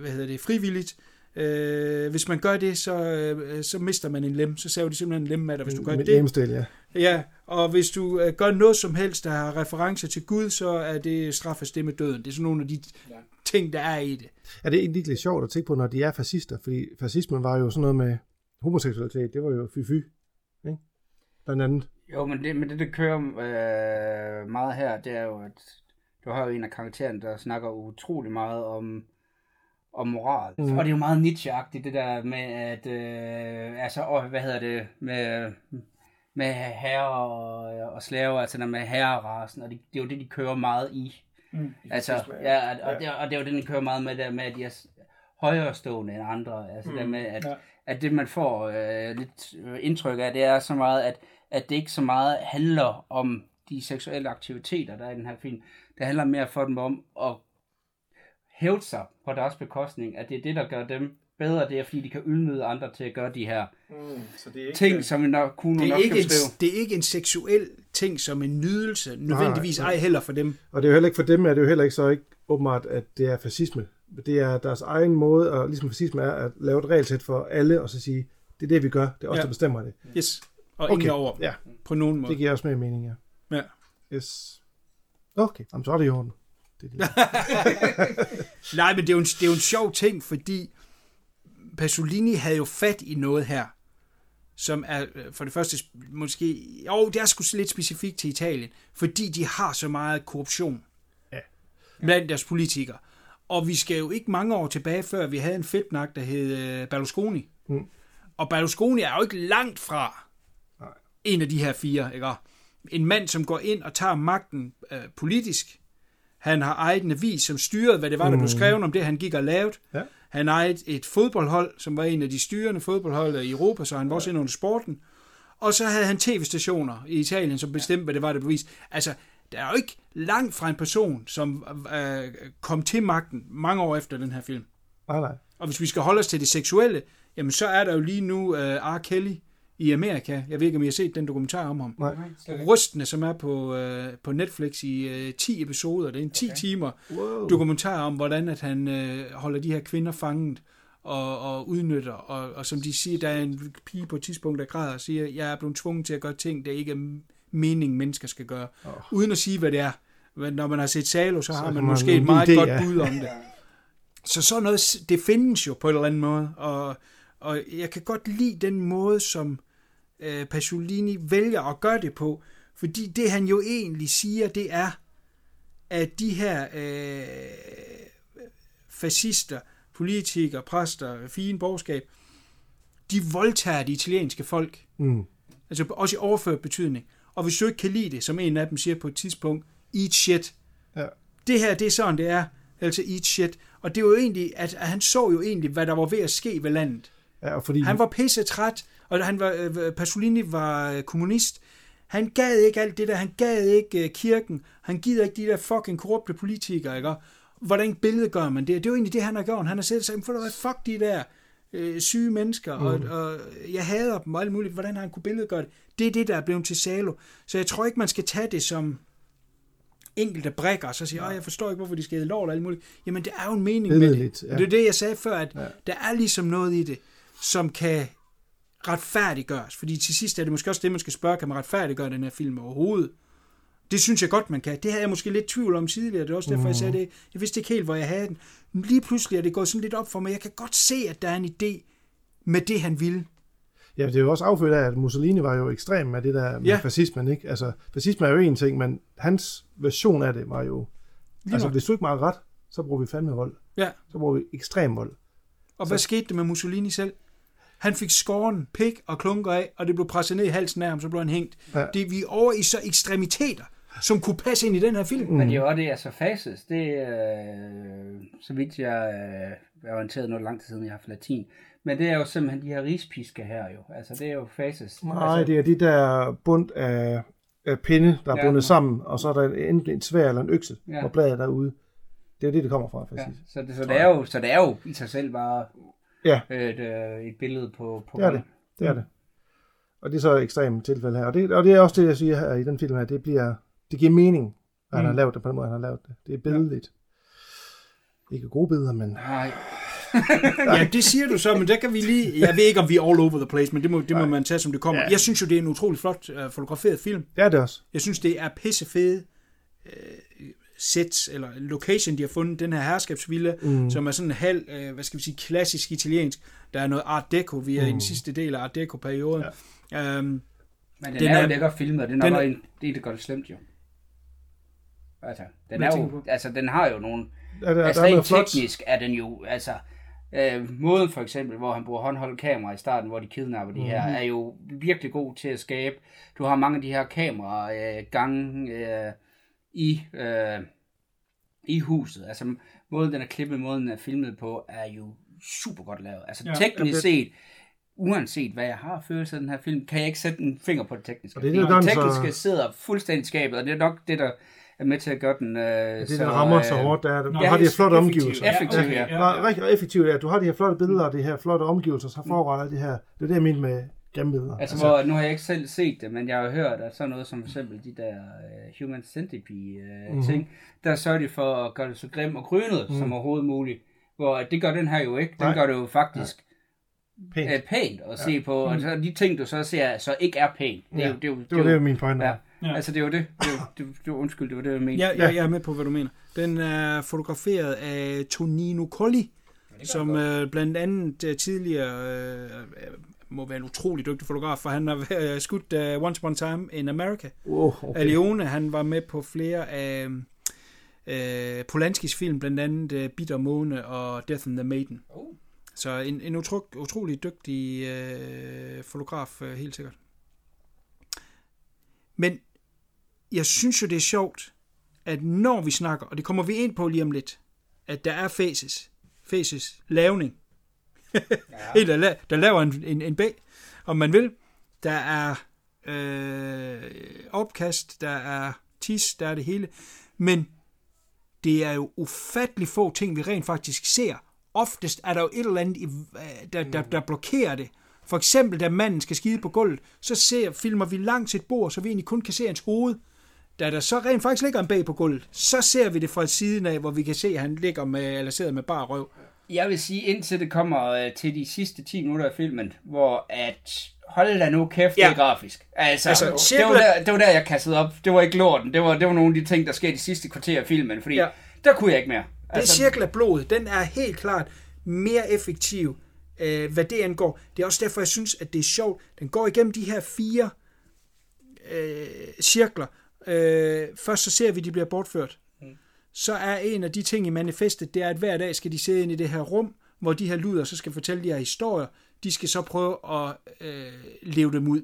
hvad hedder det, frivilligt. Øh, hvis man gør det, så, øh, så mister man en lem. Så saver de simpelthen en lem med dig, hvis du gør Med det. lemstil, ja. Ja, og hvis du øh, gør noget som helst, der har referencer til Gud, så er det straffes det med døden. Det er sådan nogle af de ting, der er i det. Er det egentlig lidt sjovt at tænke på, når de er fascister? Fordi fascismen var jo sådan noget med homoseksualitet. Det var jo fy-fy. Ikke? Blandt andet. Jo, men det, men det, det kører øh, meget her, det er jo, at du har jo en af karaktererne, der snakker utrolig meget om, og moral. Mm. Og det er jo meget Nietzsche-agtigt, det der med, at, øh, altså, og, hvad hedder det, med, med herre og, og slaver, altså der med herrerasen, og det, det er jo det, de kører meget i. Mm, altså, ja, og, og, det, og det er jo det, de kører meget med, der med, at de er højere stående end andre. Altså mm. der med, at, ja. at det man får øh, lidt indtryk af, det er så meget, at, at det ikke så meget handler om de seksuelle aktiviteter, der er i den her film. Det handler mere for dem om at hævde sig på deres bekostning, at det er det, der gør dem bedre, det er fordi, de kan udnyde andre til at gøre de her mm, så det er ikke, ting, som vi nok kunne det er nok ikke en. Det er ikke en seksuel ting som en nydelse, nødvendigvis Nej, nej. ej heller for dem. Og det er jo heller ikke for dem, er det jo heller ikke så ikke åbenbart, at det er fascisme. Det er deres egen måde, og ligesom fascisme er at lave et regelsæt for alle, og så sige, det er det, vi gør, det er os, Ja. der bestemmer det. Yes. Og Okay, ingen over ja. på nogen måde. Det giver også mere mening, ja. Ja. Yes. Okay, Jamen, så er det i orden. Det er det. Nej, men det er, jo en, det er jo en sjov ting, fordi Pasolini havde jo fat i noget her, som er øh, for det første måske... Jo, det er sgu lidt specifikt til Italien, fordi de har så meget korruption Ja. blandt deres politikere. Og vi skal jo ikke mange år tilbage, før vi havde en fedtnak, der hed øh, Berlusconi. Mm. Og Berlusconi er jo ikke langt fra Nej. en af de her fire. Ikke? En mand, som går ind og tager magten øh, politisk. Han har ejet en avis, som styrede, hvad det var, der blev skrevet om det, han gik og lavede. Ja. Han ejede et fodboldhold, som var en af de styrende fodboldhold i Europa, så han var også inde under sporten. Og så havde han tv-stationer i Italien, som bestemte, hvad det var, der bevis. Altså, der er jo ikke langt fra en person, som øh, kom til magten mange år efter den her film. Nej, nej. Og hvis vi skal holde os til det seksuelle, jamen så er der jo lige nu uh, R. Kelly i Amerika. Jeg ved ikke, om I har set den dokumentar om ham. Nej. Rystende, som er på, uh, på Netflix i uh, 10 episoder. Det er en 10 okay. timer Wow. dokumentar om, hvordan at han uh, holder de her kvinder fanget og, og udnytter. Og, og som de siger, der er en pige på et tidspunkt, der græder og siger, jeg er blevet tvunget til at gøre ting, der ikke er meningen, mennesker skal gøre. Oh. Uden at sige, hvad det er. Men når man har set Salo, så, så har man man måske et meget idé, godt ja. bud om det. Så sådan noget, det findes jo på en eller anden måde, og, og jeg kan godt lide den måde, som øh, Pasolini vælger at gøre det på, fordi det han jo egentlig siger, det er, at de her øh, fascister, politikere, præster, fine borgerskab, de voldtager de italienske folk. Mm. Altså også i overført betydning. Og hvis du ikke kan lide det, som en af dem siger på et tidspunkt, eat shit. Ja. Det her, det er sådan, det er. Altså eat shit. Og det var jo egentlig, at, at han så jo egentlig, hvad der var ved at ske ved landet. Ja, og fordi... Han var pisse træt, og han var, øh, Pasolini var øh, kommunist. Han gad ikke alt det der, han gad ikke øh, kirken, han gider ikke de der fucking korrupte politikere, ikke? Hvordan billede gør man det? Det er jo egentlig det, han har gjort. Han har siddet og sagt, for hvad, fuck de der øh, syge mennesker, mm. og, og jeg hader dem og alt muligt. Hvordan har han kunne billede gøre det? Det er det, der er blevet til Salo. Så jeg tror ikke, man skal tage det som enkelte brækker, og så sige, ja. jeg forstår ikke, hvorfor de skal hedde lort og alt muligt. Jamen, det er jo en mening med det. Ja. Det er det, jeg sagde før, at Ja. der er ligesom noget i det, som kan retfærdiggøres. Fordi til sidst er det måske også det, man skal spørge, kan man retfærdiggøre den her film overhovedet? Det synes jeg godt, man kan. Det havde jeg måske lidt tvivl om tidligere. Det er også derfor, jeg sagde det. Jeg vidste ikke helt, hvor jeg havde den. Men lige pludselig er det gået sådan lidt op for mig. Jeg kan godt se, at der er en idé med det, han ville. Ja, det er jo også affødt af, at Mussolini var jo ekstrem med det der med Ja. fascismen, ikke? Altså, fascisme er jo en ting, men hans version af det var jo... Lige altså, nok. hvis du ikke meget ret, så bruger vi fandme vold. Ja. Så bruger vi ekstrem vold. Og hvad skete der med Mussolini selv? Han fik skåren pik og klunker af, og det blev presset ned i halsen af ham, så blev han hængt. Ja. Ja. Det, vi er over i så ekstremiteter, som kunne passe ind i den her film. Men det er jo også det, altså fases, det er, øh, så vidt jeg øh, er orienteret noget lang tid siden, jeg har haft latin, men det er jo simpelthen de her rispiske her jo, altså det er jo fases. Nej, altså, det er de der bund af, af pinde, der er Ja. bundet sammen, og så er der enten en svær eller en økse, Ja. ja. hvor bladet er ude. Det er det, det kommer fra, ja, faktisk. så, det, så, det er jo, så det er jo i sig selv bare Ja, et, øh, et billede på, på det er det. Det er det. Og det er så et ekstremt tilfælde her. Og det, og det er også det, jeg siger her i den film her. Det, bliver, det giver mening, at han har lavet det på den måde, han har lavet det. Det er billedligt. Ikke gode billeder, men... Nej, Ja, det siger du så, men der kan vi lige... Jeg ved ikke, om vi er all over the place, men det må, det må man tage, som det kommer. Jeg synes jo, det er en utrolig flot uh, fotograferet film. Det er det også. Jeg synes, det er pissefede uh, sets, eller location, de har fundet. Den her herskabsvilla, mm. som er sådan en halv, uh, hvad skal vi sige, klassisk italiensk. Der er noget art deco, vi er mm. i den sidste del af art deco-perioden. Ja. Um, men den, Den den er, jo lækker filmet, og det er den nok er- en, det, der gør det slemt jo. Altså, den, er jo, altså, den har jo nogle, Er der, altså der er rent flot. teknisk er den jo, altså, øh, måden for eksempel, hvor han bruger håndholdt kamera i starten, hvor de kidnapper de her, Mhm. er jo virkelig god til at skabe. Du har mange af de her kameraer øh, gange øh, i, øh, i huset. Altså, måden den er klippet, måden den er filmet på, er jo super godt lavet. Altså, Ja, ja, teknisk ja, det- set, uanset hvad jeg har følelse af den her film, kan jeg ikke sætte en finger på det tekniske. Og det er det, er så- tekniske sidder fuldstændig skabet, og det er nok det, der er med til at gøre den... Øh, Det, der rammer så hårdt, der er, du Nå, har de her flotte effektivt. omgivelser. Effektivt, ja. ja. Nej, rigtig effektivt, ja. Du har de her flotte billeder, og de her flotte omgivelser, så foregår alt det her. Det er det, jeg mener med grimme billeder. Altså, hvor, nu har jeg ikke selv set det, men jeg har hørt, at sådan noget som for eksempel de der uh, Human Centipede uh, Mhm. mm-hmm. ting, der sørger de for at gøre det så grim og grynet mm. som overhovedet muligt. Hvor at det gør den her jo ikke. Den Nej. gør det jo faktisk Pænt. pænt, uh, pænt at ja. se på. Og så de ting, du så ser, så ikke er pænt. Det er Ja, det er jo, Det var det, min pointe ja. var. Ja. Altså, det er jo det. Det er jo, det, det, var- undskyld, det var det, jeg mente. Ja, ja, jeg er med på, hvad du mener. Den er fotograferet af Tonino Colli, som øh, blandt andet øh, tidligere øh, øh, må være en utrolig dygtig fotograf, for han har øh, skudt uh, Once Upon a Time in America. Oh, Okay. Leone, han var med på flere af øh, Polanskis film, blandt andet øh, Bitter Måne og Death and the Maiden. Oh. Så en, en utro, utrolig dygtig øh, fotograf, øh, helt sikkert. Men jeg synes jo, det er sjovt, at når vi snakker, og det kommer vi ind på lige om lidt, at der er faces, faces lavning ja. en, der, la- der laver en, en, en bag, om man vil. Der er øh, opkast, der er tis, der er det hele. Men det er jo ufattelig få ting, vi rent faktisk ser. Oftest er der jo et eller andet, i- øh, der, der, der blokerer det. For eksempel, da manden skal skide på gulvet, så ser, filmer vi langt et bord, så vi egentlig kun kan se hans hoved. Da der så rent faktisk ligger en bag på gulvet, så ser vi det fra siden af, hvor vi kan se, at han ligger med, eller sidder med bare røv. Jeg vil sige, indtil det kommer øh, til de sidste 10 minutter af filmen, hvor at hold da nu kæft, ja. Det er grafisk. Altså, Altså, altså det, var der, det var der, jeg kastede op. Det var ikke lorten. Det var, det var nogle af de ting, der skete i sidste kvarter af filmen, fordi Ja. der kunne jeg ikke mere. Det altså, cirkel af blodet, den er helt klart mere effektiv, øh, hvad det angår. Det er også derfor, jeg synes, at det er sjovt. Den går igennem de her fire øh, cirkler. Øh, først så ser vi, at de bliver bortført. Så er en af de ting i manifestet, det er, at hver dag skal de sidde ind i det her rum, hvor de her luder så skal fortælle de her historier. De skal så prøve at øh, leve dem ud.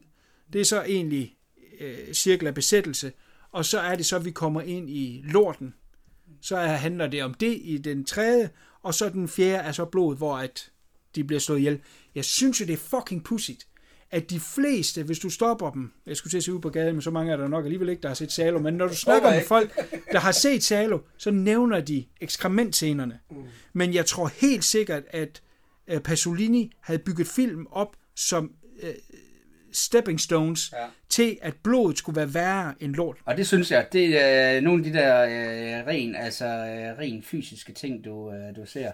Det er så egentlig øh, cirkel af besættelse. Og så er det så, at vi kommer ind i lorten, så handler det om det i den tredje, og så den fjerde er så blod, hvor at de bliver slået ihjel. Jeg synes jo, det er fucking pudsigt, at de fleste, hvis du stopper dem, jeg skulle til at se ud på gaden, men så mange er der nok alligevel ikke, der har set Salo, men når du snakker med folk, der har set Salo, så nævner de ekskrementscenerne. Mm. Men jeg tror helt sikkert, at øh, Pasolini havde bygget film op som øh, stepping stones. Ja. til, at blodet skulle være værre end lort. Og det synes jeg, det er øh, nogle af de der øh, ren, altså, øh, ren fysiske ting, du, øh, du ser.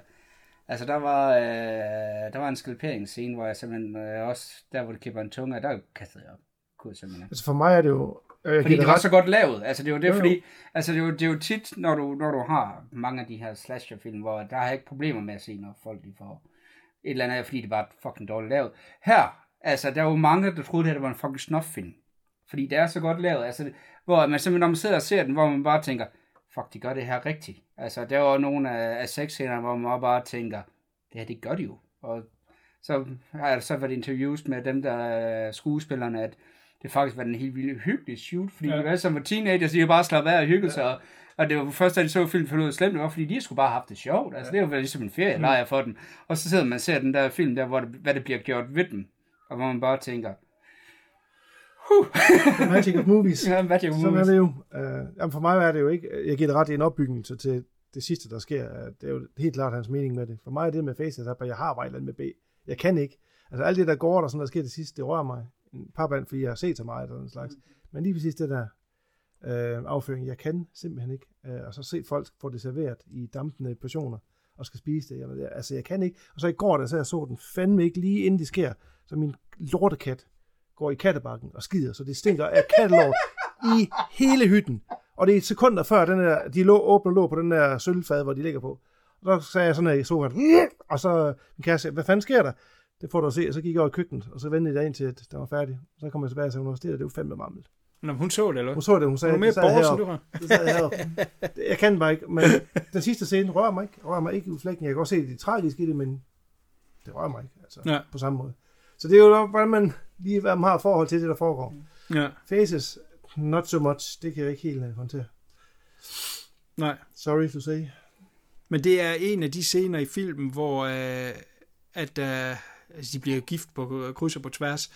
Altså, der var, øh, der var en skalperingsscene, hvor jeg simpelthen øh, også, der hvor det kipper en tunge, der kastede jeg op. Kunne simpelthen. Altså for mig er det jo... Jeg Fordi det var ret. så godt lavet. Altså, det er jo det, Jo, jo. fordi... Altså, det er jo, det er jo tit, når du, når du har mange af de her slasherfilm, hvor der har jeg ikke problemer med at se, når folk de får et eller andet, fordi det var fucking dårligt lavet. Her, altså, der er jo mange, der troede, det her var en fucking snuff-film. Fordi det er så godt lavet. Altså, hvor man simpelthen, når man sidder og ser den, hvor man bare tænker, fuck, de gør det her rigtigt. Altså, der var nogle af, af sexscenerne, hvor man bare tænker, det her, det gør de jo. Og så har jeg så været interviews med dem, der er skuespillerne, at det faktisk var en helt vildt hyggelig shoot, fordi ja. de var som var teenager, så de bare slappet af og hygget sig, og, og det var først, da de så filmen, fandt ud af, slemt det var, fordi de skulle bare have haft det sjovt. Altså, det var ligesom en ferielejr for dem. Og så sidder man og ser den der film der, hvor det, hvad det bliver gjort ved dem, og hvor man bare tænker, Magic of Movies. ja, hvad det Sådan er movies. det jo. Uh, jamen for mig er det jo ikke, jeg giver det ret i en opbygning til, det sidste, der sker. Uh, Det er jo helt klart hans mening med det. For mig er det med faces, at jeg har bare et med B. Jeg kan ikke. Altså alt det, der går, der sådan der sker det sidste, det rører mig. En par band, fordi jeg har set så meget eller sådan slags. Men lige præcis det der uh, afføring, jeg kan simpelthen ikke. Uh, og så se folk få det serveret i dampende portioner og skal spise det. Det- altså jeg kan ikke. Og så i går, da så jeg så den fandme ikke lige inden det sker, så min lortekat går i kattebakken og skider, så det stinker af kattelort i hele hytten. Og det er sekunder før, den der, de lå, åbner lå på den der sølvfad, hvor de ligger på. Og så sagde jeg sådan her i sofaen, og så min kæreste sagde, hvad fanden sker der? Det får du at se, og så gik jeg over i køkkenet, og så ventede jeg ind til, at den var færdig. Så kom jeg tilbage og sagde, hun det jo fandme mammel. Nå, hun så det, eller Hun så det, hun sagde, Hun er mere jeg borgersen, du har. Jeg. Jeg kan bare ikke, men den sidste scene rører mig ikke. Rører mig ikke i flækken. Jeg kan godt se det tragiske i det, men det rører mig ikke. Altså, Ja. på samme måde. Så det er jo hvordan man lige hvad man har forhold til det, der foregår. Ja, Faces, not so much. Det kan jeg ikke helt uh, håndtere. nej. Sorry to say. Men det er en af de scener i filmen, hvor øh, at, øh, altså, de bliver gift på kryds og på tværs.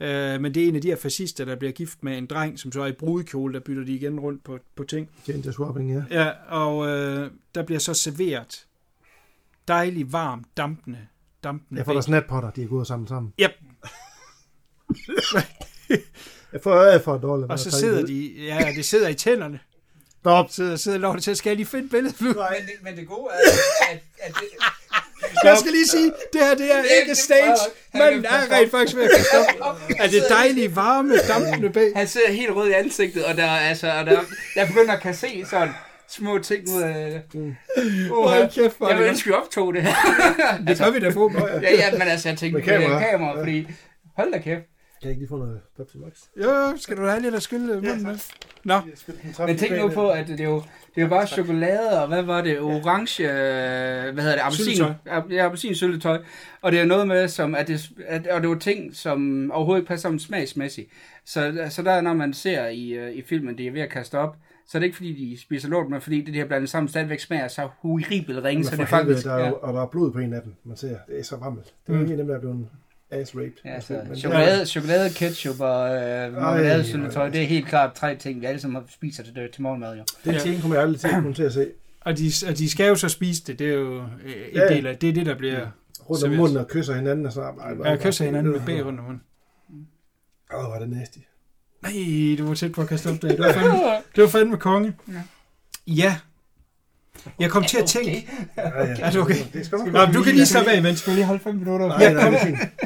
Ja. Øh, men det er en af de her fascister, der bliver gift med en dreng, som så er i brudekjole, der bytter de igen rundt på, på ting. Gender swapping, ja. Ja, og øh, der bliver så serveret dejlig, varm, dampende, dampende Jeg får der snappotter, de er gået sammen sammen. Yep. Jeg får øje for dårligt. Og så sidder de, ja, det sidder i tænderne. Stop. Sidder, sidder lov til, skal jeg lige finde billedet? Men det, men det gode er, at, at det, Jeg skal lige sige, det her det er ikke stage. Manden er rent faktisk ved at op. Er det dejlige, varme, dampende bag? han sidder helt rød i ansigtet, og der, er, altså, og der, jeg begynder at kan se sådan små ting ud af... Uh, Hold kæft, hvor er jeg det vil ønske, vi optog det her. Det gør vi da få. ja, ja, men altså, jeg tænkte Med på det kamera. kamera, fordi... Hold da kæft. Kan jeg ikke lige få noget Pepsi Max? Jo, skal du have lidt at skylde munden med? Nå, Men tænk nu på, at det er jo, det er jo bare chokolade, og hvad var det, orange, øh, hvad hedder det, appelsin, Syltetøj. ja, appelsin syltetøj, og det er noget med, som, at det, at, og det var ting, som overhovedet ikke passer sammen smagsmæssigt. Så, så der, når man ser i, øh, i filmen, det er ved at kaste op, så er det ikke fordi, de spiser lort, men fordi det, de har blandet sammen, stadigvæk smager så horribelt ringe, så det er faktisk... der er, ja. jo, og der er blod på en af dem, man ser. Det er så varmt. Det er mm. en af dem, der er blevet ass-raped. Ja, så Men- chokolade, chokolade, ketchup og øh, marmelade, syltetøj, det er helt klart tre ting, vi alle sammen spiser til, til morgenmad, jo. Den scene kommer jeg aldrig til at komme til at se. og de, og de skal jo så spise det. Det er jo øh, en Ja. del af det, er det der bliver... Rundt om serveret. munden og kysser hinanden og så... Ej, Ja, kysser hinanden med bag rundt om munden. Åh, hvor er det nasty. Nej, du var tæt på at kaste op der. Det var fandme, det var fandme konge. Ja. Jeg kom til at tænke... Ja, ja. Er det okay? Nå, men du kan lige slappe af, mens Skal lige holde fem minutter? Nej, Jeg kom,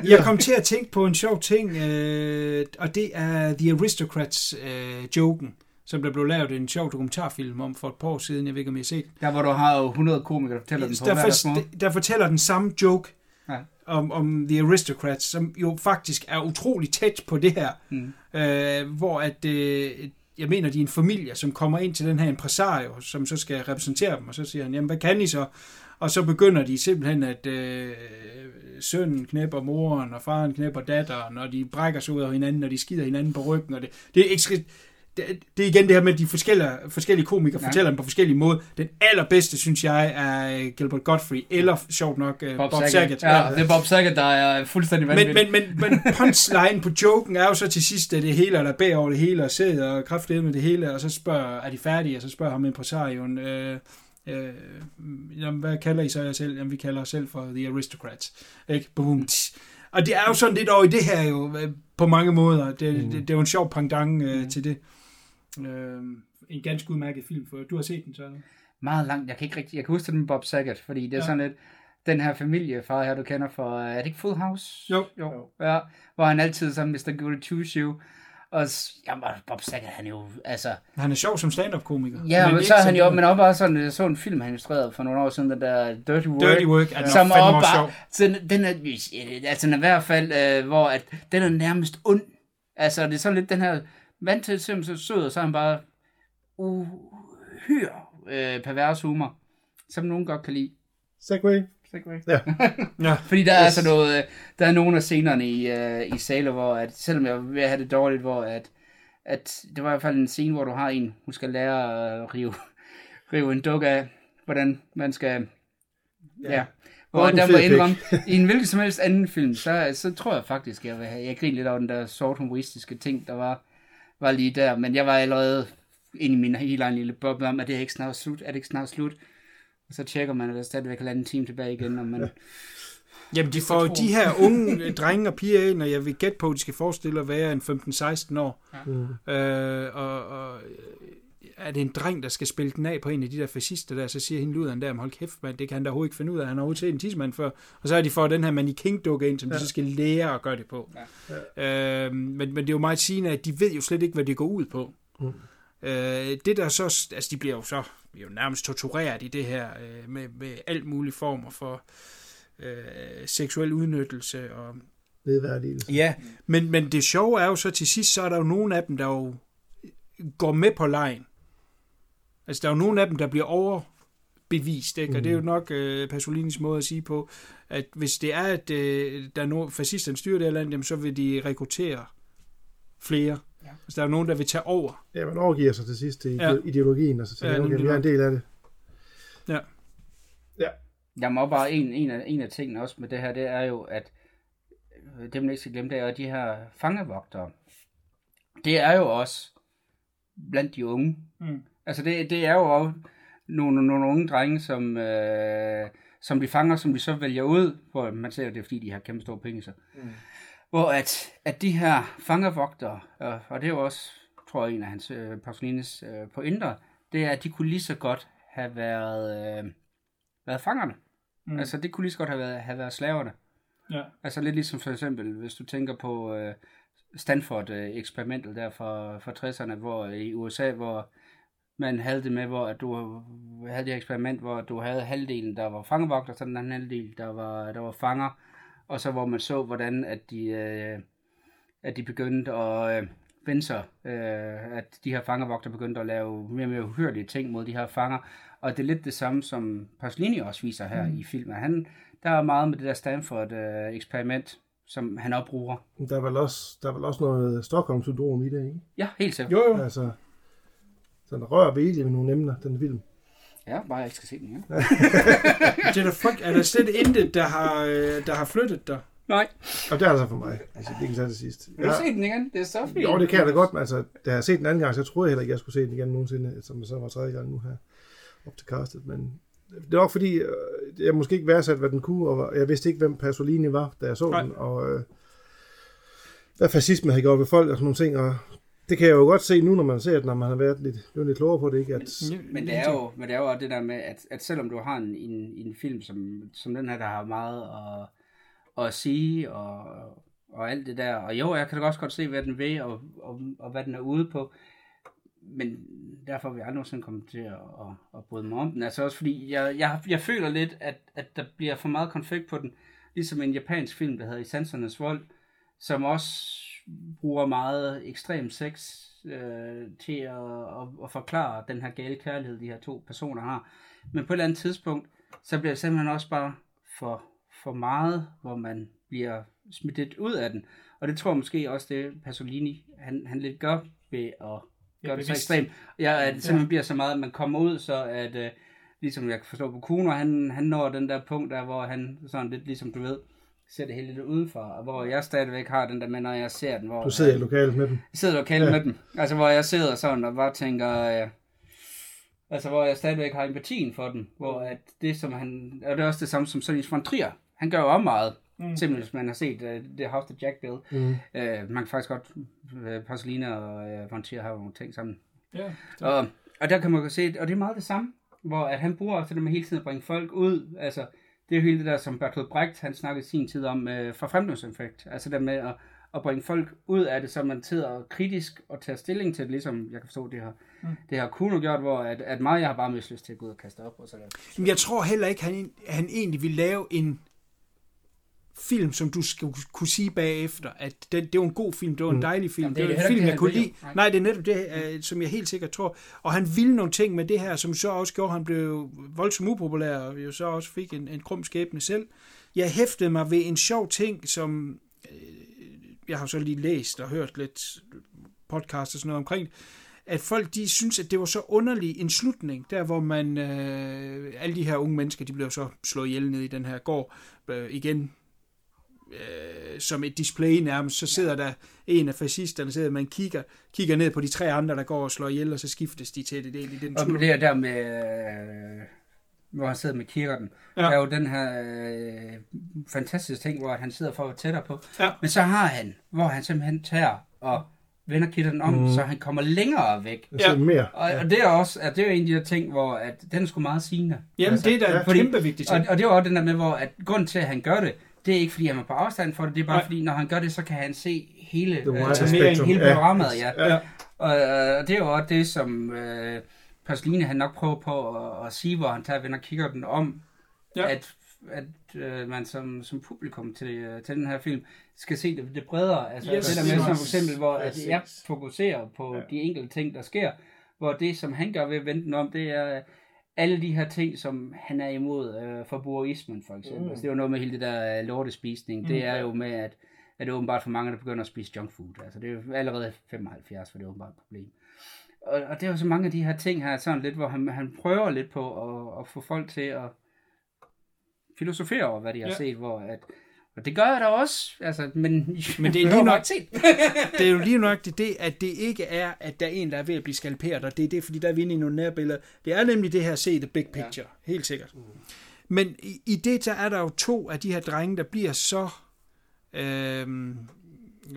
jeg kom til at tænke på en sjov ting, øh, og det er The Aristocrats øh, joken, som der blev lavet en sjov dokumentarfilm om for et par år siden. Jeg ved ikke, om I har set Der hvor du har jo 100 komikere, der fortæller den på der, hver deres måde. der fortæller den samme joke Ja. om, om The Aristocrats, som jo faktisk er utrolig tæt på det her, Mm. øh, hvor at, øh, jeg mener, de er en familie, som kommer ind til den her impresario, som så skal repræsentere dem, og så siger han, jamen hvad kan I så? Og så begynder de simpelthen, at øh, sønnen knæpper moren, og faren knæpper datteren, og de brækker sig ud af hinanden, og de skider hinanden på ryggen, og det, det er ikke det, det er igen det her med, at de forskellige, forskellige komikere Ja. ja. fortæller dem på forskellige måder. Den allerbedste, synes jeg, er Gilbert Godfrey, eller sjovt nok øh, Bob, Bob Saget. Ja, det er Bob Saget, der er fuldstændig Men, vanvittig. men, men, men punchline på joken er jo så til sidst, at det hele er der bag over det hele, og sidder og kraftedet med det hele, og så spørger, er de færdige, og så spørger ham impresarioen, øh, øh, jamen, hvad kalder I så jer selv? Jamen, vi kalder os selv for The Aristocrats. Ikke? Boom. tss. Og det er jo sådan lidt over i det her jo, øh, på mange måder. Det, mm. det, det er jo en sjov pendant øh, mm. til det. Øh, en ganske udmærket film, for du har set den, så. Meget langt. Jeg kan ikke rigtig... Jeg kan huske den med Bob Saget, fordi det er Ja. sådan lidt... Den her familiefar her, du kender for... Er det ikke Full House? Jo. jo. Ja, hvor han altid som Mr. Goody Two Shoe. Og jamen, Bob Saget, han er jo... Altså, Han er sjov som stand-up-komiker. ja, men, så er han jo... Men også bare sådan... Jeg så en film, han illustrerede for nogle år siden, den der Dirty Work. Dirty Work er som fandme også sjov. så den, den er, altså den er i hvert fald, øh, hvor at, den er nærmest ond. Altså, det er sådan lidt den her, vant til simpelthen så sød, og så er han bare uhyre øh, pervers humor, som nogen godt kan lide. Segway. Segway. Ja. Ja. Fordi der er altså noget, øh, der er nogle af scenerne i, øh, i Salo, hvor at, selvom jeg ved at have det dårligt, hvor at, at det var i hvert fald en scene, hvor du har en, hun skal lære at rive, rive en dukke af, hvordan man skal, ja, ja. Hvor Og der må indrømme, i en hvilken som helst anden film, så, så tror jeg faktisk, jeg vil have, jeg griner lidt over den der sort humoristiske ting, der var, var lige der, men jeg var allerede inde i min helt egen lille boble om, at det er ikke snart slut, er det ikke snart slut? Og så tjekker man, at der stadigvæk er halvanden time tilbage igen, og man, Jamen, de får de her unge øh, drenge og piger ind, og jeg vil gætte på, at de skal forestille at være en 15-16 år. Mm. Øh, og, og er det en dreng, der skal spille den af på en af de der fascister der, så siger hende Luderen der, "Men hold kæft, mand, det kan han da overhovedet ikke finde ud af. Han har overhovedet set en tidsmand før. Og så har de fået den her mannequin dukke ind, som ja. de så skal lære at gøre det på. Ja. Øh, men, men det er jo meget sigende, at de ved jo slet ikke, hvad det går ud på. Mm. Øh, det der så, altså de bliver jo så jo nærmest tortureret i det her, øh, med, med alt mulige former for øh, seksuel udnyttelse og Nedværdigelse. Ja, men, men det sjove er jo så til sidst, så er der jo nogle af dem, der jo går med på lejen. Altså, der er jo nogle af dem, der bliver overbevist, ikke? Og det er jo nok øh, Pasolinis måde at sige på, at hvis det er, at øh, der er nogen, fascisterne styrer det her land, jamen, så vil de rekruttere flere. Ja. Altså, der er jo nogen, der vil tage over. Ja, man overgiver sig til sidst til Ja. ideologien, og så siger Ja, ja, okay, vi er en del af det. Ja. Ja. Jeg må bare en, en, af, en af tingene også med det her, det er jo, at øh, det man ikke skal glemme, det er de her fangevogtere, det er jo også blandt de unge. Mm. Altså det, det er jo også nogle, nogle unge drenge, som, øh, som de fanger, som de så vælger ud, hvor man ser jo, det er fordi, de har kæmpe store penge. Så. Mm. Hvor at, at de her fangevogtere, øh, og det er jo også, tror jeg, en af hans øh, Pasolines øh, pointer, det er, at de kunne lige så godt have været, øh, været fangerne. Mm. Altså det kunne lige så godt have været, have været slaverne. Ja. Altså lidt ligesom for eksempel, hvis du tænker på øh, Stanford-eksperimentet der fra, fra 60'erne, hvor i USA, hvor man havde det med, hvor at du havde det eksperiment, hvor du havde halvdelen, der var fangevogter, så den anden halvdel, der var, der var fanger, og så hvor man så, hvordan at de, øh, at de begyndte at øh, vende sig, øh, at de her fangevogter begyndte at lave mere og mere uhørlige ting mod de her fanger, og det er lidt det samme, som Pasolini også viser her mm. i filmen. Han, der er meget med det der Stanford-eksperiment, som han også bruger. Der er vel også, der er vel også noget Stockholm-syndrom i det, ikke? Ja, helt sikkert. Jo, jo. Altså, sådan rører ved med nogle emner, den film. Ja, bare jeg ikke skal se den igen. Det er, der, fuck, er der slet intet, der har, øh, der har flyttet dig? Nej. Og det er altså for mig. Altså, det kan tage til sidst. Vil du se den igen? Det er så fint. Jo, det kan jeg da godt, men altså, da jeg set den anden gang, så troede jeg heller ikke, jeg skulle se den igen nogensinde, som så var tredje gang nu her op til castet. Men det var fordi, øh, jeg måske ikke værdsat, hvad den kunne, og jeg vidste ikke, hvem Pasolini var, da jeg så Nej. den, og øh, hvad fascisme havde gjort ved folk og sådan nogle ting, og det kan jeg jo godt se nu, når man ser den, når man har været lidt, blevet lidt klogere på det, ikke? At, Men det er jo, men det er jo også det der med, at, at selvom du har en, en, en film som, som den her, der har meget at, at sige, og, og alt det der, og jo, jeg kan da også godt se, hvad den vil, og, og, og hvad den er ude på, men derfor vil jeg aldrig nogensinde komme til at, at, at bryde mig om den. Altså også fordi, jeg, jeg, jeg føler lidt, at, at der bliver for meget konflikt på den, ligesom en japansk film, der hedder I Sansernes Vold, som også bruger meget ekstrem sex øh, til at, at, at forklare den her gale kærlighed, de her to personer har. Men på et eller andet tidspunkt, så bliver det simpelthen også bare for, for meget, hvor man bliver smidt lidt ud af den. Og det tror jeg måske også, det Pasolini, han, han lidt gør ved at gøre det så ekstremt. Ja, at det simpelthen bliver så meget, at man kommer ud, så at, øh, ligesom jeg kan forstå på Kuno, han, han når den der punkt der, hvor han sådan lidt ligesom du ved, ser det hele lidt udenfor, og hvor jeg stadigvæk har den der med, når jeg ser den, hvor du sidder i lokalet med dem. jeg sidder og kalder ja. med dem. Altså, hvor jeg sidder sådan og bare tænker... Øh, altså, hvor jeg stadigvæk har empatien for den. Hvor at det, som han... Og det er også det samme som Solis von Trier. Han gør jo også meget. Mm. Simpelthen, hvis man har set uh, det House of Jack Bill. Mm. Uh, man kan faktisk godt... Uh, Pasolina og uh, von Trier har jo nogle ting sammen. Ja. Og, og der kan man jo se, og det er meget det samme, hvor at han bruger også det der med hele tiden at bringe folk ud, altså det er jo hele det der, som Bertolt Brecht, han snakkede i sin tid om øh, forfremdelseseffekt, altså der med at, at bringe folk ud af det, så man sidder kritisk og tager stilling til det, ligesom jeg kan forstå, det har, mm. det har Kuno gjort, hvor at, at mig, jeg har bare mest lyst til at gå ud og kaste op, og så der. Men jeg tror heller ikke, han, han egentlig vil lave en film, som du skal kunne sige bagefter, at det, det var en god film, det var en dejlig film, Jamen, det, det er var en film, jeg kunne lide. Nej. Nej, det er netop det, øh, som jeg helt sikkert tror. Og han ville nogle ting med det her, som så også gjorde, at han blev voldsomt upopulær, og jo så også fik en, en krum skæbne selv. Jeg hæftede mig ved en sjov ting, som øh, jeg har så lige læst og hørt lidt podcast og sådan noget omkring, at folk de synes, at det var så underlig en slutning, der hvor man, øh, alle de her unge mennesker, de blev så slået ihjel ned i den her gård, øh, igen øh, som et display nærmest, så sidder der en af fascisterne, sidder man kigger, kigger ned på de tre andre, der går og slår ihjel, og så skiftes de til det del i den Og med tur. det her der med, øh, hvor han sidder med kikkerten, Ja. der er jo den her øh, fantastiske ting, hvor han sidder for tættere på. Ja. Men så har han, hvor han simpelthen tager og vender kikkerten om, mm. så han kommer længere væk. Ja. mere. Og, og det er også, at det er jo en af de der ting, hvor at den er sgu meget sigende. Jamen, det er da en fordi- kæmpe vigtig ting. Og, og det er også den der med, hvor at grunden til, at han gør det, det er ikke fordi, han er på afstand for det, det er bare Nej. fordi, når han gør det, så kan han se hele, øh, spectrum. hele programmet. Ja. Ja. Og, øh, og det er jo også det, som øh, Pasolini han nok prøver på at, at sige, hvor han tager og vender kigger den om, Ja. at at øh, man som, som publikum til, øh, til den her film skal se det, det bredere. Altså Yes, det der med, som for eksempel, hvor at jeg fokuserer på ja. de enkelte ting, der sker, hvor det, som han gør ved at vente den om, det er alle de her ting, som han er imod øh, forbrugerismen, for eksempel. Mm. Altså, det er jo noget med hele det der øh, lortespisning. Mm. Det er jo med, at, at det er åbenbart for mange, der begynder at spise junk food. Altså, det er jo allerede 75, for det er åbenbart et problem. Og, og det er jo så mange af de her ting her, sådan lidt, hvor han, han prøver lidt på at, at få folk til at filosofere over, hvad de har ja. set, hvor at, og det gør jeg da også, altså, men, Men det er lige nok- set. det er jo lige nøjagtigt det, at det ikke er, at der er en, der er ved at blive skalperet, og det er det, fordi der er vi inde i nogle nærbilleder. Det er nemlig det her, se the big picture, ja. helt sikkert. Men i, i det, der er der jo to af de her drenge, der bliver så, øh,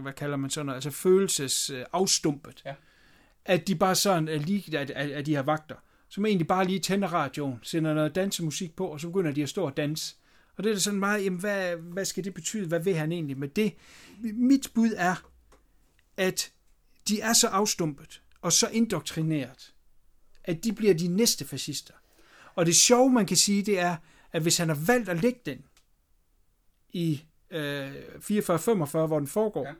hvad kalder man sådan noget, altså følelses øh, afstumpet, Ja. at de bare sådan er lige, at, at, at de her vagter, som egentlig bare lige tænder radioen, sender noget dansemusik på, og så begynder de at stå og danse. Og det er da sådan meget, jamen hvad, hvad skal det betyde? Hvad vil han egentlig med det? Mit bud er, at de er så afstumpet og så indoktrineret, at de bliver de næste fascister. Og det sjove, man kan sige, det er, at hvis han har valgt at lægge den i øh, 44-45, hvor den foregår. Ja.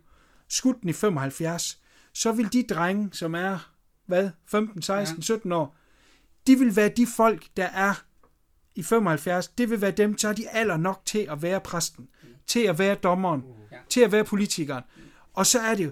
skudt den i 75, så vil de drenge, som er, hvad, 15, 16, ja. 17 år, de vil være de folk, der er i 75, det vil være dem, så er de alder nok til at være præsten, til at være dommeren, til at være politikeren. Og så er det jo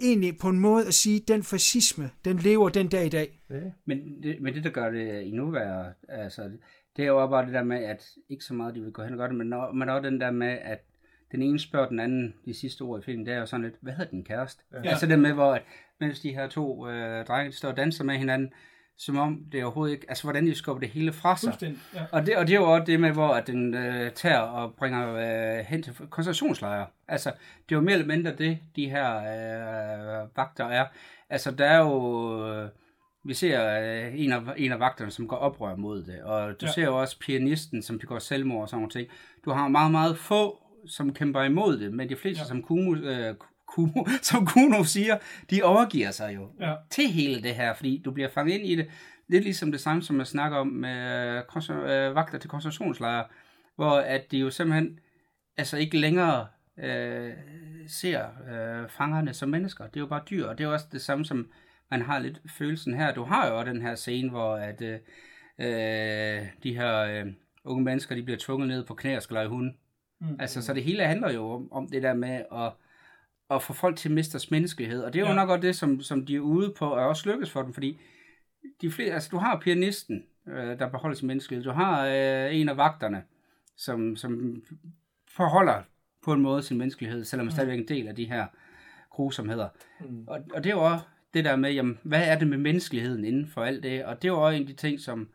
egentlig på en måde at sige, at den fascisme, den lever den dag i dag. Men det, men det, der gør det endnu værre, altså, det er jo bare det der med, at ikke så meget de vil gå hen og gøre det, men, når, men også den der med, at den ene spørger den anden de sidste ord i filmen, det er jo sådan lidt, hvad hedder din kæreste? Ja. Altså det med, hvor at, mens de her to øh, drenge de står og danser med hinanden, som om det overhovedet ikke, altså hvordan de skubber det hele fra sig. Ja. Og det, og det er jo også det med, hvor at den øh, tager og bringer øh, hen til koncentrationslejre. Altså, det er jo mere eller mindre det, de her øh, vagter er. Altså, der er jo... Øh, vi ser øh, en, af, en af vagterne, som går oprør mod det, og du Ja. ser jo også pianisten, som begår selvmord og sådan nogle ting. Du har meget, meget få, som kæmper imod det, men de fleste, Ja. som, Kumu, øh, Kumu, som Kuno siger, de overgiver sig jo Ja. til hele det her, fordi du bliver fanget ind i det. Lidt ligesom det samme, som jeg snakker om med konce- øh, vagter til koncentrationslejre, hvor at de jo simpelthen altså ikke længere øh, ser øh, fangerne som mennesker. Det er jo bare dyr, og det er jo også det samme, som man har lidt følelsen her. Du har jo også den her scene, hvor at, øh, øh, de her øh, unge mennesker, de bliver tvunget ned på knæ og skal lege hunde. Mm. Altså, så det hele handler jo om, om det der med at, at få folk til at miste deres menneskelighed. Og det er jo Ja. ja. nok også det, som, som de er ude på, og også lykkes for dem, fordi de flere, altså, du har pianisten, øh, der beholder sin menneskelighed. Du har øh, en af vagterne, som, som forholder på en måde sin menneskelighed, selvom man stadigvæk er en del af de her grusomheder. Mm. Og, og det er jo også det der med, jamen, hvad er det med menneskeligheden inden for alt det? Og det er jo også en af de ting, som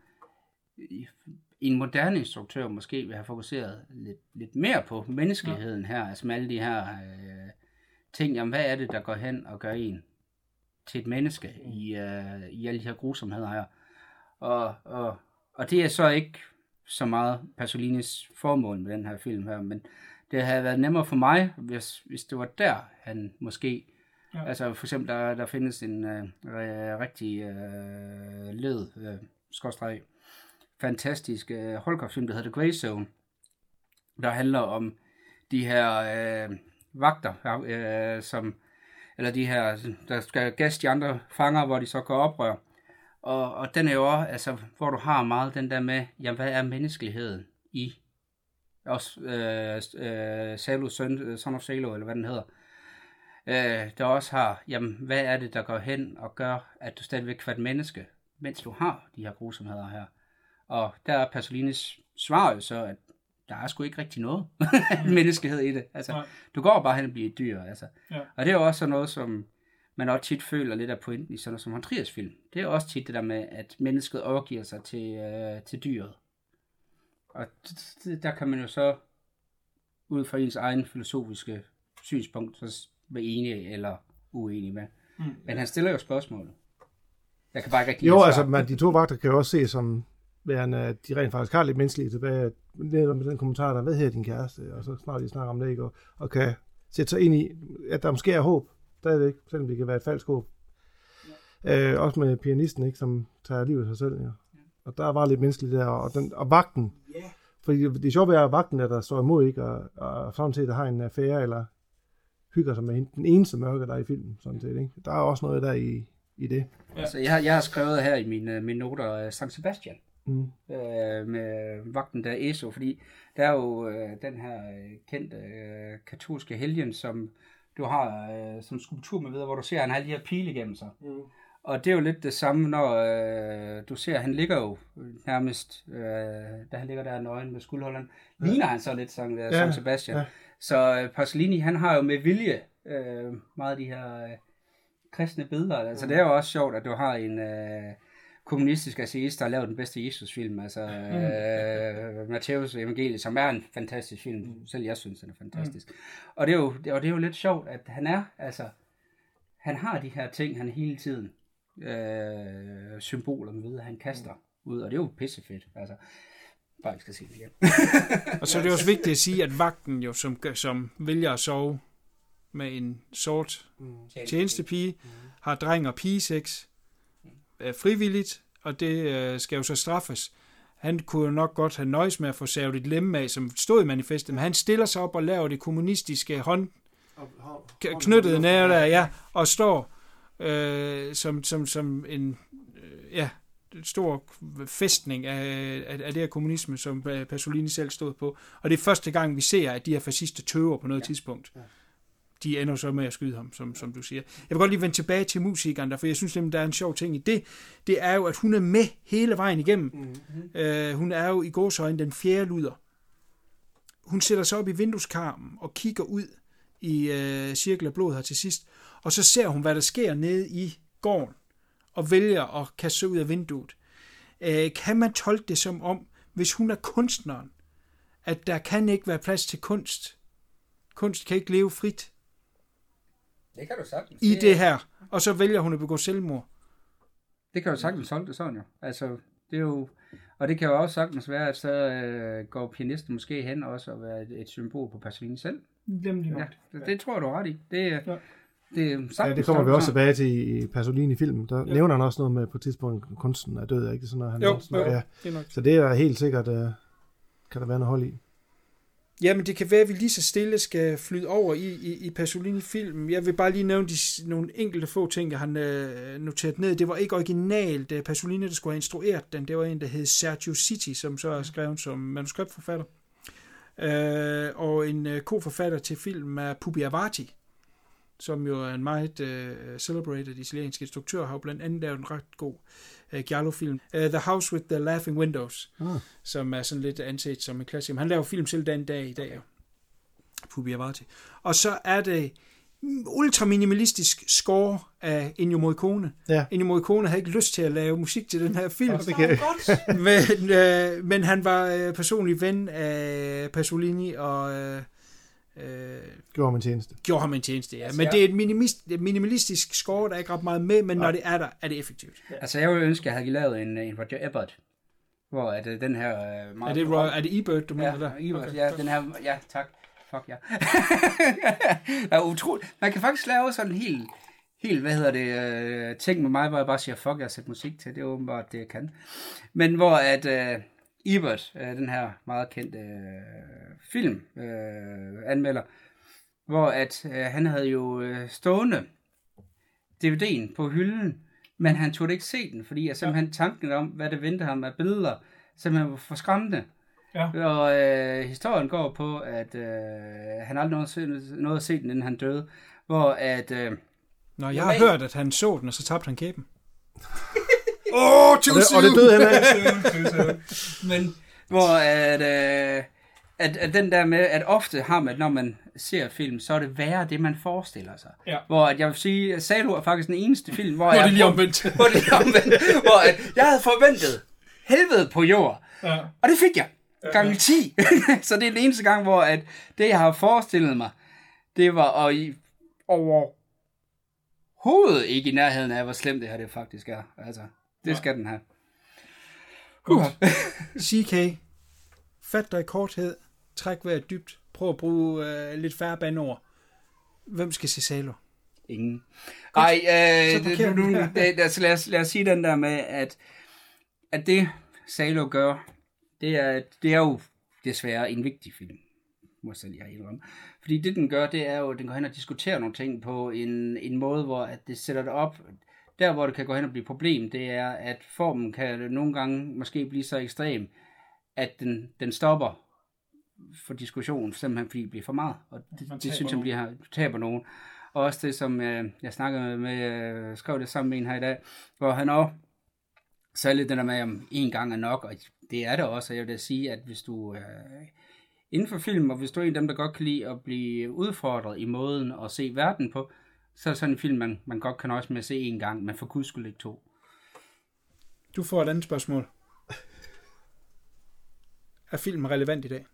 en moderne instruktør måske vil have fokuseret lidt, lidt mere på menneskeligheden her, altså med alle de her øh, ting, jamen hvad er det, der går hen og gør en til et menneske i, øh, i alle de her grusomheder her. Og, og, og det er så ikke så meget Pasolinis formål med den her film her, men det havde været nemmere for mig, hvis, hvis det var der, han måske... Ja. Altså for eksempel, der, der findes en øh, rigtig øh, led, øh, skorstræk, fantastisk øh, Holger-film, der hedder The Grey Zone, der handler om de her øh, vagter, øh, som, eller de her, der skal gæste de andre fanger, hvor de så går oprør. Og, og den er jo også, altså, hvor du har meget den der med, jamen, hvad er menneskeligheden i også øh, øh, Salo, Son, øh, Son of Salo, eller hvad den hedder, øh, der også har, jamen, hvad er det, der går hen og gør, at du stadigvæk kan være et menneske, mens du har de her grusomheder her. Og der er Pasolinis svar jo så, at der er sgu ikke rigtig noget menneskelighed i det. Altså, Nej. du går bare hen og bliver et dyr. Altså. Ja. Og det er også sådan noget, som man også tit føler lidt af pointen i sådan noget som en Triers film. Det er også tit det der med, at mennesket overgiver sig til, øh, til dyret. Og der kan man jo så, ud fra ens egen filosofiske synspunkt, så være enig eller uenig med. Mm. Men han stiller jo spørgsmål. Jeg kan bare ikke rigtig Jo, altså, man, de to vagter kan jo også se som værende, at de rent faktisk har lidt menneskelige tilbage. Netop med den kommentar, der, hvad her din kæreste? Og så snart de snakker om det, ikke? Og, og kan sætte sig ind i, at der måske er håb, stadigvæk, selvom det kan være et falsk håb. Ja. Øh, også med pianisten, ikke, som tager livet af sig selv. Ja. Og der var lidt menneskeligt der, og, den, og vagten, Fordi det, det er sjovt ved at vagten, der, der står imod, ikke? Og, og sådan set, der har en affære, eller hygger sig med hende. Den eneste mørke, der er i filmen, sådan set, ikke? Der er også noget der i, i det. Ja. Så jeg, har, jeg har skrevet her i mine, mine noter uh, Sankt Sebastian. Mm. Øh, med vagten der Eso, fordi der er jo øh, den her øh, kendte øh, katolske helgen, som du har øh, som skulptur med videre, hvor du ser, at han har de her pile igennem sig. Mm. Og det er jo lidt det samme, når øh, du ser, han ligger jo nærmest, øh, da han ligger der nøgen med skuldholderen, ja. ligner han så lidt som, øh, som Sebastian. Ja. Så øh, Pasolini, han har jo med vilje øh, meget af de her øh, kristne billeder. Altså det er jo også sjovt, at du har en øh, kommunistisk ateist, der har lavet den bedste Jesus-film, altså øh, Matthæus Evangeliet, som er en fantastisk film. Selv jeg synes, den er fantastisk. Mm. Og, det er jo, og det er jo lidt sjovt, at han er, altså, han har de her ting, han hele tiden øh, symboler med, han kaster ud, og det er jo pissefedt. Altså, bare ikke skal se det igen. og så er det også vigtigt at sige, at vagten jo, som, som vælger at sove med en sort mm. tjenestepige, mm. har dreng og pigesex øh, frivilligt, og det øh, skal jo så straffes. Han kunne jo nok godt have nøjes med at få savet et lemme af, som stod i manifestet, men han stiller sig op og laver det kommunistiske hånd knyttet nær der, ja, og står øh, som, som, som en øh, ja, stor fæstning af, af, af det her kommunisme, som Pasolini selv stod på. Og det er første gang, vi ser, at de her fascister tøver på noget ja. tidspunkt. Ja. De ender så med at skyde ham, som, som du siger. Jeg vil godt lige vende tilbage til musikeren der, for jeg synes nemlig, der er en sjov ting i det. Det er jo, at hun er med hele vejen igennem. Mm-hmm. Øh, hun er jo i gåsøjne den fjerde luder. Hun sætter sig op i vindueskarmen og kigger ud i øh, cirkel af blod her til sidst, og så ser hun, hvad der sker nede i gården, og vælger at kaste sig ud af vinduet. Øh, kan man tolke det som om, hvis hun er kunstneren, at der kan ikke være plads til kunst? Kunst kan ikke leve frit. Det kan du sagtens. I det her. Og så vælger hun at begå selvmord. Det kan du sagtens tolke det sådan jo. Altså, det er jo... Og det kan jo også sagtens være, at så øh, går pianisten måske hen også og være et, et symbol på Pasolini selv. Det, ja, det, det tror jeg, du er ret i. Det, ja. det, ja, det kommer vi også tilbage til i Pasolini-filmen. Der ja. nævner han også noget med på et tidspunkt, kunsten er død, ikke? Sådan noget, han jo, også, jo, ja. det er nok. Så det er helt sikkert, uh, kan der være noget hold i. Jamen, det kan være, at vi lige så stille skal flyde over i, i, i Pasolini-filmen. Jeg vil bare lige nævne de, nogle enkelte få ting, jeg har øh, noteret ned. Det var ikke originalt uh, Pasolini, der skulle have instrueret den. Det var en, der hed Sergio City, som så er skrevet som manuskriptforfatter. Uh, og en uh, koforfatter til filmen er Pupi Avati, som jo er en meget uh, celebrated italiensk instruktør, har jo blandt andet lavet en ret god uh, Giallo-film. Uh, The House with the Laughing Windows, ah. som er sådan lidt anset som en klassiker. Han laver film selv den dag i dag, Pupi Avati. Og så er det ultra minimalistisk score af Ennio Morricone. Ja. Ennio Morricone havde ikke lyst til at lave musik til den her film. Det kan godt. men, øh, men han var øh, personlig ven af Pasolini og øh, gjorde ham en tjeneste. Gjorde ham en tjeneste, ja. Altså, men det er et minimist, minimalistisk score, der er ikke ret meget med, men ja. når det er der, er det effektivt. Ja. Altså jeg ville ønske, at jeg havde lavet en, en Roger Ebert, hvor at, den her... Uh, meget er, det, Roy, er det Ebert, du mener ja, der? Ebert, okay. ja, den her, ja, tak. Fuck ja. det er utroligt. Man kan faktisk lave sådan en helt, helt, hvad hedder det, øh, ting med mig, hvor jeg bare siger, fuck, jeg har sat musik til, det er åbenbart det, jeg kan. Men hvor at øh, Ebert, øh, den her meget kendte øh, film, øh, anmelder, hvor at øh, han havde jo øh, stående DVD'en på hylden, men han turde ikke se den, fordi at simpelthen tanken om, hvad det ventede ham af billeder, simpelthen var for skræmmende. Ja. Og øh, historien går på, at øh, han aldrig nåede, nåede at se den, inden han døde. Hvor at... Øh, Nå, jeg har hørt, at han så den, og så tabte han kæben. Åh, oh, og, det, og det døde han af. Men hvor at, øh, at, at den der med, at ofte har man, når man ser film, så er det værre det, man forestiller sig. Ja. Hvor at jeg vil sige, at Salo er faktisk den eneste film, hvor, hvor jeg... det lige omvendt. hvor det lige omvendt. hvor at jeg havde forventet helvede på jord. Ja. Og det fik jeg. Gange 10. så det er den eneste gang, hvor at det, jeg har forestillet mig, det var og i, overhovedet ikke i nærheden af, hvor slemt det her det faktisk er. Altså, det skal den have. Godt. CK, fat dig i korthed, træk vejret dybt, prøv at bruge øh, lidt færre bandord. Hvem skal se Salo? Ingen. Ej, øh, det, nu, det, altså, lad, os, lad os sige den der med, at, at det Salo gør, det er, det er jo desværre en vigtig film, må selv jeg indrømme. Fordi det, den gør, det er jo, at den går hen og diskuterer nogle ting på en, en måde, hvor at det sætter det op. Der, hvor det kan gå hen og blive problem, det er, at formen kan nogle gange måske blive så ekstrem, at den, den stopper for diskussion, simpelthen fordi det bliver for meget. Og det, det taber synes jeg bliver taber nogen. Og også det, som øh, jeg snakkede med, øh, skrev det sammen med en her i dag, hvor han også sagde lidt det der med, om en gang er nok, og det er det også, og jeg vil da sige, at hvis du øh, inden for film, og hvis du er en af dem, der godt kan lide at blive udfordret i måden at se verden på, så er det sådan en film, man, man godt kan nøjes med at se en gang, men for guds skyld ikke to. Du får et andet spørgsmål. Er filmen relevant i dag?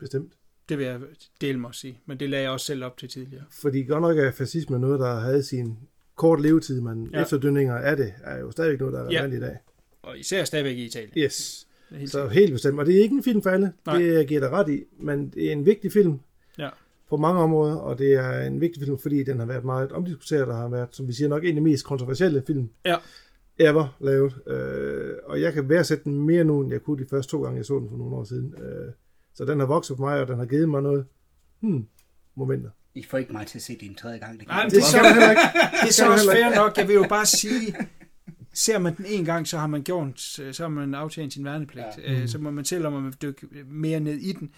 Bestemt. Det vil jeg dele mig at sige, men det lagde jeg også selv op til tidligere. Fordi godt nok er fascisme noget, der havde sin kort levetid, men Ja. ja. efterdønninger af det er jo stadigvæk noget, der er Ja. relevant i dag. Og især stadigvæk i Italien. Yes. Helt Så helt bestemt. Og det er ikke en film for alle. Nej. Det giver dig ret i. Men det er en vigtig film Ja. På mange områder, og det er en vigtig film, fordi den har været meget omdiskuteret, og har været, som vi siger, nok en af de mest kontroversielle film Ja. ever lavet. Øh, og jeg kan værdsætte den mere nu, end jeg kunne de første to gange, jeg så den for nogle år siden. Øh, så den har vokset på mig, og den har givet mig noget hmm, momenter. I får ikke mig til at se det en tredje gang. Det, kan Nej, Det du heller ikke. Det er så også fair nok. Jeg vil jo bare sige, ser man den en gang, så har man gjort, så har man aftjent sin værnepligt. Ja. Mm. Så må man selv om vil dykke mere ned i den.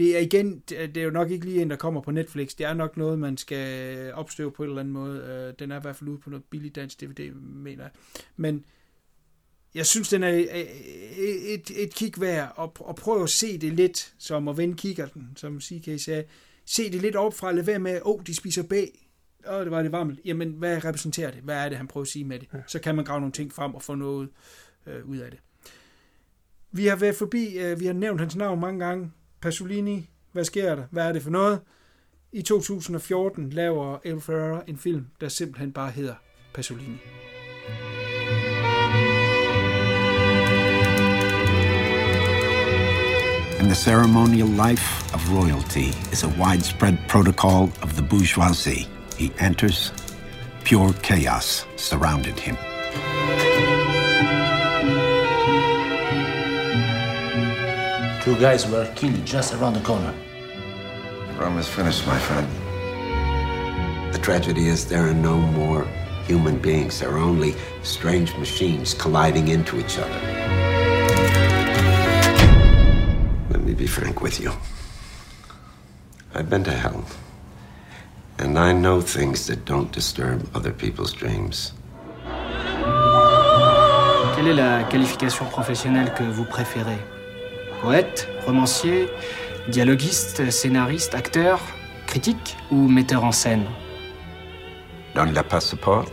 Det er igen, det er jo nok ikke lige en, der kommer på Netflix. Det er nok noget, man skal opstøve på en eller anden måde. Øh, Den er i hvert fald ude på noget billigt dansk DVD, mener jeg. Men jeg synes, den er øh, et, et kig værd, og, og prøv at se det lidt, som at vende kikkerten, som CK sagde. Se det lidt op fra, lad være med, åh, oh, de spiser bag, Åh, det var det varmt. Jamen, hvad repræsenterer det? Hvad er det, han prøver at sige med det? Så kan man grave nogle ting frem og få noget øh, ud af det. Vi har været forbi, øh, vi har nævnt hans navn mange gange. Pasolini, hvad sker der? Hvad er det for noget? I 2014 laver El Ferrara en film, der simpelthen bare hedder Pasolini. And the ceremonial life of royalty is a widespread protocol of the bourgeoisie. He enters, pure chaos surrounded him. Two guys were killed just around the corner. Rome is finished, my friend. The tragedy is there are no more human beings. There are only strange machines colliding into each other. Let me be frank with you. I've been to hell. And I know things that don't disturb other people's dreams. Quelle est la qualification professionnelle que vous préférez Poète, romancier, dialoguiste, scénariste, acteur, critique ou metteur en scène Dans le passeport,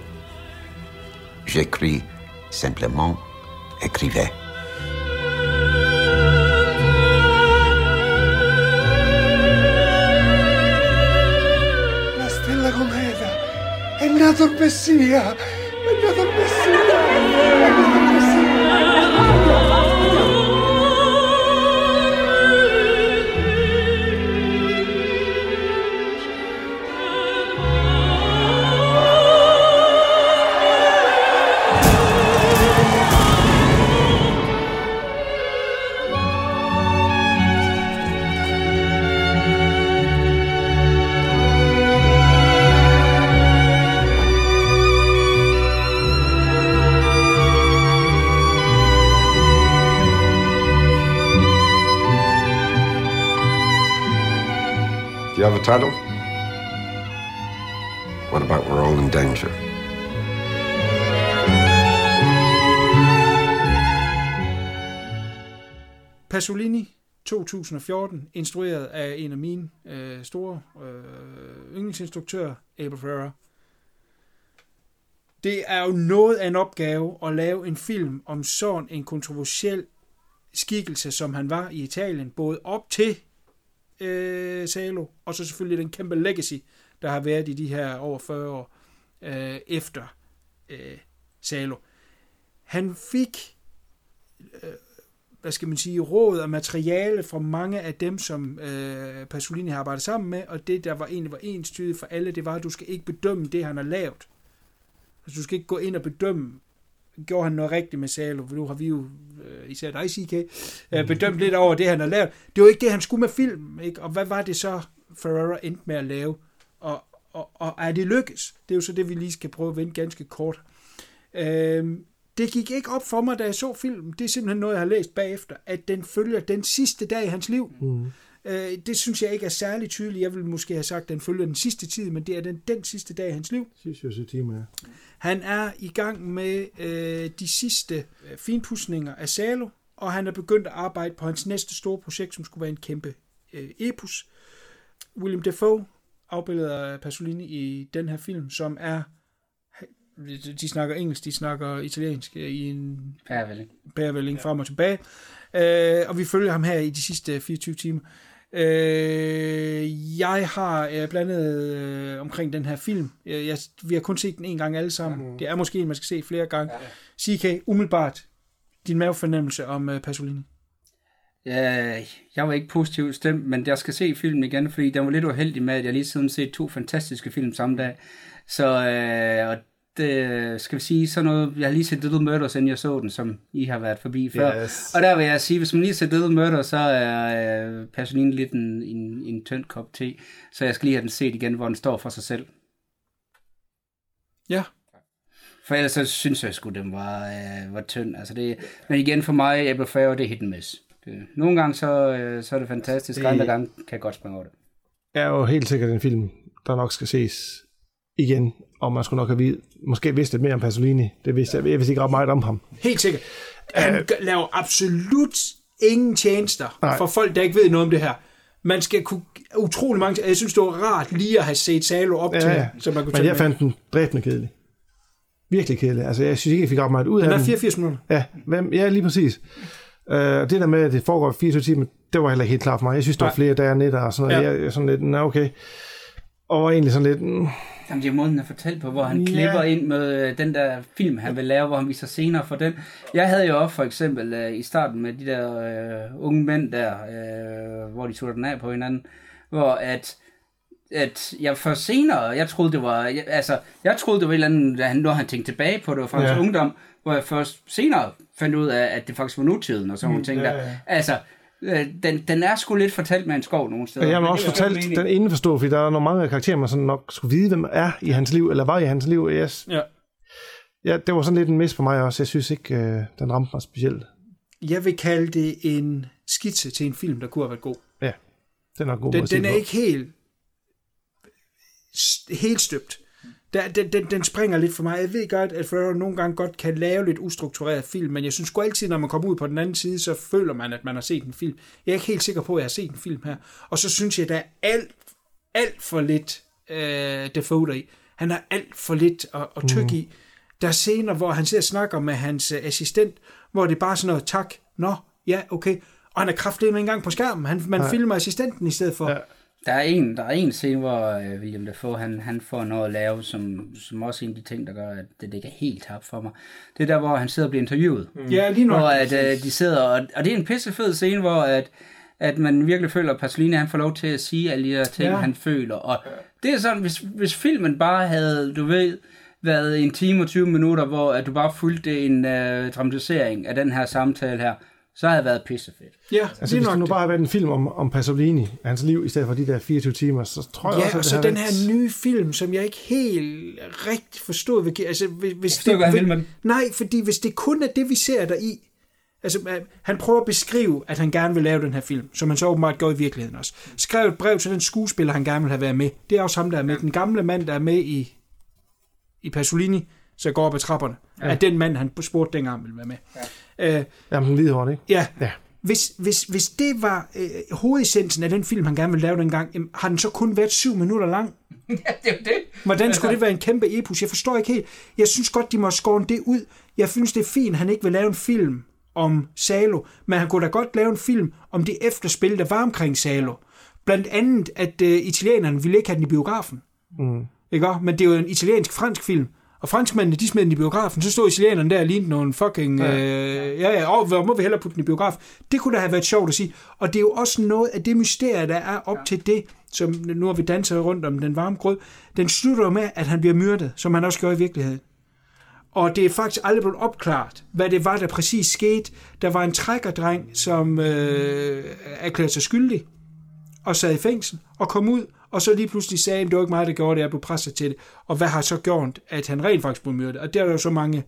j'écris simplement écrivez. La stella cometa è nato il Messia! Have a title? What about We're All in Danger? Pasolini 2014, instrueret af en af mine øh, store øh, yndlingsinstruktører, Abel Ferrara. Det er jo noget af en opgave at lave en film om sådan en kontroversiel skikkelse, som han var i Italien, både op til øh, Salo, og så selvfølgelig den kæmpe legacy, der har været i de her over 40 år øh, efter øh, Salo. Han fik øh, hvad skal man sige, råd og materiale fra mange af dem, som øh, Pasolini har arbejdet sammen med, og det, der var egentlig var enstydigt for alle, det var, at du skal ikke bedømme det, han har lavet. Altså, du skal ikke gå ind og bedømme gjorde han noget rigtigt med Salo, for nu har vi jo, øh, især dig, CK, øh, bedømt lidt over det, han har lavet. Det var ikke det, han skulle med film, ikke? Og hvad var det så, Ferrara endte med at lave? Og, og, og er det lykkes? Det er jo så det, vi lige skal prøve at vende ganske kort. Øh, det gik ikke op for mig, da jeg så filmen. Det er simpelthen noget, jeg har læst bagefter, at den følger den sidste dag i hans liv. Mm. Øh, det synes jeg ikke er særlig tydeligt. Jeg vil måske have sagt, at den følger den sidste tid, men det er den, den sidste dag i hans liv. Sidste timer, ja. Han er i gang med øh, de sidste øh, finpudsninger af Salo, og han er begyndt at arbejde på hans næste store projekt, som skulle være en kæmpe øh, epos. William Defoe afbilder Pasolini i den her film, som er de snakker engelsk, de snakker italiensk øh, i en Pærevælling. pærevælling frem og tilbage. Øh, og vi følger ham her i de sidste 24 timer. Øh, jeg har øh, blandet øh, omkring den her film. Øh, jeg, vi har kun set den en gang alle sammen. Mm. Det er måske en, man skal se flere gange. Ja. CK, umiddelbart, din mavefornemmelse om øh, Pasolini. Ja, jeg var ikke positivt stemt, men jeg skal se filmen igen, fordi den var lidt uheldig med, at jeg lige siden set to fantastiske film samme dag. Så øh, og det, skal vi sige sådan noget, jeg har lige set Little Murders, inden jeg så den, som I har været forbi før. Yes. Og der vil jeg sige, hvis man lige ser Little Murders, så er øh, Pasolini lidt en, en, en tynd kop te, så jeg skal lige have den set igen, hvor den står for sig selv. Ja. For ellers så synes jeg sgu, den var, øh, var tynd. Altså det, men igen for mig, Apple Fair, det er hit and miss. Det, nogle gange så, øh, så er det fantastisk, Det- andre gange kan jeg godt springe over det. er jo helt sikkert en film, der nok skal ses igen, og man skulle nok have vid- måske vidst lidt mere om Pasolini. Det vidste jeg, jeg vidste ikke ret meget om ham. Helt sikkert. Han øh, laver absolut ingen tjenester Nej. for folk, der ikke ved noget om det her. Man skal kunne utrolig mange... Jeg synes, det var rart lige at have set Salo op Ja, til, ja. så man kunne Men jeg fandt den dræbende kedelig. Virkelig kedelig. Altså, jeg synes ikke, jeg fik ret meget ud Den af er den. 84 minutter. Ja, hvem, ja lige præcis. Uh, det der med, at det foregår i 24 timer, det var heller ikke helt klart for mig. Jeg synes, der var Nej. flere dage og nætter og sådan noget. Ja. Jeg, sådan lidt, nå okay. Og var egentlig sådan lidt, mm, Jamen, det er måden, han fortalt på, hvor han Ja. klipper ind med øh, den der film, han vil lave, hvor han viser scener for den. Jeg havde jo også for eksempel øh, i starten med de der øh, unge mænd der, øh, hvor de tog den af på hinanden, hvor at at jeg først senere, jeg troede det var, jeg, altså, jeg troede det var et eller andet, når han tænkte tilbage på det, var fra hans Ja. ungdom, hvor jeg først senere fandt ud af, at det faktisk var nutiden, og sådan nogle Mm, ting ja, der. ja. Altså, den, den er sgu lidt fortalt med en skov nogle steder. Og jeg har også jeg fortalt den enig i. indforstå, fordi der er nogle mange af karakterer, man sådan nok skulle vide, hvem er i hans liv, eller var i hans liv. Yes. Ja. Ja, det var sådan lidt en mis for mig også. Jeg synes ikke, øh, den ramte mig specielt. Jeg vil kalde det en skitse til en film, der kunne have været god. Ja, den er god Den, den er på. ikke helt, helt støbt. Der, den, den, den springer lidt for mig. Jeg ved godt, at Ferrero nogle gange godt kan lave lidt ustruktureret film, men jeg synes sgu altid, når man kommer ud på den anden side, så føler man, at man har set en film. Jeg er ikke helt sikker på, at jeg har set en film her. Og så synes jeg, der er alt, alt for lidt øh, Defoe deri. Han har alt for lidt at, at tykke i. Der er scener, hvor han sidder og snakker med hans øh, assistent, hvor det er bare sådan noget, tak, nå, ja, okay. Og han er kraftig med en gang på skærmen. Han, man Ja. filmer assistenten i stedet for. Ja. Der er en, der er en scene, hvor øh, William Dafoe, han, han får noget at lave, som, som også er en af de ting, der gør, at det ikke er helt tabt for mig. Det er der, hvor han sidder og bliver interviewet. Mm. Ja, lige nok. Hvor at, øh, de sidder, og, og det er en pissefed scene, hvor at, at man virkelig føler, at Pasolini han får lov til at sige alle de her ting, ja. han føler. Og det er sådan, hvis, hvis filmen bare havde, du ved, været en time og 20 minutter, hvor at du bare fulgte en øh, dramatisering af den her samtale her, så havde det været pissefedt. Ja, Altså, hvis det nu bare havde været en film om, om Pasolini, hans liv, i stedet for de der 24 timer, så tror jeg Ja, også, og at så det den havde her nye film, som jeg ikke helt rigtig forstod. Hvad, altså, hvis, hvis forstår ikke, hvad vil. Nej, fordi hvis det kun er det, vi ser der i, altså øh, han prøver at beskrive, at han gerne vil lave den her film, som han så åbenbart gør i virkeligheden også. Skrev et brev til den skuespiller, han gerne vil have været med. Det er også ham, der er med. Den gamle mand, der er med i, i Pasolini, så går op ad trapperne, ja. er den mand, han spurgte dengang ville være med. Ja. Øh, Jamen, hvide hår, ikke? Ja. Ja. Hvis, hvis, hvis det var øh, hovedessensen af den film, han gerne ville lave dengang, jamen, har den så kun været syv minutter lang? ja, det er det. Hvordan skulle det være en kæmpe epos? Jeg forstår ikke helt. Jeg synes godt, de må skåre det ud. Jeg synes, det er fint, at han ikke vil lave en film om Salo, men han kunne da godt lave en film om det efterspil, der var omkring Salo. Blandt andet, at øh, italienerne ville ikke have den i biografen. Mm. Ikke? Men det er jo en italiensk-fransk film. Og franskmændene, de smed den i biografen. Så stod italienerne der og lignede nogle fucking... Ja. Ja, øh, ja, ja og hvor må vi hellere putte den i biografen? Det kunne da have været sjovt at sige. Og det er jo også noget af det mysterie, der er op ja. til det, som nu har vi danset rundt om den varme grød. Den slutter jo med, at han bliver myrdet, som han også gjorde i virkeligheden. Og det er faktisk aldrig blevet opklaret, hvad det var, der præcis skete. Der var en trækkerdreng, som øh, erklærede sig skyldig og sad i fængsel og kom ud, og så lige pludselig sagde, at det var ikke mig, der gjorde det, jeg blev presset til det. Og hvad har så gjort, at han rent faktisk blev myrdet? Og der er jo så mange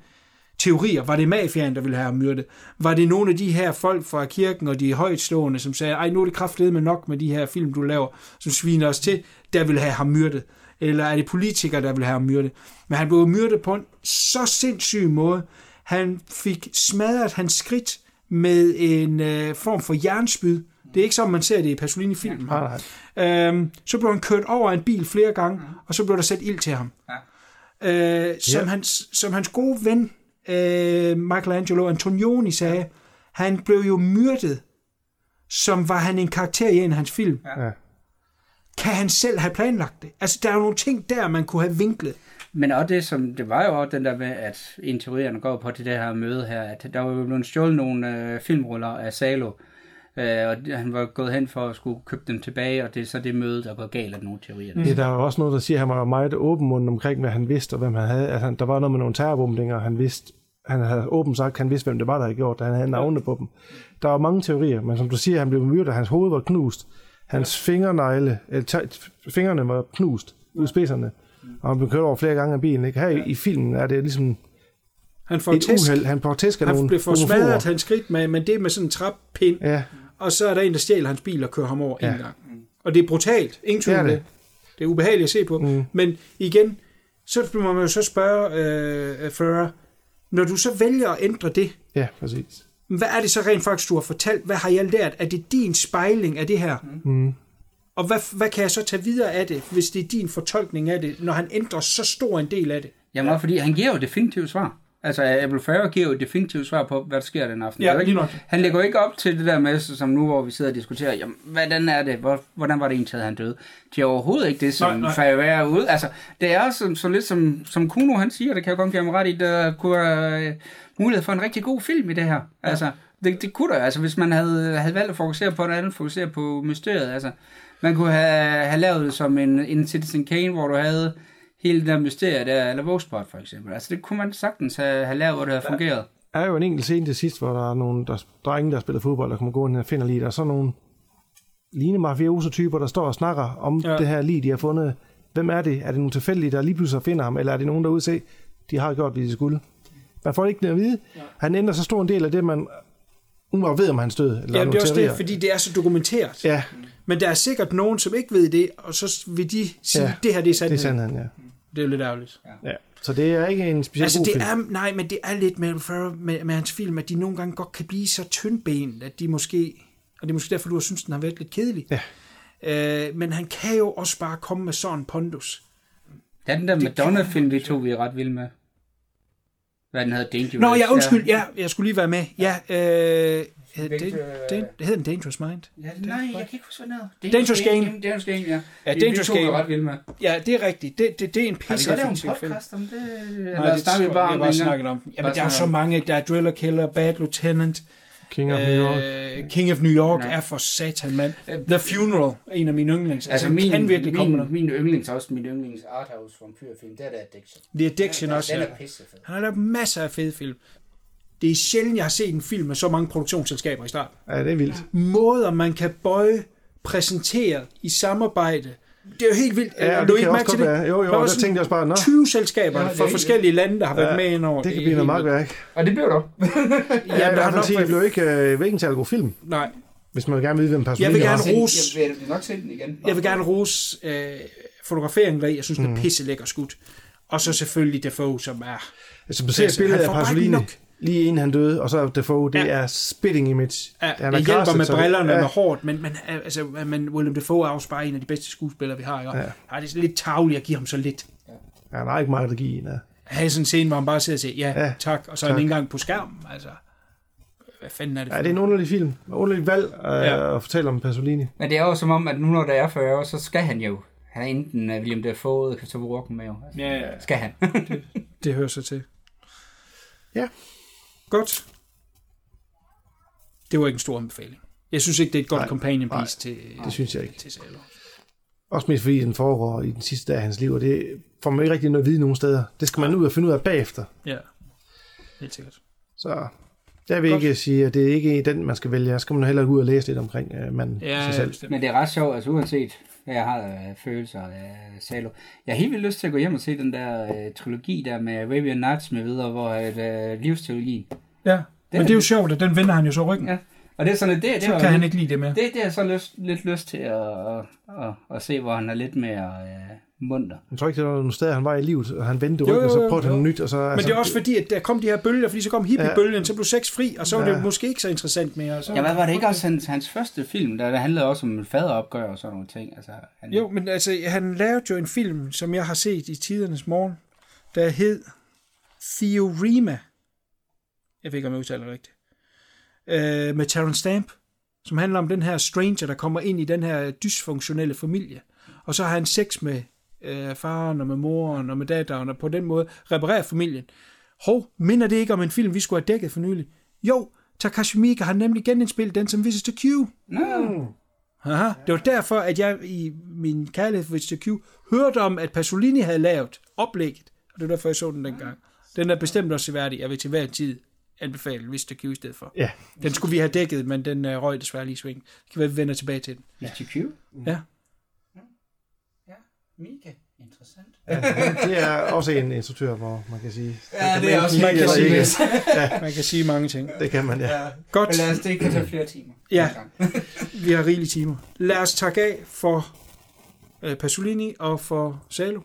teorier. Var det mafiaen, der ville have myrdet? Var det nogle af de her folk fra kirken og de højtstående, som sagde, ej, nu er det kraftedeme med nok med de her film, du laver, som sviner os til, der ville have ham myrdet? Eller er det politikere, der ville have ham myrdet? Men han blev myrdet på en så sindssyg måde. Han fik smadret hans skridt med en øh, form for jernspyd. Det er ikke som man ser det i Pasolini-filmen. Nej, nej. Øhm, så blev han kørt over en bil flere gange, og så blev der sat ild til ham. Ja. Øh, som, Ja. hans, som hans gode ven, øh, Michelangelo Antonioni, sagde, ja. han blev jo myrdet, som var han en karakter i en af hans film. Ja. Kan han selv have planlagt det? Altså, der er jo nogle ting der, man kunne have vinklet. Men også det, som, det var jo også den der med, at en teorierne går på til det her møde her, at der var jo blevet stjålet nogle øh, filmruller af Salo, øh, og han var gået hen for at skulle købe dem tilbage, og det er så det møde, der går galt af nogle teorier. Mm. Ja, der er jo også noget, der siger, at han var meget åbenmund omkring, hvad han vidste, og hvem han havde. Altså, han- der var noget med nogle terrorbombinger, han vidste. Han havde åbent sagt, han vidste, hvem det var, der havde gjort det. Han havde navne på dem. Der var mange teorier, men som du siger, han blev myrdet, hans hoved var knust. Hans fingernegle, eller, fingrene var knust ud af spidserne. Og han blev kørt over flere gange af bilen. Ikke? Her i, i filmen er det ligesom Han får et tæsk. uheld. Han får tæsk af Han nogle blev for smadret hans skridt med, men det er med sådan en trappind. Ja. Og så er der en, der stjæler hans bil og kører ham over ja. Ja. en gang. Og det er brutalt. Ingen tvivl Det er om det. det. Er ubehageligt at se på. Mm. Men igen, så må man jo så spørge øh, Ferrer, når du så vælger at ændre det, Ja, præcis. hvad er det så rent faktisk, du har fortalt? Hvad har jeg lært? Er det din spejling af det her? Mm. Og hvad, hvad kan jeg så tage videre af det, hvis det er din fortolkning af det, når han ændrer så stor en del af det? Jamen også fordi han giver jo definitivt svar. Altså, Abel Ferrer giver jo et definitivt svar på, hvad der sker den aften. Ja, Det ikke, han lægger jo ikke op til det der med, som nu, hvor vi sidder og diskuterer, jamen, hvordan er det, hvor, hvordan var det egentlig, at han døde? Det er overhovedet ikke det, som. Ferrer er ude. Altså, det er som, så lidt som, som Kuno, han siger, det kan jeg godt give ham ret i, der kunne være øh, mulighed for en rigtig god film i det her. Altså, det, det kunne der, altså, hvis man havde, havde valgt at fokusere på noget andet, fokusere på mysteriet, altså. Man kunne have, have lavet det som en, en Citizen Kane, hvor du havde hele det der mysterie der, eller Vosspot for eksempel. Altså det kunne man sagtens have, have lavet, hvor det havde fungeret. Der er jo en enkelt scene til sidst, hvor der er nogle der, drenge, der spiller fodbold, der kommer gående og finder lige. Der er sådan nogle lignende mafioso-typer, der står og snakker om Ja. det her lige, de har fundet. Hvem er det? Er det nogle tilfældige, der lige pludselig finder ham? Eller er det nogen, der se, de har gjort, hvad de skulle? Man får ikke det at vide. Ja. Han ændrer så stor en del af det, man umiddelbart ved, om han stød. Eller Ja, det er også det, fordi det er så dokumenteret. Ja, Men der er sikkert nogen, som ikke ved det, og så vil de sige, Ja, det her det er det sandheden. er sandheden, ja. Det er jo lidt ærgerligt. ja. Så det er ikke en speciel Altså, god det film. er, nej, men det er lidt med, Ferrer, med, med hans film, at de nogle gange godt kan blive så tyndbenet, at de måske, og det er måske derfor, du har synes, den har været lidt kedelig. Ja. Øh, men han kan jo også bare komme med sådan en pondus. Den der Madonna-film, vi to vi er ret vilde med. Hvad den hedder, Dangerous. Nå, ja, undskyld, ja, jeg skulle lige være med. Ja, øh, hed Hvilket, det, øh, det hedder den Dangerous Mind. Ja, nej, jeg kan ikke huske, hvad den hedder. Dangerous Game. Dangerous Game, ja. Ja, Vi- Dangerous vi er Game. ret vilde med. Ja, det er rigtigt. Det, det, det er en Har vi pisse lavet en podcast om det? Nej, Eller det snakker vi bare jeg, om jeg bare det snakket om. Jamen, der er så mange. Der er Driller Killer, Bad Lieutenant. King of New York. Øh, King of New York Ja. er for satan, mand. The Funeral, en af mine yndlings. Altså, Altså, min, kan virkelig komme min, min yndlings, også min yndlings arthouse vampyrfilm, det er der Addiction. The Addiction Den er- også, Den ja. er pissefed. Han har lavet masser af fede film. Det er sjældent, jeg har set en film med så mange produktionsselskaber i starten. Ja, det er vildt. Måder, man kan bøje, præsentere i samarbejde. Det er jo helt vildt. Ja, Har det du ikke mærke til det? være. Jo, jo, Der der tænkte jeg også bare, nå. 20 selskaber Ja, det fra er forskellige lande, der har været Ja, med ind over. Det kan er blive noget vildt. magtværk. Og det blev der. Ja, Ja, jeg der har vil nok sige, det blev ikke, øh, ikke en særlig god film, Nej, hvis man gerne vil vide, hvem personen Jeg vil gerne er. rose- Jeg vil nok se den igen. jeg vil gerne rose øh, fotograferingen deri. Jeg synes, den er pisse lækker skudt. Og så selvfølgelig Defoe, som er... Altså, man ser et Altså, billede af Pasolini. Lige inden han døde, og så Defoe, det Ja. er spitting image. Ja, Han er det hjælper med så det- brillerne ja. med hårdt, men, men, altså, men Willem Dafoe er også bare en af de bedste skuespillere, vi har. Ikke? Ja. Ja. det er lidt tavligt at give ham så lidt. Ja, han har ikke meget at give en af. Han sådan en scene, hvor han bare sidder og siger, ja, Ja, tak, og så er tak. han ikke engang på skærmen. Altså, hvad fanden er det for Ja, det er en underlig film. En underlig valg øh, Ja. at fortælle om Pasolini. Men det er jo som om, at nu når der er 40 år, så skal han jo. Han er enten uh, William Dafoe eller Christopher Walken med jo. Altså, Ja, ja. Skal han. Det hører sig til. Ja. Godt. Det var ikke en stor anbefaling. Jeg synes ikke, det er et godt Nej, companion nej, piece til, det synes jeg ikke. til Salo. Også mest fordi den foregår i den sidste dag af hans liv, og det får man ikke rigtig noget at vide nogen steder. Det skal man ud og finde ud af bagefter. Ja. Helt sikkert. Så jeg vil ikke sige, at det er ikke den, man skal vælge. Så skal man hellere gå ud og læse lidt omkring uh, manden sig selv. Men det er ret sjovt, altså uanset hvad jeg har af følelser af Salo. Jeg har helt vildt lyst til at gå hjem og se den der uh, trilogi der med Arabian Nights med videre, hvor et uh, livstrilogien. Ja, men det er jo sjovt, at den vender han jo så ryggen. Ja. Og det er sådan, at det, det Så var- kan han ikke lide det mere. Det, det er så lyst, lidt lyst til at, at, at, at, se, hvor han er lidt mere uh, munter. Jeg tror ikke, det var nogle steder, han var i livet, og han vendte Jo, ryggen, og så prøvede han noget nyt. Og så, altså- Men det er også fordi, at der kom de her bølger, fordi så kom hippiebølgen, så blev sex fri, og så var Ja. det måske ikke så interessant mere. Så... Ja, hvad var det ikke også hans, hans første film, der, der handlede også om et faderopgør og sådan nogle ting? Altså, han, Jo, men altså, han lavede jo en film, som jeg har set i tidernes morgen, der hed Theorema. Jeg ved ikke, om jeg udtaler det rigtigt. Øh, med Terrence Stamp, som handler om den her stranger, der kommer ind i den her dysfunktionelle familie. Og så har han sex med øh, faren og med moren og med datteren, og på den måde reparerer familien. Hov, minder det ikke om en film, vi skulle have dækket for nylig? Jo, Takashi Miike har nemlig genindspillet den som Visit to Q. No. Aha. Det var derfor, at jeg i min kærlighed for Visit to Q hørte om, at Pasolini havde lavet oplægget, og det var derfor, jeg så den dengang. Den er bestemt også seværdig. Jeg vil til hver tid anbefale Visit to Q i stedet for. Ja. Den skulle vi have dækket, men den uh, røg desværre lige i sving. Det kan være, vi vender tilbage til den. Visit to Q? Ja. Mika. Interessant. Ja, det er også en instruktør, hvor man kan sige... Ja, det er også Man kan, sige, der ja. man kan sige mange ting. Det kan man, ja. Godt. Men lad os, det kan tage flere timer. Ja, vi har rigelige timer. Lad os takke af for uh, Pasolini og for Salo.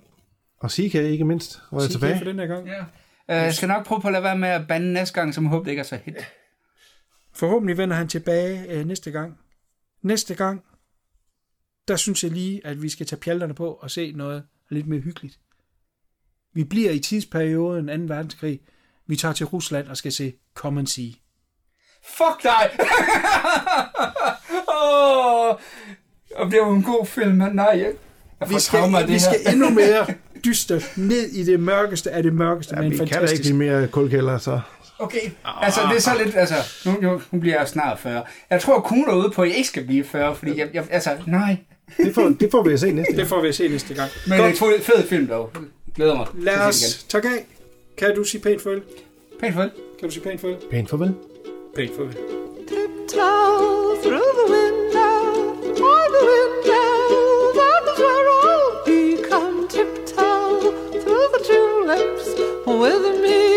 Og Sika ikke mindst, hvor jeg er tilbage. for den her gang. Ja. Uh, jeg skal nok prøve på at lade være med at bande næste gang, som håber, det ikke er så hit. Forhåbentlig vender han tilbage øh, næste gang. Næste gang, der synes jeg lige, at vi skal tage pjalterne på og se noget lidt mere hyggeligt. Vi bliver i tidsperioden 2. verdenskrig. Vi tager til Rusland og skal se Come and See. Fuck dig! Åh, og det var en god film, men nej, jeg, jeg Vi skal, traumer af vi det skal her. endnu mere dyster ned i det mørkeste af det mørkeste Ja, med en vi kan da ikke fantastisk... blive mere kulkælder, så... Okay, altså det er så lidt, altså, nu, nu, nu bliver jeg snart 40. Jeg tror kun derude på, at jeg ikke skal blive 40, fordi jeg, jeg altså, nej. Det får, det får vi at se næste Det får vi at se næste gang. Men det er en fed film dog. Glæder mig. Lad os takke af. Kan du sige pænt farvel? Pænt farvel. Kan du sige pænt farvel? Pænt farvel. Pænt farvel. Tiptoe through the window, by the window, that is where I'll be. Come tiptoe through the tulips with me.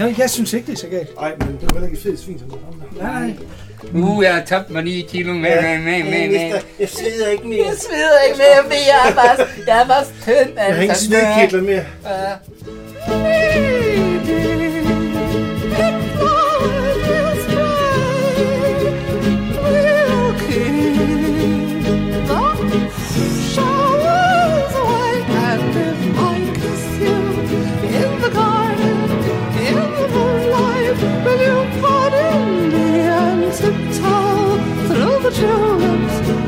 Jeg, jeg synes ikke, det er så galt. Nej, men det var heller ikke et fedt svin som det Nej. Uh, jeg har tabt mig 9 kilo med, med, med, med, med. Jeg sveder ikke mere. Jeg sveder ikke mere, for jeg er bare, jeg er bare tynd. Jeg har ingen svedkirtler mere. Ja. tulips